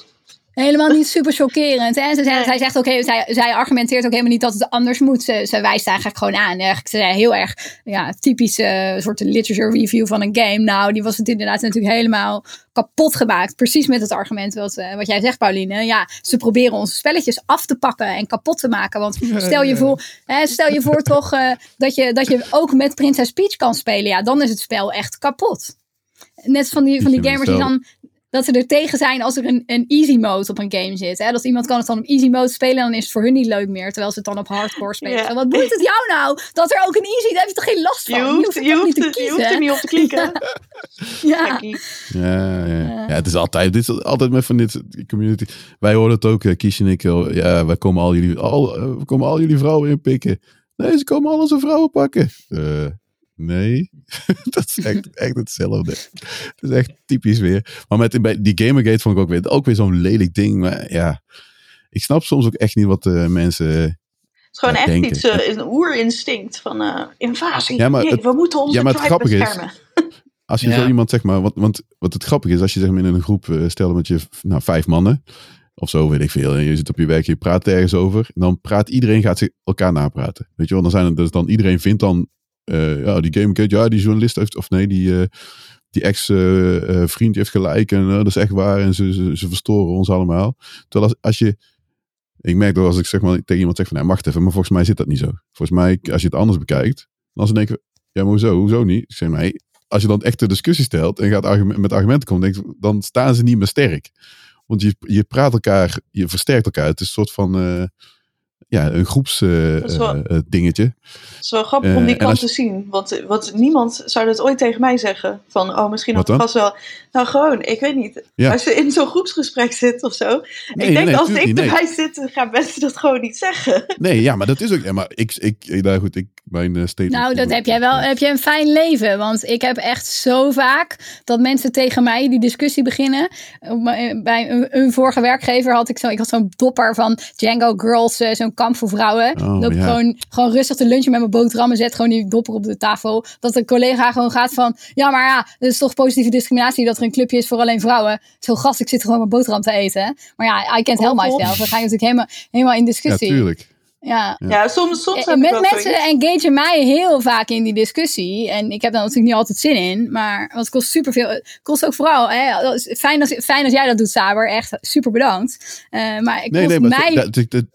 Helemaal niet super chockerend. Hè? Ze zei, Zij zegt ook, zij, zij argumenteert ook helemaal niet dat het anders moet. Ze, ze wijst eigenlijk gewoon aan. Eigenlijk, ze zei heel erg ja, typische soort literature review van een game. Nou, die was het inderdaad natuurlijk helemaal kapot gemaakt. Precies met het argument wat, uh, wat jij zegt, Pauline. Ja, ze proberen onze spelletjes af te pakken en kapot te maken. Want stel je voor, hè, stel je voor toch uh, dat, je, dat je ook met Princess Peach kan spelen. Ja, dan is het spel echt kapot. Net van die, van die gamers die dan dat ze er tegen zijn als er een, een easy mode op een game zit. Hè? Dat iemand kan het dan op easy mode spelen, dan is het voor hun niet leuk meer. Terwijl ze het dan op hardcore spelen. Wat boeit het jou nou? Dat er ook een easy, daar heb je toch geen last van? Je hoeft, je hoeft, niet, te kiezen. je hoeft er niet op te klikken. ja. Ja. Ja, ja. het is altijd, dit is altijd met van dit community. Wij horen het ook, Kies en ik. Ja, wij komen al jullie, al, eh, we komen al jullie vrouwen inpikken. Nee, ze komen al onze vrouwen pakken. Uh, Nee, dat is echt, echt hetzelfde. Dat is echt typisch weer. Maar met die Gamergate vond ik ook weer, ook weer zo'n lelijk ding. Maar ja, ik snap soms ook echt niet wat de mensen. Het is gewoon echt denken. iets, uh, een oerinstinct van uh, invasie. Ja, maar nee, we moeten onze ja, maar het beschermen. Is, als je ja. zo iemand zeg maar, want, want wat het grappige is, als je zeg maar in een groep uh, stelt met je nou, vijf mannen of zo, weet ik veel. En je zit op je werk, je praat ergens over. Dan praat iedereen, gaat zich elkaar napraten. Weet je wel, dan zijn het dus dan iedereen vindt dan ja, die Gamergate, ja, die journalist heeft, of nee, die, uh, die ex-vriend uh, heeft gelijk en dat is echt waar en ze, ze, verstoren ons allemaal. Terwijl als, als je, ik merk dat als ik zeg maar tegen iemand zeg van, nee, wacht even, maar volgens mij zit dat niet zo. Volgens mij, als je het anders bekijkt, dan ze denken, ja, maar hoezo, hoezo niet? Ik zeg, als je dan echt de discussie stelt en gaat met argumenten komen, denk dan staan ze niet meer sterk. Want je, je praat elkaar, je versterkt elkaar. Het is een soort van ja, een groepsdingetje. Uh, het is wel grappig om die kant te zien. Want, want niemand zou dat ooit tegen mij zeggen. Van, oh, misschien had vast wel... Nou, gewoon, ik weet niet. Als je in zo'n groepsgesprek zit of zo. Nee, ik denk, nee, als ik erbij zit, gaan mensen dat gewoon niet zeggen. Nee, ja, maar dat is ook... Ja, maar ik... ik nou goed, ik... Mijn uh, Nou, dat heb jij wel... Heb je een fijn leven. Want ik heb echt zo vaak dat mensen tegen mij die discussie beginnen. Bij een, een vorige werkgever had ik zo... Ik had zo'n dopper van Django Girls, zo'n kamp voor vrouwen. Oh, dat ik gewoon, gewoon rustig te lunchen met mijn boterham en zet gewoon die dopper op de tafel. Dat een collega gewoon gaat van, ja, maar ja, het is toch positieve discriminatie dat er een clubje is voor alleen vrouwen. Zo gast, ik zit gewoon mijn boterham te eten. Maar ja, I can't help oh, myself. Dan ga je natuurlijk helemaal, helemaal in discussie. Ja, tuurlijk. Ja, ja soms, soms en met mensen engagen mij heel vaak in die discussie. En ik heb daar natuurlijk niet altijd zin in. Maar want het kost superveel. Het kost ook vooral. Hè, fijn, als, fijn als jij dat doet, Saber. Echt super bedankt. Uh, maar het kost mij,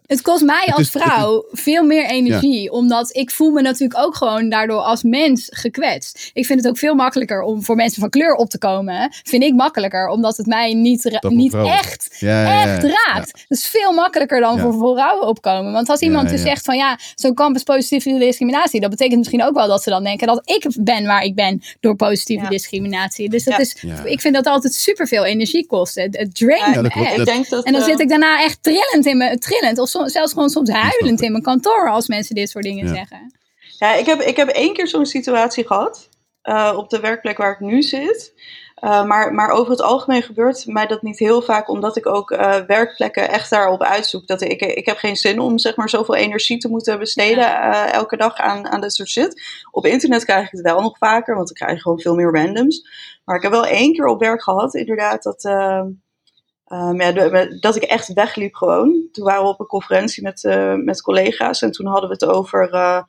het kost mij als vrouw veel meer energie. Omdat ik voel me natuurlijk ook gewoon daardoor als mens gekwetst. Ik vind het ook veel makkelijker om voor mensen van kleur op te komen. Vind ik makkelijker. Omdat het mij niet, niet echt, echt raakt. Het is veel makkelijker dan voor vrouwen opkomen. Want als iemand iemand Ja, dus zegt van ja, zo'n campus positieve discriminatie, dat betekent misschien ook wel dat ze dan denken dat ik ben waar ik ben door positieve Ja. discriminatie. Dus dat Ja. is, Ja. ik vind dat altijd superveel energie kost. Het, het draint Ja, Ja, dat me echt. ik denk dat, En dan eh, zit ik daarna echt trillend in mijn trillend of zelfs gewoon soms huilend in mijn kantoor als mensen dit soort dingen Ja. zeggen. Ja, ik heb, ik heb één keer zo'n situatie gehad. eh, op de werkplek waar ik nu zit. Eh, maar, maar over het algemeen gebeurt mij dat niet heel vaak, omdat ik ook eh, werkplekken echt daarop uitzoek. Dat ik, ik heb geen zin om zeg maar, zoveel energie te moeten besteden eh, elke dag aan, aan dit soort shit. Op internet krijg ik het wel nog vaker, want dan krijg je gewoon veel meer randoms. Maar ik heb wel één keer op werk gehad, inderdaad, dat, eh, ehm, ja, de- dat ik echt wegliep gewoon. Toen waren we op een conferentie met, met collega's en toen hadden we het over... eh,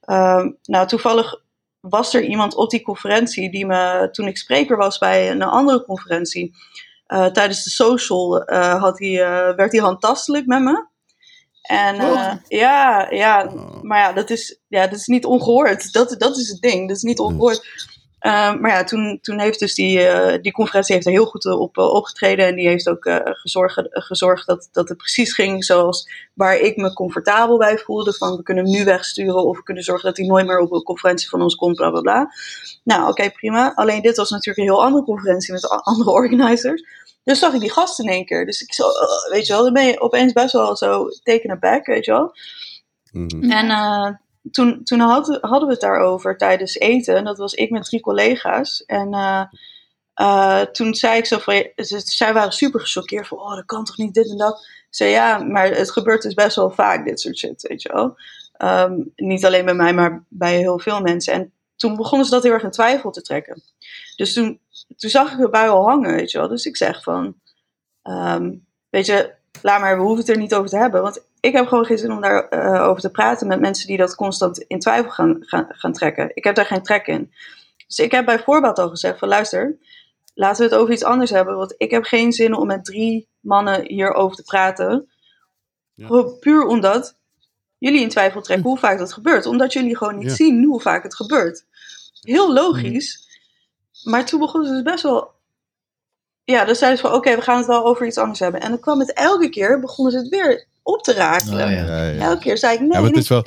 Ehm, nou, toevallig was er iemand op die conferentie die me, toen ik spreker was bij een andere conferentie, eh, tijdens de social, eh, had hij, eh, werd hij handtastelijk met me. En Oh. ja, ja, Oh. maar ja, dat is, ja, dat is niet ongehoord. Dat, dat is het ding, dat is niet ongehoord. Ehm, maar ja, toen, toen heeft dus die, eh, die conferentie heeft er heel goed op eh, opgetreden. En die heeft ook eh, gezorgd, gezorgd dat, dat het precies ging zoals waar ik me comfortabel bij voelde. Van we kunnen hem nu wegsturen of we kunnen zorgen dat hij nooit meer op een conferentie van ons komt, bla bla bla. Nou, oké, prima. Alleen dit was natuurlijk een heel andere conferentie met andere organizers. Dus zag ik die gast in één keer. Dus ik zo, weet je wel, dan ben je opeens best wel zo taken aback, weet je wel. Mhm. En eh, toen, toen had- hadden we het daarover tijdens eten. En dat was ik met drie collega's. En eh, eh, toen zei ik zo van... ze- Zij waren super gechoqueerd van... Oh, dat kan toch niet dit en dat. Ik zei ja, maar het gebeurt dus best wel vaak dit soort shit, weet je wel. Ehm, niet alleen bij mij, maar bij heel veel mensen. En toen begonnen ze dat heel erg in twijfel te trekken. Dus toen, toen zag ik het bij al hangen, weet je wel. Dus ik zeg van... ehm, weet je, laat maar, we hoeven het er niet over te hebben. Want ik heb gewoon geen zin om daarover over te praten met mensen die dat constant in twijfel gaan, gaan, gaan trekken. Ik heb daar geen trek in. Dus ik heb bij voorbaat al gezegd van luister, laten we het over iets anders hebben. Want ik heb geen zin om met drie mannen hierover te praten. Ja. Puur omdat jullie in twijfel trekken hoe vaak dat gebeurt. Omdat jullie gewoon niet Ja. zien hoe vaak het gebeurt. Heel logisch. Maar toen begonnen ze dus best wel ja, dan zeiden ze van oké, we gaan het wel over iets anders hebben. En dan kwam het elke keer, begonnen ze het weer op te rakelen. Oh, ja. Ja, ja. Elke keer zei ik nee. Ja, maar het is wel...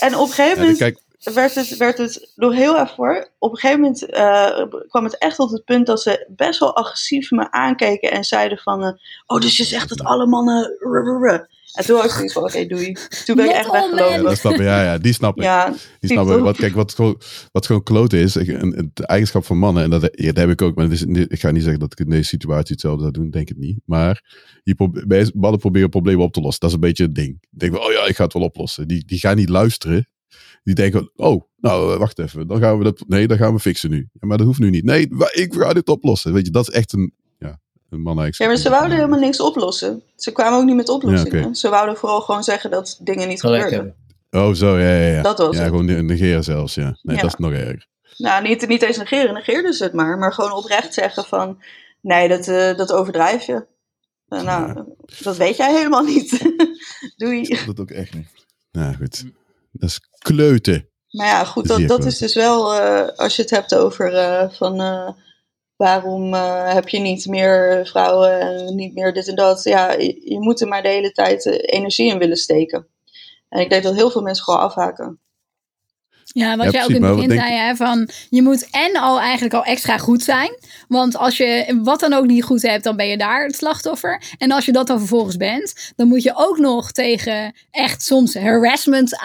En op een gegeven Ja, moment kijk, werd, het, werd het nog heel even voor. Op een gegeven moment eh, kwam het echt tot het punt dat ze best wel agressief me aankeken en zeiden van... eh, oh, dus je zegt dat alle mannen... rrrr." En toen had ik zoiets van, oké, doei. Toen ben ik echt all ja, weggelopen. dat snap ik. Ja, ja, die snap ik. Ja, Die snappen. Typisch. Wat, kijk, wat gewoon, wat gewoon kloten is, ik- een, de eigenschap van mannen, en dat, ja, dat heb ik ook, maar is, ik ga niet zeggen dat ik in deze situatie hetzelfde zou doen, denk ik niet. Maar je mannen proberen problemen op te lossen. Dat is een beetje het ding. Ik denk, van, oh ja, ik ga het wel oplossen. Die, die gaan niet luisteren. Die denken, oh, nou, eh, wacht even. Dan gaan we dat, nee, dan gaan we fixen nu. Ja, maar dat hoeft nu niet. Nee, ik ga dit oplossen. Weet je, dat is echt een, ja, een man ja, maar ze wouden helemaal niks oplossen. Ze kwamen ook niet met oplossingen. Ja. Ze wouden vooral gewoon zeggen dat dingen niet Gelijk gebeurden. hebben. Oh, zo, ja, ja, ja. Dat was ja, het. gewoon ne- negeren zelfs, ja. Nee, Ja. dat is nog erger. Nou, niet, niet eens negeren, negeerden ze het maar. Maar gewoon oprecht zeggen van... Nee, dat, eh, dat overdrijf je. Eh, nou, dat weet jij helemaal niet. Doei. Dat ook echt niet. Nou, goed. Dat is kleuten. Maar ja, goed, dat, dat is dus wel... eh, als je het hebt over eh, van... waarom eh, heb je niet meer vrouwen en niet meer dit en dat? Ja, je, je moet er maar de hele tijd eh, energie in willen steken. En ik denk dat heel veel mensen gewoon afhaken. Ja, wat Ja, jij ook in het begin zei, hè, van je moet en al eigenlijk al extra goed zijn. Want als je wat dan ook niet goed hebt, dan ben je daar het slachtoffer. En als je dat dan vervolgens bent, dan moet je ook nog tegen echt soms harassment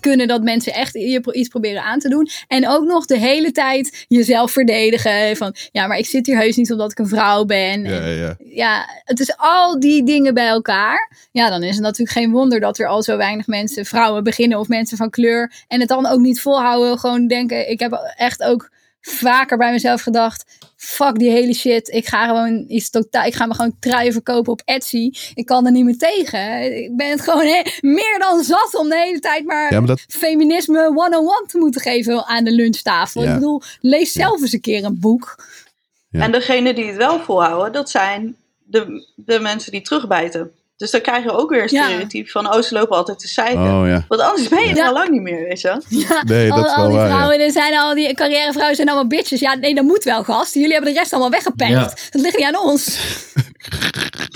kunnen dat mensen echt je iets proberen aan te doen. En ook nog de hele tijd jezelf verdedigen van ja, maar ik zit hier heus niet omdat ik een vrouw ben. Ja, En ja. ja, het is al die dingen bij elkaar. Ja, dan is het natuurlijk geen wonder dat er al zo weinig mensen, vrouwen beginnen of mensen van kleur. En het dan ook niet volhouden. Gewoon denken, ik heb echt ook vaker bij mezelf gedacht. Fuck die hele shit. Ik ga gewoon iets totaal. Ik ga me gewoon truien verkopen op Etsy. Ik kan er niet meer tegen. Ik ben het gewoon hè, meer dan zat om de hele tijd maar, Ja, maar dat- feminisme 101 te moeten geven aan de lunchtafel. Ja. Ik bedoel, lees zelf eens een keer een boek. Ja. En degene die het wel volhouden, dat zijn de, de mensen die terugbijten. Dus dan krijg je ook weer een Ja. stereotype van, oh, ze lopen altijd te zeiken. Oh ja. Want anders ben je het Ja. al lang niet meer, weet je. Ja, Nee, dat al, is al wel die waar, ja. vrouwen, er zijn al die carrièrevrouwen zijn allemaal bitches. Ja, nee, dat moet wel, gast. Jullie hebben de rest allemaal weggepakt. Ja. Dat ligt niet aan ons.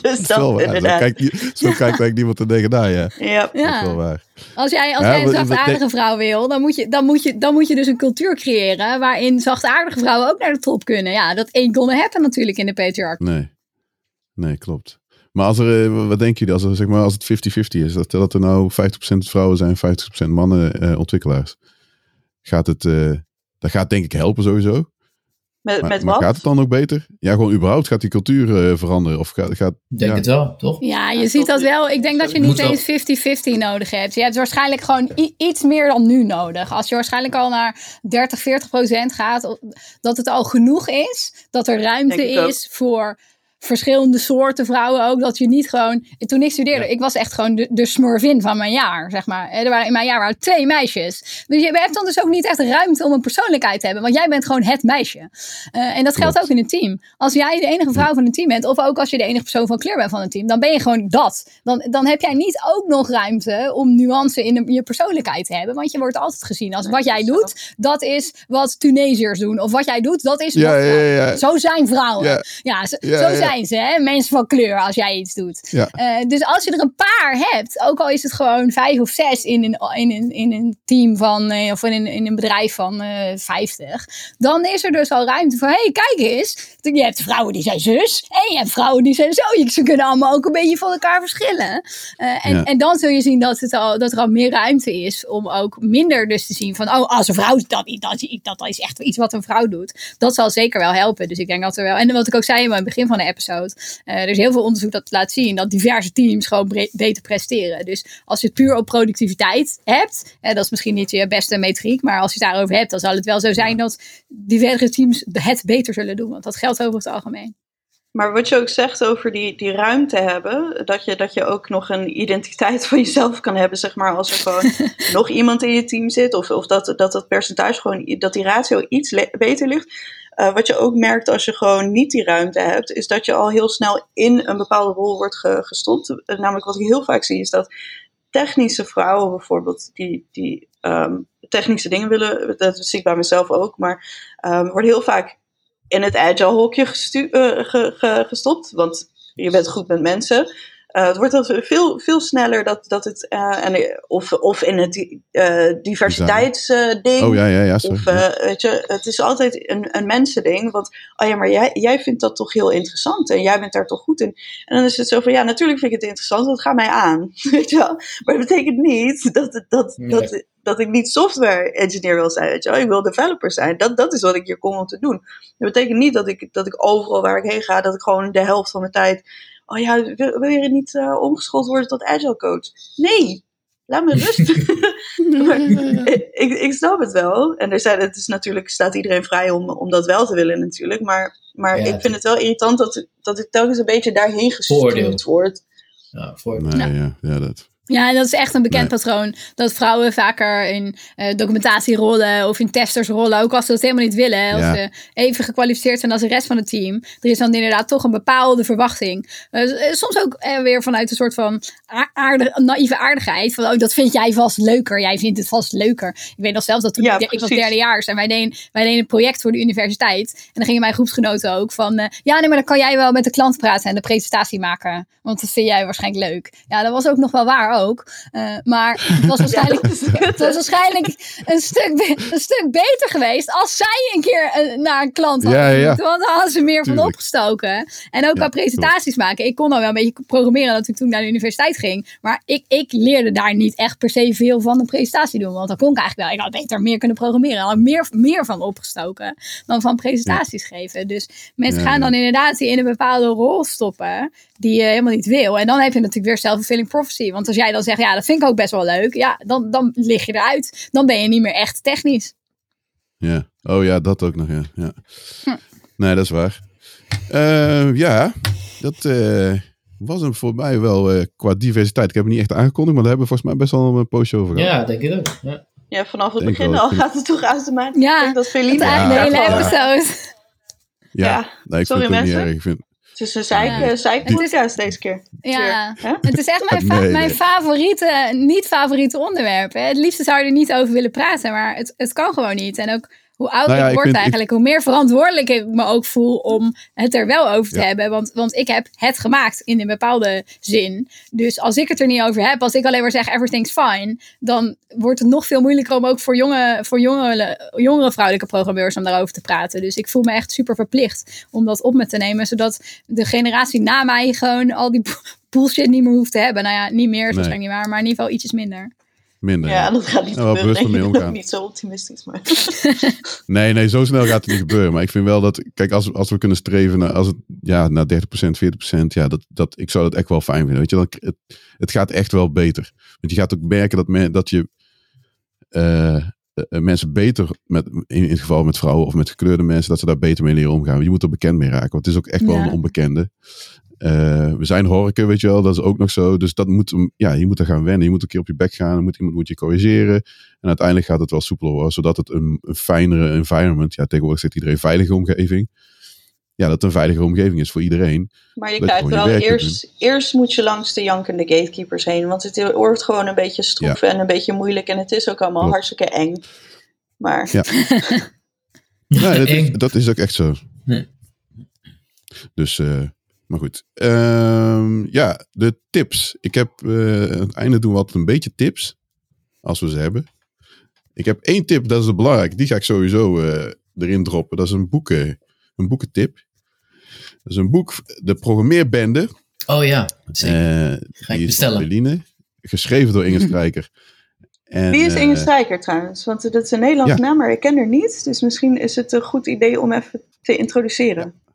Dus Dat is wel dat waar. Zo kijkt, zo kijkt eigenlijk niemand er tegenaan, ja. Ja. Dat is wel waar. Als jij, als Ja, jij een zachtaardige vrouw wil, dan moet, je, dan, moet je, dan moet je dus een cultuur creëren waarin zachtaardige vrouwen ook naar de top kunnen. Ja, dat ain't gonna happen natuurlijk in de patriarch. Nee. Nee, klopt. Maar als er, eh, wat denken jullie, als, er, zeg maar, als het 50-50 is, dat, dat er nou 50% vrouwen zijn, 50% mannen eh, ontwikkelaars, gaat het, eh, dat gaat denk ik helpen sowieso. Met, Maar, met maar gaat het dan ook beter? Ja, gewoon überhaupt gaat die cultuur eh, veranderen? Of gaat, gaat Ik denk ja. het wel, toch? Ja, je Ja, ziet dat wel. Ik denk dat je niet eens 50-50 nodig hebt. Je hebt waarschijnlijk gewoon iets meer dan nu nodig. Als je waarschijnlijk al naar 30, 40 procent gaat, dat het al genoeg is. Dat er ruimte Denk ook. is voor verschillende soorten vrouwen ook. Dat je niet gewoon... Toen ik studeerde, ik was echt gewoon de, de smurvin van mijn jaar, zeg maar. Er waren, in mijn jaar waren twee meisjes. Dus je hebt dan dus ook niet echt ruimte om een persoonlijkheid te hebben. Want jij bent gewoon het meisje. Eh, en dat geldt ook in een team. Als jij de enige vrouw van een team bent, of ook als je de enige persoon van kleur bent van een team, dan ben je gewoon dat. Dan, dan heb jij niet ook nog ruimte om nuance in de- je persoonlijkheid te hebben. Want je wordt altijd gezien als wat jij doet, dat is wat Tunesiërs doen. Of wat jij doet, dat is Ja, wat ja. Zo zijn vrouwen. Ja. Zo, ja. Zijn ze, hè? mensen van kleur, als jij iets doet. Eh, dus als je er een paar hebt, ook al is het gewoon vijf of zes in een, in een, in een team van, eh, of in een, in een bedrijf van eh 50, dan is er dus al ruimte voor, hé, hey, kijk eens, je hebt vrouwen die zijn zus en je hebt vrouwen die zijn zo. Ze kunnen allemaal ook een beetje van elkaar verschillen. En, Ja. en dan zul je zien dat, het al, dat er al meer ruimte is om ook minder dus te zien van, oh, als een vrouw, dat, dat, dat is echt iets wat een vrouw doet. Dat zal zeker wel helpen. Dus ik denk dat er wel, en wat ik ook zei in het begin van de episode, eh, er is heel veel onderzoek dat laat zien dat diverse teams gewoon beter presteren. Dus als je het puur op productiviteit hebt, eh, dat is misschien niet je beste metriek, maar als je het daarover hebt, dan zal het wel zo zijn dat diverse teams het beter zullen doen. Want dat geldt over het algemeen. Maar wat je ook zegt over die, die ruimte hebben, dat je, dat je ook nog een identiteit van jezelf kan hebben, zeg maar, als er gewoon nog iemand in je team zit, of, of dat, dat dat percentage gewoon, dat die ratio iets beter ligt. Eh, wat je ook merkt als je gewoon niet die ruimte hebt, is dat je al heel snel in een bepaalde rol wordt ge- gestopt. Eh, namelijk wat ik heel vaak zie, is dat technische vrouwen bijvoorbeeld, die, die ehm, technische dingen willen, dat zie ik bij mezelf ook, maar ehm worden heel vaak in het agile hokje eh, ge- ge- gestopt. Want je bent goed met mensen. Eh, het wordt dan veel, veel sneller dat, dat het. eh, en, of, of in het eh, diversiteitsding. Oh ja, ja, ja. Sorry. Of weet je, het is altijd een, een mensending. Want, oh ja, maar jij, jij vindt dat toch heel interessant en jij bent daar toch goed in. En dan is het zo van, ja, natuurlijk vind ik het interessant, dat gaat mij aan. Weet je wel? Maar dat betekent niet dat, dat, Nee. dat, dat ik niet software engineer wil zijn. Weet je wel? Ik wil developer zijn. Dat, dat is wat ik hier kom om te doen. Dat betekent niet dat ik, dat ik overal waar ik heen ga, dat ik gewoon de helft van mijn tijd. Oh ja, wil, wil je niet eh, omgeschoold worden tot agile coach? Nee, laat me rusten. Maar ik, ik, snap het wel. En er zijn, het is natuurlijk, staat iedereen vrij om, om dat wel te willen natuurlijk. Maar, maar Ja, ik vind het wel irritant dat, dat ik telkens een beetje daarheen gestuurd word. Ja, voor, Nee, ja, ja, dat. Ja, dat is echt een bekend Nee. patroon. Dat vrouwen vaker in eh, documentatierollen of in testersrollen, ook als ze dat helemaal niet willen, als Ja. ze even gekwalificeerd zijn als de rest van het team, er is dan inderdaad toch een bepaalde verwachting. Eh, soms ook eh, weer vanuit een soort van aardig, naïeve aardigheid. Van, oh, dat vind jij vast leuker. Jij vindt het vast leuker. Ik weet nog zelfs dat toen Ja, ik, ik was derdejaars en wij deden, wij deden een project voor de universiteit. En dan gingen mijn groepsgenoten ook van, eh, ja, nee, maar dan kan jij wel met de klant praten en de presentatie maken. Want dat vind jij waarschijnlijk leuk. Ja, dat was ook nog wel waar ook. Eh, maar het was waarschijnlijk, het was waarschijnlijk een, stuk, een stuk beter geweest als zij een keer eh, naar een klant hadden Ja, ja, ja. Want dan hadden ze meer van opgestoken. En ook qua presentaties maken. Ik kon dan wel een beetje programmeren dat ik toen naar de universiteit ging. Maar ik, ik leerde daar niet echt per se veel van een presentatie doen. Want dan kon ik eigenlijk wel. Ik had beter meer kunnen programmeren. Had meer, meer van opgestoken dan van presentaties geven. Dus mensen Ja, gaan ja. dan inderdaad in een bepaalde rol stoppen die je helemaal niet wil. En dan heb je natuurlijk weer self-fulfilling prophecy. Want als jij dan zegt, ja, dat vind ik ook best wel leuk. Ja, dan, dan lig je eruit. Dan ben je niet meer echt technisch. Ja. Oh ja, dat ook nog, ja. ja. Hm. Nee, dat is waar. Eh, ja, dat eh, was hem voor mij wel eh, qua diversiteit. Ik heb het niet echt aangekondigd, maar daar hebben we volgens mij best wel een poosje over gehad. ja, denk ik ook. Ja. Ja, vanaf het Denk begin wel, al gaat het toch automatisch. Ja, ik denk dat is eigenlijk de Ja, hele ja. episode. Ja, Ja, nee, ik sorry, vind het ook niet. Ik vind, Het is een zeik, Ja. eh, zeikpodcast deze keer. Ja. Het is echt mijn, fa- Nee, mijn nee. favoriete, niet favoriete onderwerp. Hè. Het liefst zou je er niet over willen praten, maar het, het kan gewoon niet. En ook hoe ouder Nou ja, ik word vind- eigenlijk, hoe meer verantwoordelijk ik me ook voel om het er wel over te Ja. hebben. Want, want ik heb het gemaakt in een bepaalde zin. Dus als ik het er niet over heb, als ik alleen maar zeg everything's fine, dan wordt het nog veel moeilijker om ook voor jonge, voor jonge, jongere vrouwelijke programmeurs om daarover te praten. Dus ik voel me echt super verplicht om dat op me te nemen, zodat de generatie na mij gewoon al die bullshit niet meer hoeft te hebben. Nou ja, niet meer, is Nee. waarschijnlijk niet waar, maar in ieder geval ietsjes minder. Minder. Ja, dat gaat niet wel gebeuren. bewust is omgaan. niet zo optimistisch. Maar... Nee, nee, zo snel gaat het niet gebeuren. Maar ik vind wel dat, kijk, als, als we kunnen streven naar, als het, ja, naar 30%, 40%, ja, dat, dat, ik zou dat echt wel fijn vinden. Weet je, dan, het, het gaat echt wel beter. Want je gaat ook merken dat, men, dat je eh, eh, mensen beter, met, in, in het geval met vrouwen of met gekleurde mensen, dat ze daar beter mee leren omgaan. Je moet er bekend mee raken, want het is ook echt wel Ja. een onbekende. Eh, we zijn horken, weet je wel, dat is ook nog zo. Dus dat moet, ja, je moet er gaan wennen. Je moet een keer op je bek gaan, dan moet iemand moet je corrigeren. En uiteindelijk gaat het wel soepeler worden, zodat het een, een fijnere environment, ja, tegenwoordig zegt iedereen veilige omgeving. Ja, dat het een veilige omgeving is voor iedereen. Maar je krijgt je wel eerst, eerst moet je langs de jankende gatekeepers heen. Want het wordt gewoon een beetje stroef en een beetje moeilijk. En het is ook allemaal Klopt. hartstikke eng. Maar Ja. Nee, dat, is, Eng. dat is ook echt zo. Nee. Dus, eh, maar goed. Ehm, ja, de tips. Ik heb, eh, aan het einde doen we altijd een beetje tips. Als we ze hebben. Ik heb één tip, dat is belangrijk. Die ga ik sowieso eh, erin droppen. Dat is een, boeken, een boekentip. Dat is een boek, De Programmeerbende. Oh ja, zeker. Eh, Ga ik bestellen. Geschreven door Inge Strijker. En, wie is Inge eh, Strijker trouwens? Want dat is een Nederlandse ja. naam, maar ik ken haar niet. Dus misschien is het een goed idee om even te introduceren. Ja,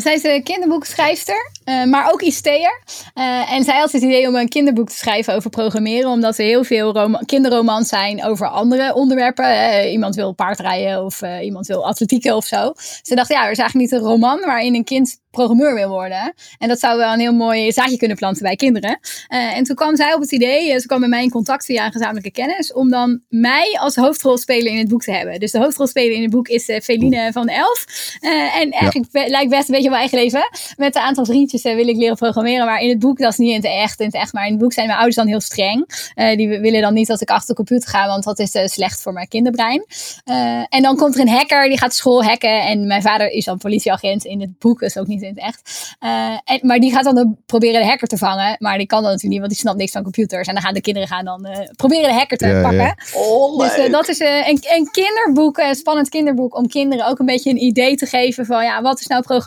zij is een kinderboekschrijfster, eh, maar ook ICT'er. Eh en zij had het idee om een kinderboek te schrijven over programmeren, omdat er heel veel rom- kinderromans zijn over andere onderwerpen. Eh, iemand wil paardrijden of eh, iemand wil atletieken of zo. Ze dacht, ja, er is eigenlijk niet een roman waarin een kind programmeur wil worden. En dat zou wel een heel mooi zaadje kunnen planten bij kinderen. Eh, en toen kwam zij op het idee, eh, ze kwam met mij in contact via een gezamenlijke kennis, om dan mij als hoofdrolspeler in het boek te hebben. Dus de hoofdrolspeler in het boek is eh, Feline van Elf. Eh, en eigenlijk lijkt best een beetje op mijn eigen leven. Met een aantal vriendjes eh, wil ik leren programmeren. Maar in het boek, dat is niet in het echt. In het echt maar in het boek zijn mijn ouders dan heel streng. Eh, die willen dan niet dat ik achter de computer ga, want dat is eh, slecht voor mijn kinderbrein. Eh, en dan komt er een hacker, die gaat school hacken. En mijn vader is dan politieagent in het boek, dus ook niet in het echt. Eh, en, maar die gaat dan de- proberen de hacker te vangen. Maar die kan dat natuurlijk niet, want die snapt niks van computers. En dan gaan de kinderen gaan dan eh, proberen de hacker te Ja, ja. pakken. Oh, Dus dat is eh, een, een kinderboek, een spannend kinderboek, om kinderen ook een beetje een idee te geven van ja, wat is nou programmeren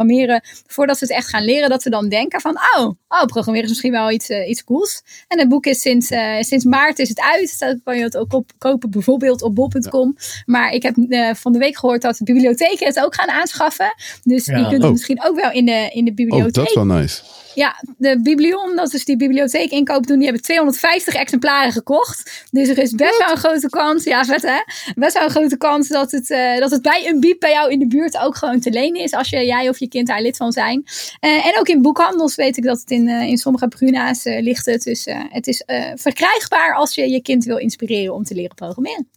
voordat ze het echt gaan leren. Dat ze dan denken van oh, oh programmeren is misschien wel iets, eh, iets cools. En het boek is sinds, eh, sinds maart is het uit. Dat kan je het ook op, kopen bijvoorbeeld op bol.com. Maar ik heb eh, van de week gehoord dat de bibliotheken het ook gaan aanschaffen. Dus Ja. je kunt het Oh. misschien ook wel in de, in de Oh, bibliotheek dat is wel nice. Ja, de Biblion, dat is die bibliotheek inkoop doen, die hebben 250 exemplaren gekocht. Dus er is best wel een grote kans, ja vet hè, best wel een grote kans dat het, eh, dat het bij een biep bij jou in de buurt ook gewoon te lenen is. Als je, jij of je kind daar lid van zijn. Eh, en ook in boekhandels weet ik dat het in, eh, in sommige bruna's eh, ligt. Het. Dus eh, het is eh, verkrijgbaar als je je kind wil inspireren om te leren programmeren.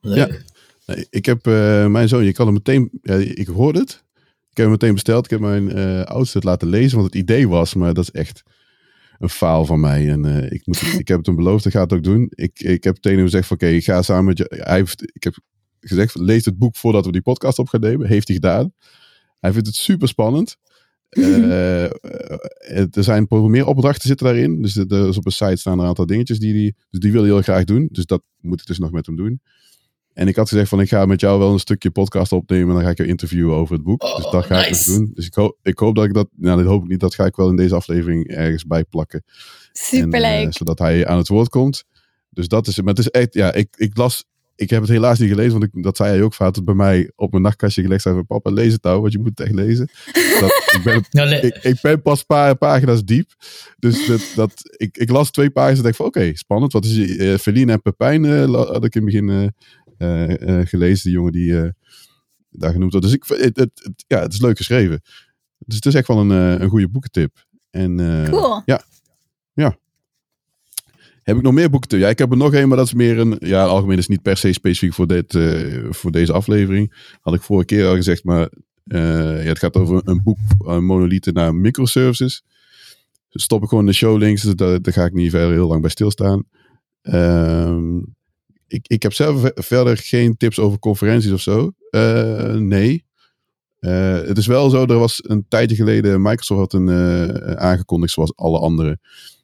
Leuk. Nee, ik heb eh, mijn zoon, je kan hem meteen, ja, ik hoorde het. Ik heb hem meteen besteld. Ik heb mijn eh, oudste het laten lezen, want het idee was, maar dat is echt een faal van mij. En eh, ik, moet, ik heb het hem beloofd, ik ga het ook doen. Ik, ik heb tegen hem gezegd van, oké, ik ga samen met je. Hij heeft, ik heb gezegd, lees het boek voordat we die podcast op gaan nemen. Heeft hij gedaan. Hij vindt het super spannend. Eh, er zijn programmeeropdrachten zitten daarin. Dus er er is op een site staan een aantal dingetjes die hij, dus die wil hij heel graag doen. Dus dat moet ik dus nog met hem doen. En ik had gezegd van ik ga met jou wel een stukje podcast opnemen. En dan ga ik je interviewen over het boek. Oh, dus dat ga ik nice. dus doen. Dus ik hoop, ik hoop dat ik dat, nou dat hoop ik niet. Dat ga ik wel in deze aflevering ergens bij plakken. Superleuk. En, eh, zodat hij aan het woord komt. Dus dat is het. Maar het is echt, ja, ik, ik las, ik heb het helaas niet gelezen. Want ik, dat zei hij ook, had het bij mij op mijn nachtkastje gelegd. Zei van papa, lees het nou, want je moet het echt lezen. Dat, ik, ben, Nou, le- ik, ik ben pas een paar pagina's diep. Dus dat, dat, ik, ik las twee pagina's en dacht van oké, spannend. Wat is die? eh Feline en Pepijn eh, la- had ik in het begin gelezen. Die jongen die eh, daar genoemd wordt. Dus ik, het, het, het- ja, het is leuk geschreven. Dus het is echt wel een, eh, een goede boekentip. En, eh, Cool. Ja. Ja. Heb ik nog meer boeken? te- Ja, ik heb er nog één, maar dat is meer een... Ja, algemeen is niet per se specifiek voor, dit, eh, voor deze aflevering. Had ik vorige keer al gezegd, maar eh, ja, het gaat over een boek, uh, monolithen naar microservices. Dus stop ik gewoon de show links, dus daar, daar ga ik niet verder heel lang bij stilstaan. Ehm, ik, ik heb zelf ve- verder geen tips over conferenties of zo. Eh, nee. Eh, het is wel zo, er was een tijdje geleden, Microsoft had een, eh, aangekondigd, zoals alle anderen,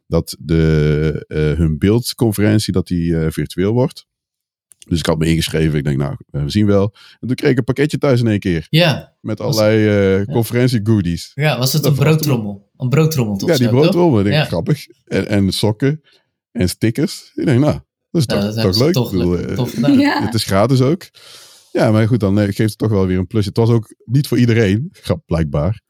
dat de, hun beeldconferentie dat die, virtueel wordt. Dus ik had me ingeschreven. Ik denk, nou, we zien wel. En toen kreeg ik een pakketje thuis in één keer. Ja, Met allerlei eh conferentie goodies. ja was het Dat een broodtrommel? Een broodtrommel toch? Ja, die toch? broodrollen. Ik denk, Ja. grappig. En, en sokken. En stickers. Ik denk, nou, dat is toch, dat leuk. toch Ik bedoel, leuk- eh, tof gedaan. Ja. Het is gratis ook. Ja, maar goed, dan eh, geeft het toch wel weer een plusje. Het was ook niet voor iedereen, grap, blijkbaar.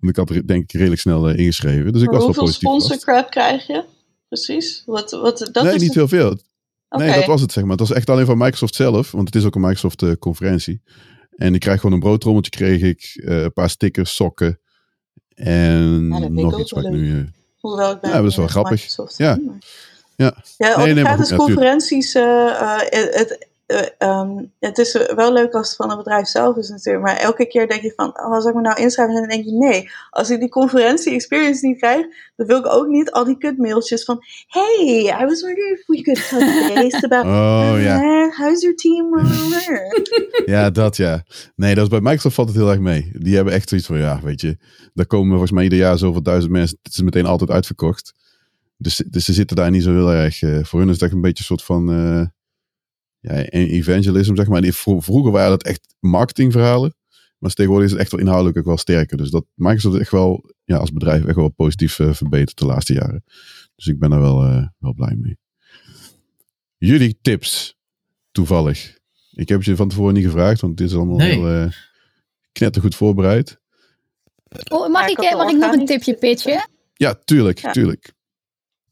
En ik had er denk ik redelijk snel eh, ingeschreven. Dus ik was wel hoeveel positief sponsor verrast. crap krijg je? Precies. Wat, wat, dat nee, is niet heel veel. Oké. Nee, dat was het zeg maar. Het was echt alleen van Microsoft zelf. Want het is ook een Microsoft eh, conferentie. En ik krijg gewoon een broodtrommeltje, kreeg ik. eh, een paar stickers, sokken. En Ja, nog ook iets wat ik nu... Hoewel ik ben Ja, dat is wel grappig. Microsoft. Ja. Maar- Ja. Ja, Nee, nee, gratis conferenties, eh, eh, het, eh, ehm, het is wel leuk als het van het bedrijf zelf is natuurlijk. Maar elke keer denk je van, oh, zal ik me nou inschrijven? En dan denk je, nee. Als ik die conferentie experience niet krijg, dan wil ik ook niet al die kutmailtjes van, hey, I was wondering if we could touch base about, Oh ja. uh, how's your team? Ja, dat ja. Nee, dat is bij Microsoft valt het heel erg mee. Die hebben echt zoiets van, ja, weet je, daar komen volgens mij ieder jaar zoveel duizend mensen. Het is meteen altijd uitverkocht. Dus, dus ze zitten daar niet zo heel erg. eh, voor hun is het echt een beetje een soort van eh, ja, evangelism, zeg maar. Vroeger waren dat echt marketingverhalen. Maar tegenwoordig is het echt wel inhoudelijk ook wel sterker. Dus dat Microsoft echt wel, ja, als bedrijf echt wel positief eh, verbeterd de laatste jaren. Dus ik ben er wel, eh, wel blij mee. Jullie tips, toevallig. Ik heb je van tevoren niet gevraagd, want dit is allemaal Nee. heel knettergoed voorbereid. Oh, mag, Ja, ik, mag ik nog een tipje pitchen? Ja, tuurlijk, Ja. tuurlijk.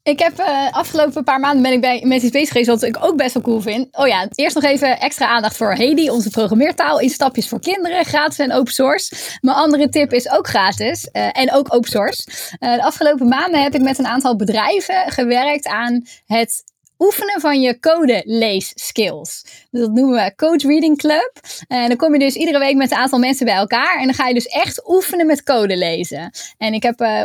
Ik heb eh afgelopen paar maanden ben ik bij, met iets bezig geweest wat ik ook best wel cool vind. Oh ja, eerst nog even extra aandacht voor Hedi, onze programmeertaal in stapjes voor kinderen, gratis en open source. Mijn andere tip is ook gratis eh, en ook open source. Eh, de afgelopen maanden heb ik met een aantal bedrijven gewerkt aan het oefenen van je code lees skills. Dus dat noemen we Code Reading Club. En dan kom je dus iedere week met een aantal mensen bij elkaar. En dan ga je dus echt oefenen met code lezen. En ik heb eh,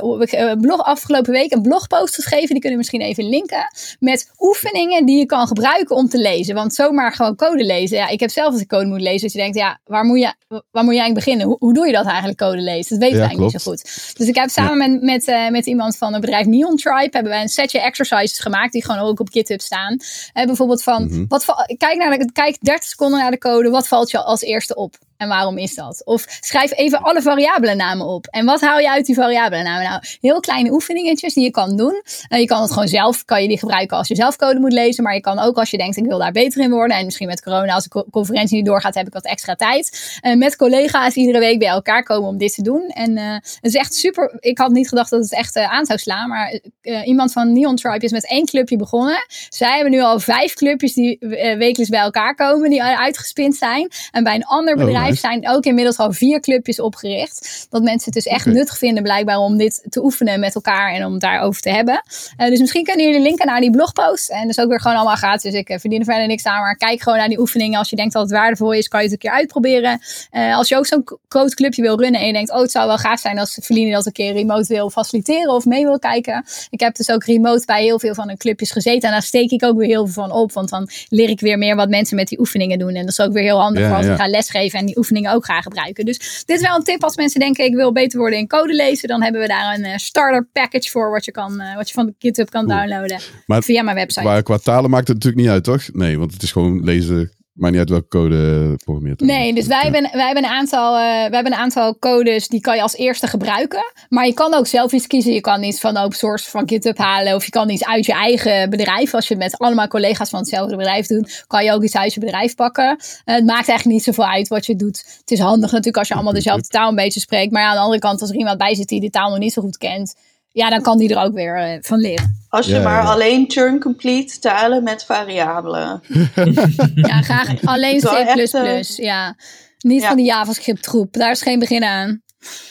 eh, blog, afgelopen week een blogpost geschreven. Die kunnen we misschien even linken. Met oefeningen die je kan gebruiken om te lezen. Want zomaar gewoon code lezen. Ja, ik heb zelf als ik code moet lezen. Dus je denkt, ja, waar moet je, waar moet je eigenlijk beginnen? Hoe, hoe doe je dat eigenlijk, code lezen? Dat weten we Ja, eigenlijk niet zo goed. Dus ik heb samen met, met, eh, met iemand van het bedrijf Neon Tribe. Hebben wij een setje exercises gemaakt. Die gewoon ook op GitHub staan. Bijvoorbeeld van, Mhm. wat, val- kijk, naar de, kijk 30 seconden naar de code. Wat valt je als eerste op? En waarom is dat? Of schrijf even alle variabele namen op. En wat haal je uit die variabele namen? Nou, heel kleine oefeningetjes die je kan doen. Eh, je kan het gewoon zelf, kan je die gebruiken als je zelf code moet lezen. Maar je kan ook als je denkt, ik wil daar beter in worden. En misschien met corona, als de co- conferentie niet doorgaat, heb ik wat extra tijd. Eh, met collega's iedere week bij elkaar komen om dit te doen. En eh, het is echt super. Ik had niet gedacht dat het echt aan zou slaan. Maar iemand van Neon Tribe is met één clubje begonnen. Zij hebben nu al vijf clubjes die wekelijks bij elkaar komen. Die uitgespind zijn. En bij een ander Oh, bedrijf zijn ook inmiddels al vier clubjes opgericht. Dat mensen het dus echt nuttig vinden blijkbaar om dit te oefenen met elkaar. En om het daarover te hebben. Eh, dus misschien kunnen jullie linken naar die blogpost. En dat is ook weer gewoon allemaal gratis. Dus ik eh, verdien er verder niks aan. Maar kijk gewoon naar die oefeningen. Als je denkt dat het waardevol is, kan je het een keer uitproberen. Eh, als je ook zo'n codeclubje wil runnen en je denkt, oh het zou wel gaaf zijn als Feline dat een keer remote wil faciliteren of mee wil kijken. Ik heb dus ook remote bij heel veel van hun clubjes gezeten en daar steek ik ook weer heel veel van op, want dan leer ik weer meer wat mensen met die oefeningen doen. En dat is ook weer heel handig Ja, voor als ja. ik ga lesgeven en die oefeningen ook ga gebruiken. Dus dit is wel een tip als mensen denken, ik wil beter worden in code lezen, dan hebben we daar een eh, starter package voor wat je, kan, eh, wat je van GitHub kan downloaden Maar via mijn website. Qua, qua talen maakt het natuurlijk niet uit, toch? Nee, want het is gewoon lezen. Maakt niet uit welke code programmeert. Nee, dus wij hebben, wij, hebben een aantal, eh, wij hebben een aantal codes die kan je als eerste gebruiken. Maar je kan ook zelf iets kiezen. Je kan iets van open source van GitHub halen. Of je kan iets uit je eigen bedrijf. Als je het met allemaal collega's van hetzelfde bedrijf doet, kan je ook iets uit je bedrijf pakken. Eh, het maakt eigenlijk niet zoveel uit wat je doet. Het is handig natuurlijk als je allemaal dezelfde taal een beetje spreekt. Maar ja, aan de andere kant, als er iemand bij zit die de taal nog niet zo goed kent. Ja, dan kan die er ook weer eh, van leren. Als je Ja, maar ja. alleen turn complete talen met variabelen. Ja, graag alleen Wel echt, C++. eh, ja. Niet ja. van die JavaScript troep. Daar is geen begin aan.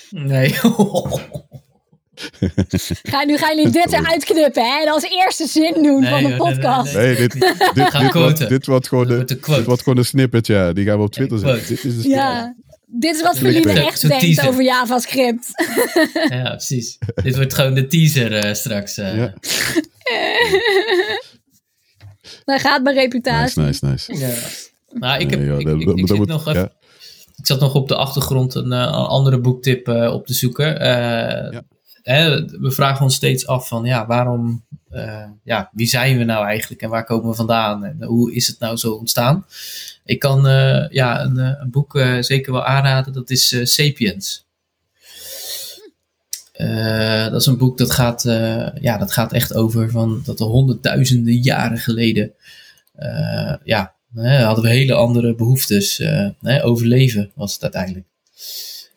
Nee. Ga, nu gaan jullie dit eruit knippen hè? en als eerste zin doen Nee, van de joh, nee, nee, podcast. nee. Nee, dit, dit, dit, wordt, quoten. dit wordt gewoon de, dit wordt gewoon een snippet, ja. Die gaan we op Twitter zetten. Dit is de Ja, dit is wat Feline echt Zo'n denkt teaser. over JavaScript. Ja, precies. Dit wordt gewoon de teaser eh, straks. eh. Ja. Daar gaat mijn reputatie. Nice, nice, nice. Ja. Nou, ik, heb, ik, ik, ik zit nog even, ja. ik zat nog op de achtergrond een, eh, een andere boektip eh, op te zoeken. Eh, hè, we vragen ons steeds af van, ja, waarom, eh, ja, wie zijn we nou eigenlijk en waar komen we vandaan en hoe is het nou zo ontstaan? Ik kan eh, ja, een, eh, een boek eh, zeker wel aanraden, dat is eh, Sapiens. Eh, dat is een boek dat gaat, eh, ja, dat gaat echt over van dat er honderdduizenden jaren geleden eh, ja, hè, hadden we hele andere behoeftes. eh, hè, overleven was het uiteindelijk.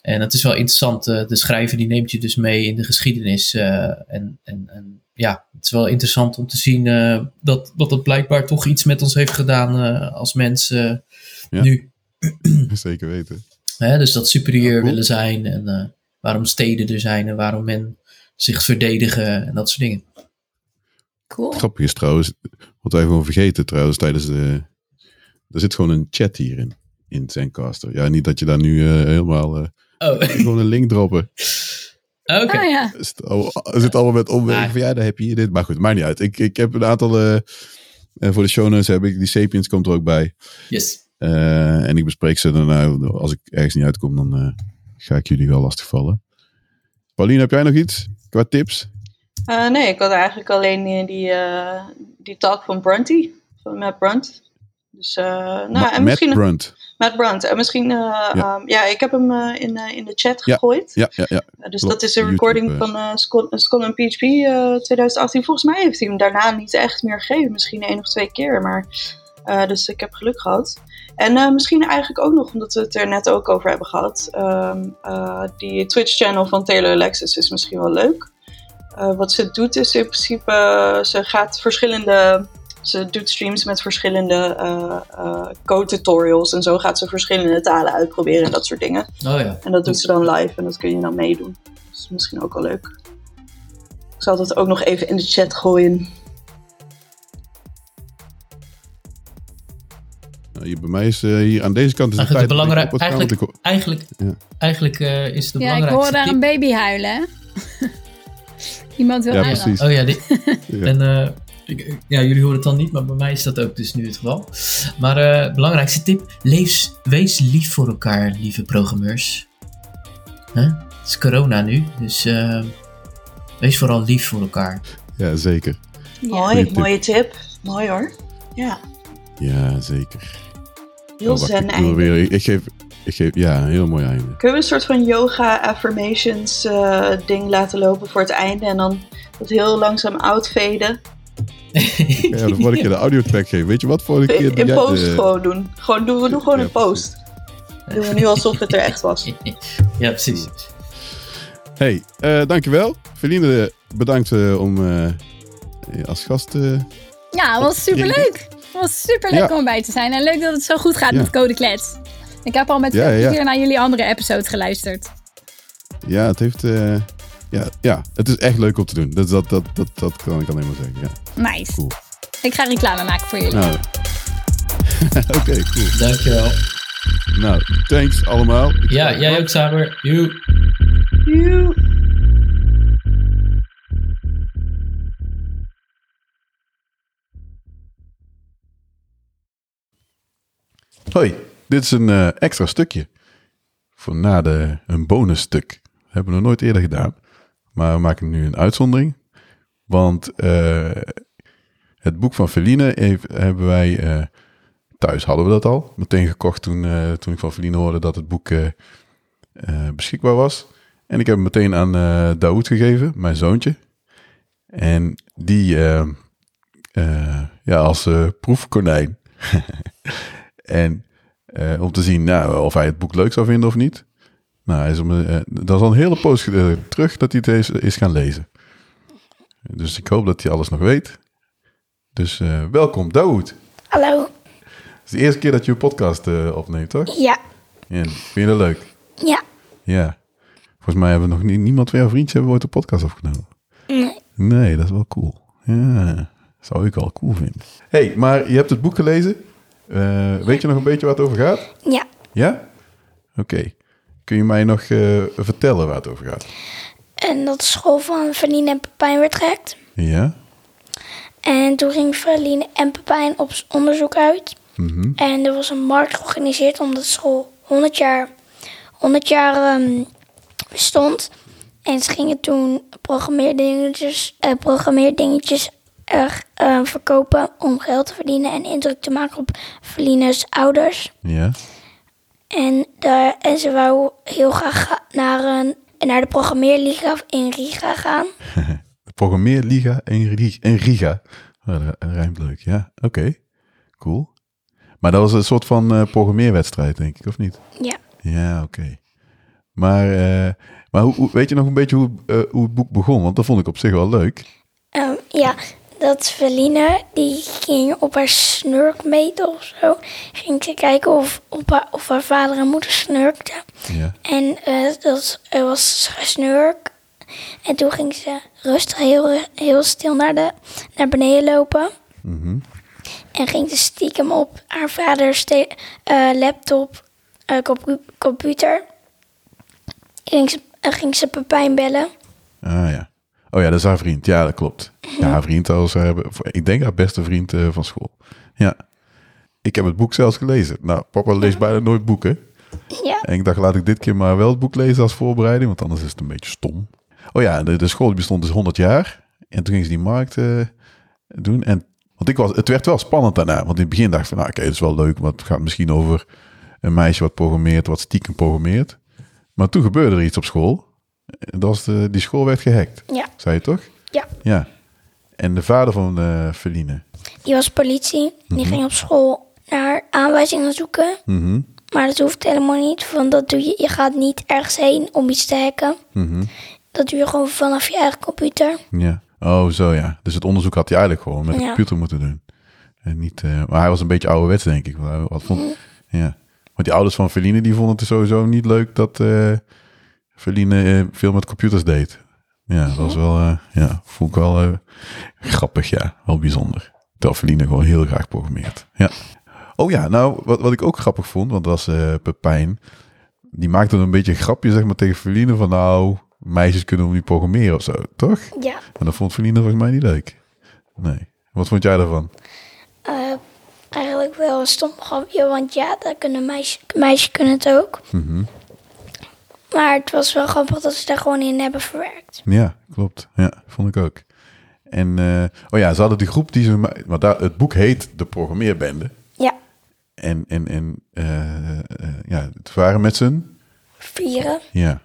En het is wel interessant. eh, de schrijver die neemt je dus mee in de geschiedenis. eh, en, en, en ja, het is wel interessant om te zien eh, dat, dat het blijkbaar toch iets met ons heeft gedaan eh, als mensen Ja. nu. Zeker weten. Hè, dus dat superieur Ja, cool. willen zijn en eh, waarom steden er zijn en waarom men zich verdedigen en dat soort dingen. Cool. Grappig is trouwens, wat wij gewoon vergeten trouwens tijdens de... Er zit gewoon een chat hierin, in Zencaster. Ja, niet dat je daar nu eh, helemaal... eh, Oh, gewoon een link droppen. oké. Ja. Er zit al- er zit allemaal met omwegen van ja, daar heb je hier dit. Maar goed, maakt niet uit. Ik, ik heb een aantal... eh, eh, voor de show notes heb ik, die Sapiens komt er ook bij. Yes. Eh, en ik bespreek ze dan, nou, als ik ergens niet uitkom, dan eh, ga ik jullie wel lastigvallen. Pauline, heb jij nog iets qua tips? Eh, nee, ik had eigenlijk alleen die, die, eh, die talk van Brunty, van Matt Brunt. Dus, eh, nou, Ma- en Matt misschien Brunt. Matt Brunt. En misschien, eh, Ja. ja. ja, ik heb hem eh, in, eh, in de chat gegooid. Ja, ja, ja. Dus Klopt, dat is een recording eh. van Skull, Skull and PHP eh, 2018. Volgens mij heeft hij hem daarna niet echt meer gegeven. Misschien één of twee keer. Maar, eh, dus ik heb geluk gehad. En eh, misschien eigenlijk ook nog, omdat we het er net ook over hebben gehad. ehm, eh, die Twitch-channel van Taylor Alexis is misschien wel leuk. Eh, wat ze doet is in principe, eh, ze gaat verschillende... Ze doet streams met verschillende eh, eh, code-tutorials. En zo gaat ze verschillende talen uitproberen en dat soort dingen. Oh ja. En dat doet ze dan live en dat kun je dan meedoen. Dat is misschien ook wel leuk. Ik zal dat ook nog even in de chat gooien. Nou, hier bij mij is eh, hier aan deze kant is de Eigenlijk tijd. de dat ik belangrijk- het ik Eigenlijk, Ja. eigenlijk eh, is de Ja, ik belangrijkste hoor daar een baby huilen. hè? Iemand wil Ja, precies. Oh ja, die, Ja. en eh, ik- ja, jullie horen het dan niet, maar bij mij is dat ook dus nu het geval. Maar eh belangrijkste tip, lees, wees lief voor elkaar, lieve programmeurs. Hè? Het is corona nu, dus eh, wees vooral lief voor elkaar. ja, zeker. Ja. Mooi, tip. mooie tip. Mooi hoor. Ja, Ja, zeker. heel Oh, zen weer, ik, ik geef, ik geef, ja, een heel mooi einde. Kunnen we een soort van yoga affirmations eh, ding laten lopen voor het einde en dan dat heel langzaam outfaden? Ja, de vorige keer de audiotrack geven. Weet je wat, vorige keer... In, jij post gewoon doen. Gewoon doen we doen gewoon Ja, een post. Doen we nu alsof het er echt was. ja, precies. Hey, eh, dankjewel. Feline, bedankt eh, om eh, als gast... eh, Ja, het was superleuk. Het was superleuk Ja. om bij te zijn. En leuk dat het zo goed gaat Ja. met Code Klets. Ik heb al met Ja, veel ja. plezier naar jullie andere episodes geluisterd. ja, het heeft... ja, ja, het is echt leuk om te doen. Dat, dat, dat, dat, dat kan ik alleen maar zeggen, ja. Nice. Cool. Ik ga reclame maken voor jullie. Nou, Oké, cool. Dankjewel. Nou, thanks allemaal. Ik Ja, jij ook, Saber. Joe. Joe. Hoi, dit is een eh, extra stukje. Voor na de, een bonusstuk. Dat hebben we nog nooit eerder gedaan. Maar we maken nu een uitzondering. Want eh, het boek van Feline hebben wij... eh, thuis hadden we dat al. Meteen gekocht toen, eh, toen ik van Feline hoorde dat het boek beschikbaar was. En ik heb hem meteen aan Daoud gegeven, mijn zoontje. En die, ja, als proefkonijn. En om te zien nou, of hij het boek leuk zou vinden of niet. Nou, hij is om, eh, dat is al een hele poos eh, terug dat hij het is, is gaan lezen. Dus ik hoop dat hij alles nog weet. Dus eh, welkom, Daoud. Hallo. Het is de eerste keer dat je een podcast eh, opneemt, toch? Ja. Ja, vind je dat leuk? Ja. Ja. Volgens mij hebben we nog nie- niemand van jouw vriendjes hebben ooit een podcast opgenomen. Nee. Nee, dat is wel cool. Ja, zou ik wel cool vinden. hey, maar je hebt het boek gelezen. Eh, weet je nog een beetje waar het over gaat? Ja. Ja? Oké. Kun je mij nog eh, vertellen waar het over gaat? En dat de school van Vanine en Pepijn werd gehackt. Ja? En toen ging Verline en Pepijn op onderzoek uit. Mhm. En er was een markt georganiseerd omdat de school 100 jaar, 100 jaar ehm, bestond. En ze gingen toen programmeerdingetjes, eh, programmeerdingetjes eh, eh, verkopen om geld te verdienen en indruk te maken op Verline's ouders. Ja. En, daar, en ze wou heel graag naar, een, naar de programmeerliga in Riga gaan. De programmeerliga in Ri- in Riga. Rijmt leuk, ja. Oké, cool. Maar dat was een soort van eh, programmeerwedstrijd, denk ik, of niet? Ja. Ja, oké. Maar, eh, maar hoe, hoe- weet je nog een beetje hoe, eh, hoe het boek begon? Want dat vond ik op zich wel leuk. Ehm, ja, dat Feline, die ging op haar snurk meten of zo. Ging ze kijken of, of, haar, of haar vader en moeder snurkten. Ja. En eh, dat er was gesnurk. En toen ging ze rustig heel, heel stil naar, de, naar beneden lopen. Mhm. En ging ze stiekem op haar vaders eh, laptop, eh, compu- computer. Ging ze, ging ze Pepijn bellen. Ah ja. Oh ja, dat is haar vriend. Ja, dat klopt. Ja, haar vriend als haar, ik denk haar beste vriend eh, van school. Ja. Ik heb het boek zelfs gelezen. Nou, papa leest bijna nooit boeken. Ja, En ik dacht, laat ik dit keer maar wel het boek lezen als voorbereiding, want anders is het een beetje stom. Oh ja, de, de school bestond dus 100 jaar. En toen ging ze die markt eh, doen. En, want ik was, het werd wel spannend daarna. Want in het begin dacht ik van, nou, oké, dat is wel leuk. Want het gaat misschien over een meisje wat programmeert, wat stiekem programmeert. Maar toen gebeurde er iets op school. En Dat was de, die school werd gehackt. ja, Zei je toch? ja. Ja. En de vader van eh Feline. Die was politie. Die ging op school naar aanwijzingen zoeken. Mhm, Maar dat hoeft helemaal niet. Want dat doe je, je gaat niet ergens heen om iets te hacken. mhm. Dat doe je gewoon vanaf je eigen computer. Ja. Oh, zo ja. Dus het onderzoek had hij eigenlijk gewoon met de Ja. computer moeten doen. En niet, eh, maar hij was een beetje ouderwets, denk ik. Want hij had vond, ja. Want die ouders van Feline, die vonden het sowieso niet leuk dat eh Feline eh, veel met computers deed. Ja, dat was wel, eh, ja, vond ik wel eh, grappig, ja. Wel bijzonder. Terwijl Feline gewoon heel graag programmeert. Ja. Oh ja, nou, wat, wat ik ook grappig vond, want dat was Pepijn. Die maakte een beetje een grapje, zeg maar, tegen Feline van nou, meisjes kunnen niet programmeren of zo, toch? Ja. En dat vond Feline volgens mij niet leuk. Nee. Wat vond jij daarvan? Eigenlijk wel een stom grapje. Want ja, dat kunnen meisjes, meisjes kunnen het ook. Mhm. Maar het was wel grappig dat ze daar gewoon in hebben verwerkt. Ja, klopt. Ja, vond ik ook. En, eh, oh ja, ze hadden die groep die ze... ma- Maar daar, het boek heet De Programmeerbende. Ja, En, en, en eh, eh, ja, het waren met z'n... vieren. Ja.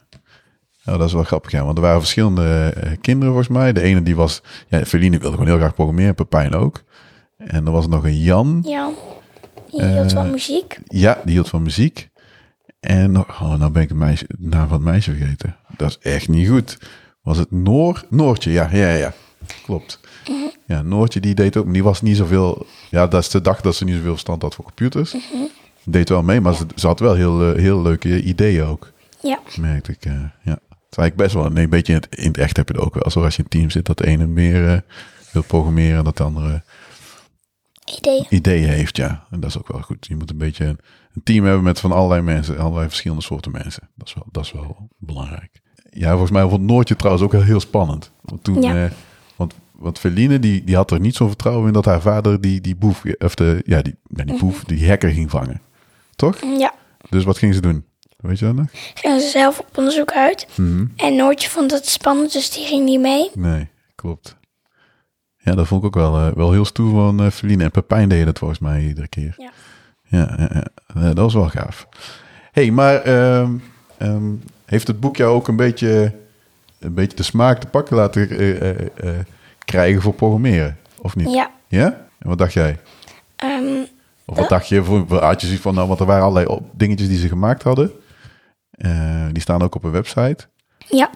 Nou, dat is wel grappig, ja. Want er waren verschillende kinderen volgens mij. De ene die was... Ja, Feline wilde gewoon heel graag programmeren. Pepijn ook. En er was nog een Jan. Ja, die hield van muziek. Ja, die hield van muziek. En oh, nou ben ik de, meisje, de naam van het meisje vergeten. Dat is echt niet goed. Was het Noor? Noortje, ja, ja, ja. Klopt. Ja, Noortje die deed ook, maar die was niet zoveel. Ja, dat ze dacht dat ze niet zoveel verstand had voor computers. Deed wel mee, maar ze, ze had wel heel, eh, heel leuke ideeën ook. Ja, Merkte ik, eh, ja. Het is eigenlijk best wel, nee, een beetje in het, in het echt heb je het ook wel. Zoals je in een team zit, dat de ene meer eh, wil programmeren en dat de andere ideeën. ideeën heeft, ja. En dat is ook wel goed. Je moet een beetje een, team hebben met van allerlei mensen, allerlei verschillende soorten mensen. Dat is wel, dat is wel belangrijk. Ja, volgens mij vond Noortje trouwens ook wel heel spannend. Want toen, Ja. eh, want, want Feline, die, die had er niet zo'n vertrouwen in dat haar vader die, die boef, of de, ja, die, ja, die boef, die hacker ging vangen. Toch? Ja, Dus wat ging ze doen? Weet je dat nog? gingen ze zelf op onderzoek uit. Mhm. En Noortje vond het spannend, dus die ging niet mee. Nee, klopt. Ja, dat vond ik ook wel, eh, wel heel stoer van eh Feline. En Pepijn deed het volgens mij iedere keer. Ja. Ja, dat was wel gaaf. hey, maar ehm, ehm, heeft het boek jou ook een beetje, een beetje de smaak te pakken laten eh, eh, eh, krijgen voor programmeren? Of niet? Ja, Ja? En wat dacht jij? ehm, Of wat dacht je? Voor- Had je zoiets van, nou, want er waren allerlei op- dingetjes die ze gemaakt hadden. Die staan ook op een website. ja.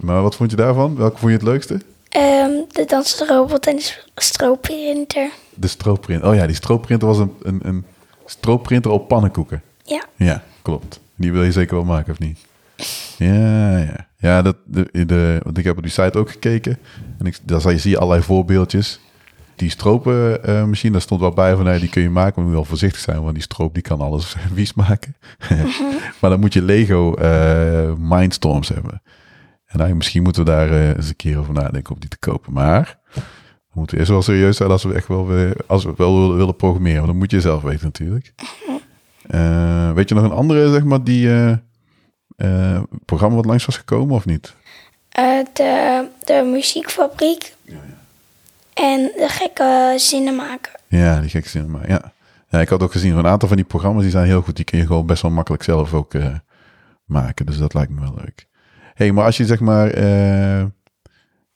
Maar wat vond je daarvan? Welke vond je het leukste? Ehm, de dansende robot en de stroopprinter. De stroopprinter. Oh ja, die stroopprinter was een, een, een stroopprinter op pannenkoeken. Ja, Ja, klopt. Die wil je zeker wel maken, of niet? Ja, ja. Ja, dat, de, de, want ik heb op die site ook gekeken. En ik, daar zie je allerlei voorbeeldjes. Die stroopmachine, daar stond wel bij van... Nee, die kun je maken, maar moet wel voorzichtig zijn... want die stroop die kan alles wies maken. maar dan moet je Lego eh, Mindstorms hebben. En eigenlijk, misschien moeten we daar eh, eens een keer over nadenken om die te kopen. Maar We moeten eerst wel serieus zijn als we echt wel, weer- als we wel willen, willen programmeren. Dan moet je zelf weten natuurlijk. Eh, weet je nog een andere, zeg maar, die eh, eh, programma wat langs was gekomen of niet? De, de muziekfabriek. En de gekke zinnenmaker. Ja, die gekke cinema, ja. Ja, ik had ook gezien, een aantal van die programma's die zijn heel goed. Die kun je gewoon best wel makkelijk zelf ook maken. Dus dat lijkt me wel leuk. hey, maar als je zeg maar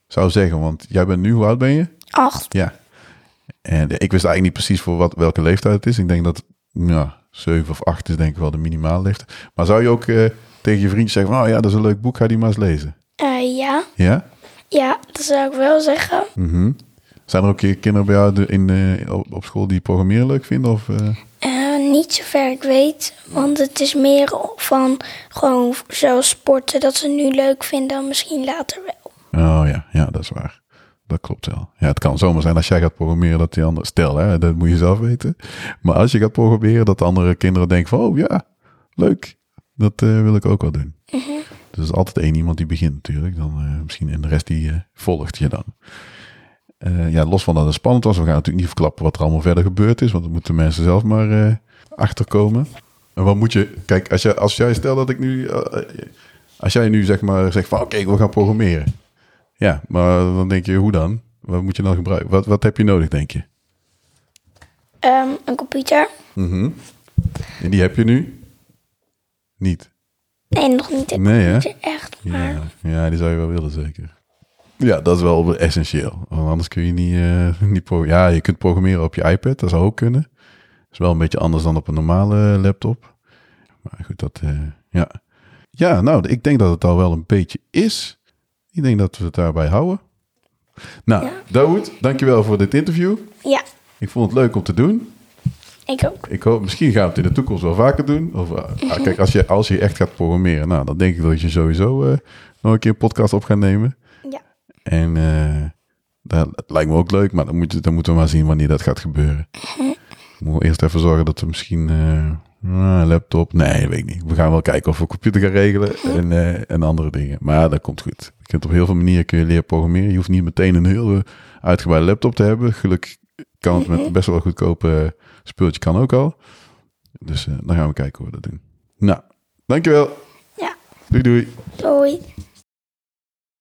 zou zeggen, want jij bent nu, hoe oud ben je? Acht. Ja. En ik wist eigenlijk niet precies voor wat, welke leeftijd het is. Ik denk dat, ja, 7 of 8 is denk ik wel de minimale leeftijd. Maar zou je ook eh, tegen je vriendje zeggen van, oh ja, dat is een leuk boek, ga die maar eens lezen? Eh, ja. Ja? Ja, dat zou ik wel zeggen. Mhm. Zijn er ook kinderen bij jou in, eh, op, school die programmeren leuk vinden? Of, niet zover ik weet. Want het is meer van gewoon zoals sporten. Dat ze nu leuk vinden. Misschien later wel. Oh ja, ja, dat is waar. Dat klopt wel. Ja, het kan zomaar zijn als jij gaat programmeren dat die andere... Stel, hè, dat moet je zelf weten. Maar als je gaat programmeren, dat de andere kinderen denken van... Oh ja, leuk. Dat eh, wil ik ook wel doen. Dus er is altijd één iemand die begint natuurlijk. Dan eh, misschien en de rest die eh, volgt je dan. Ja, los van dat het spannend was. We gaan natuurlijk niet verklappen wat er allemaal verder gebeurd is. Want dan moeten mensen zelf maar achterkomen. En wat moet je... Kijk, als, jij als jij stel dat ik nu... als jij nu zeg maar zegt van... Oké, we gaan programmeren. Ja, maar dan denk je, hoe dan? Wat moet je dan gebruiken? Wat, wat heb je nodig, denk je? Ehm, een computer. Mhm. En die heb je nu? Niet. Nee, nog niet Nee, hè? Echt. Maar Ja, ja, die zou je wel willen, zeker. Ja, dat is wel essentieel. Want anders kun je niet, eh niet Ja, je kunt programmeren op je iPad, dat zou ook kunnen. is wel een beetje anders dan op een normale laptop. Maar goed, dat... eh, ja. ja, nou, ik denk dat het al wel een beetje is. Ik denk dat we het daarbij houden. Nou, Ja. Dawood, dankjewel voor dit interview. ja, Ik vond het leuk om te doen. ik ook. Ik hoop, misschien gaan we het in de toekomst wel vaker doen. Of, eh, ah, kijk, als je, als je echt gaat programmeren, nou, dan denk ik dat je sowieso eh, nog een keer een podcast op gaat nemen. Ja. En eh, dat, dat lijkt me ook leuk, maar dan, moet je, dan moeten we maar zien wanneer dat gaat gebeuren. Moeten we eerst even zorgen dat we misschien ah, laptop. Nee, weet ik niet. We gaan wel kijken of we computer gaan regelen en, eh, en andere dingen. Maar ja, dat komt goed. Je kunt op heel veel manieren kun je leren programmeren. Je hoeft niet meteen een heel uitgebreide laptop te hebben. Gelukkig kan het met best wel goedkope speeltje kan ook al. Dus eh, dan gaan we kijken hoe we dat doen. Nou, dankjewel. Ja. Doei doei. Doei.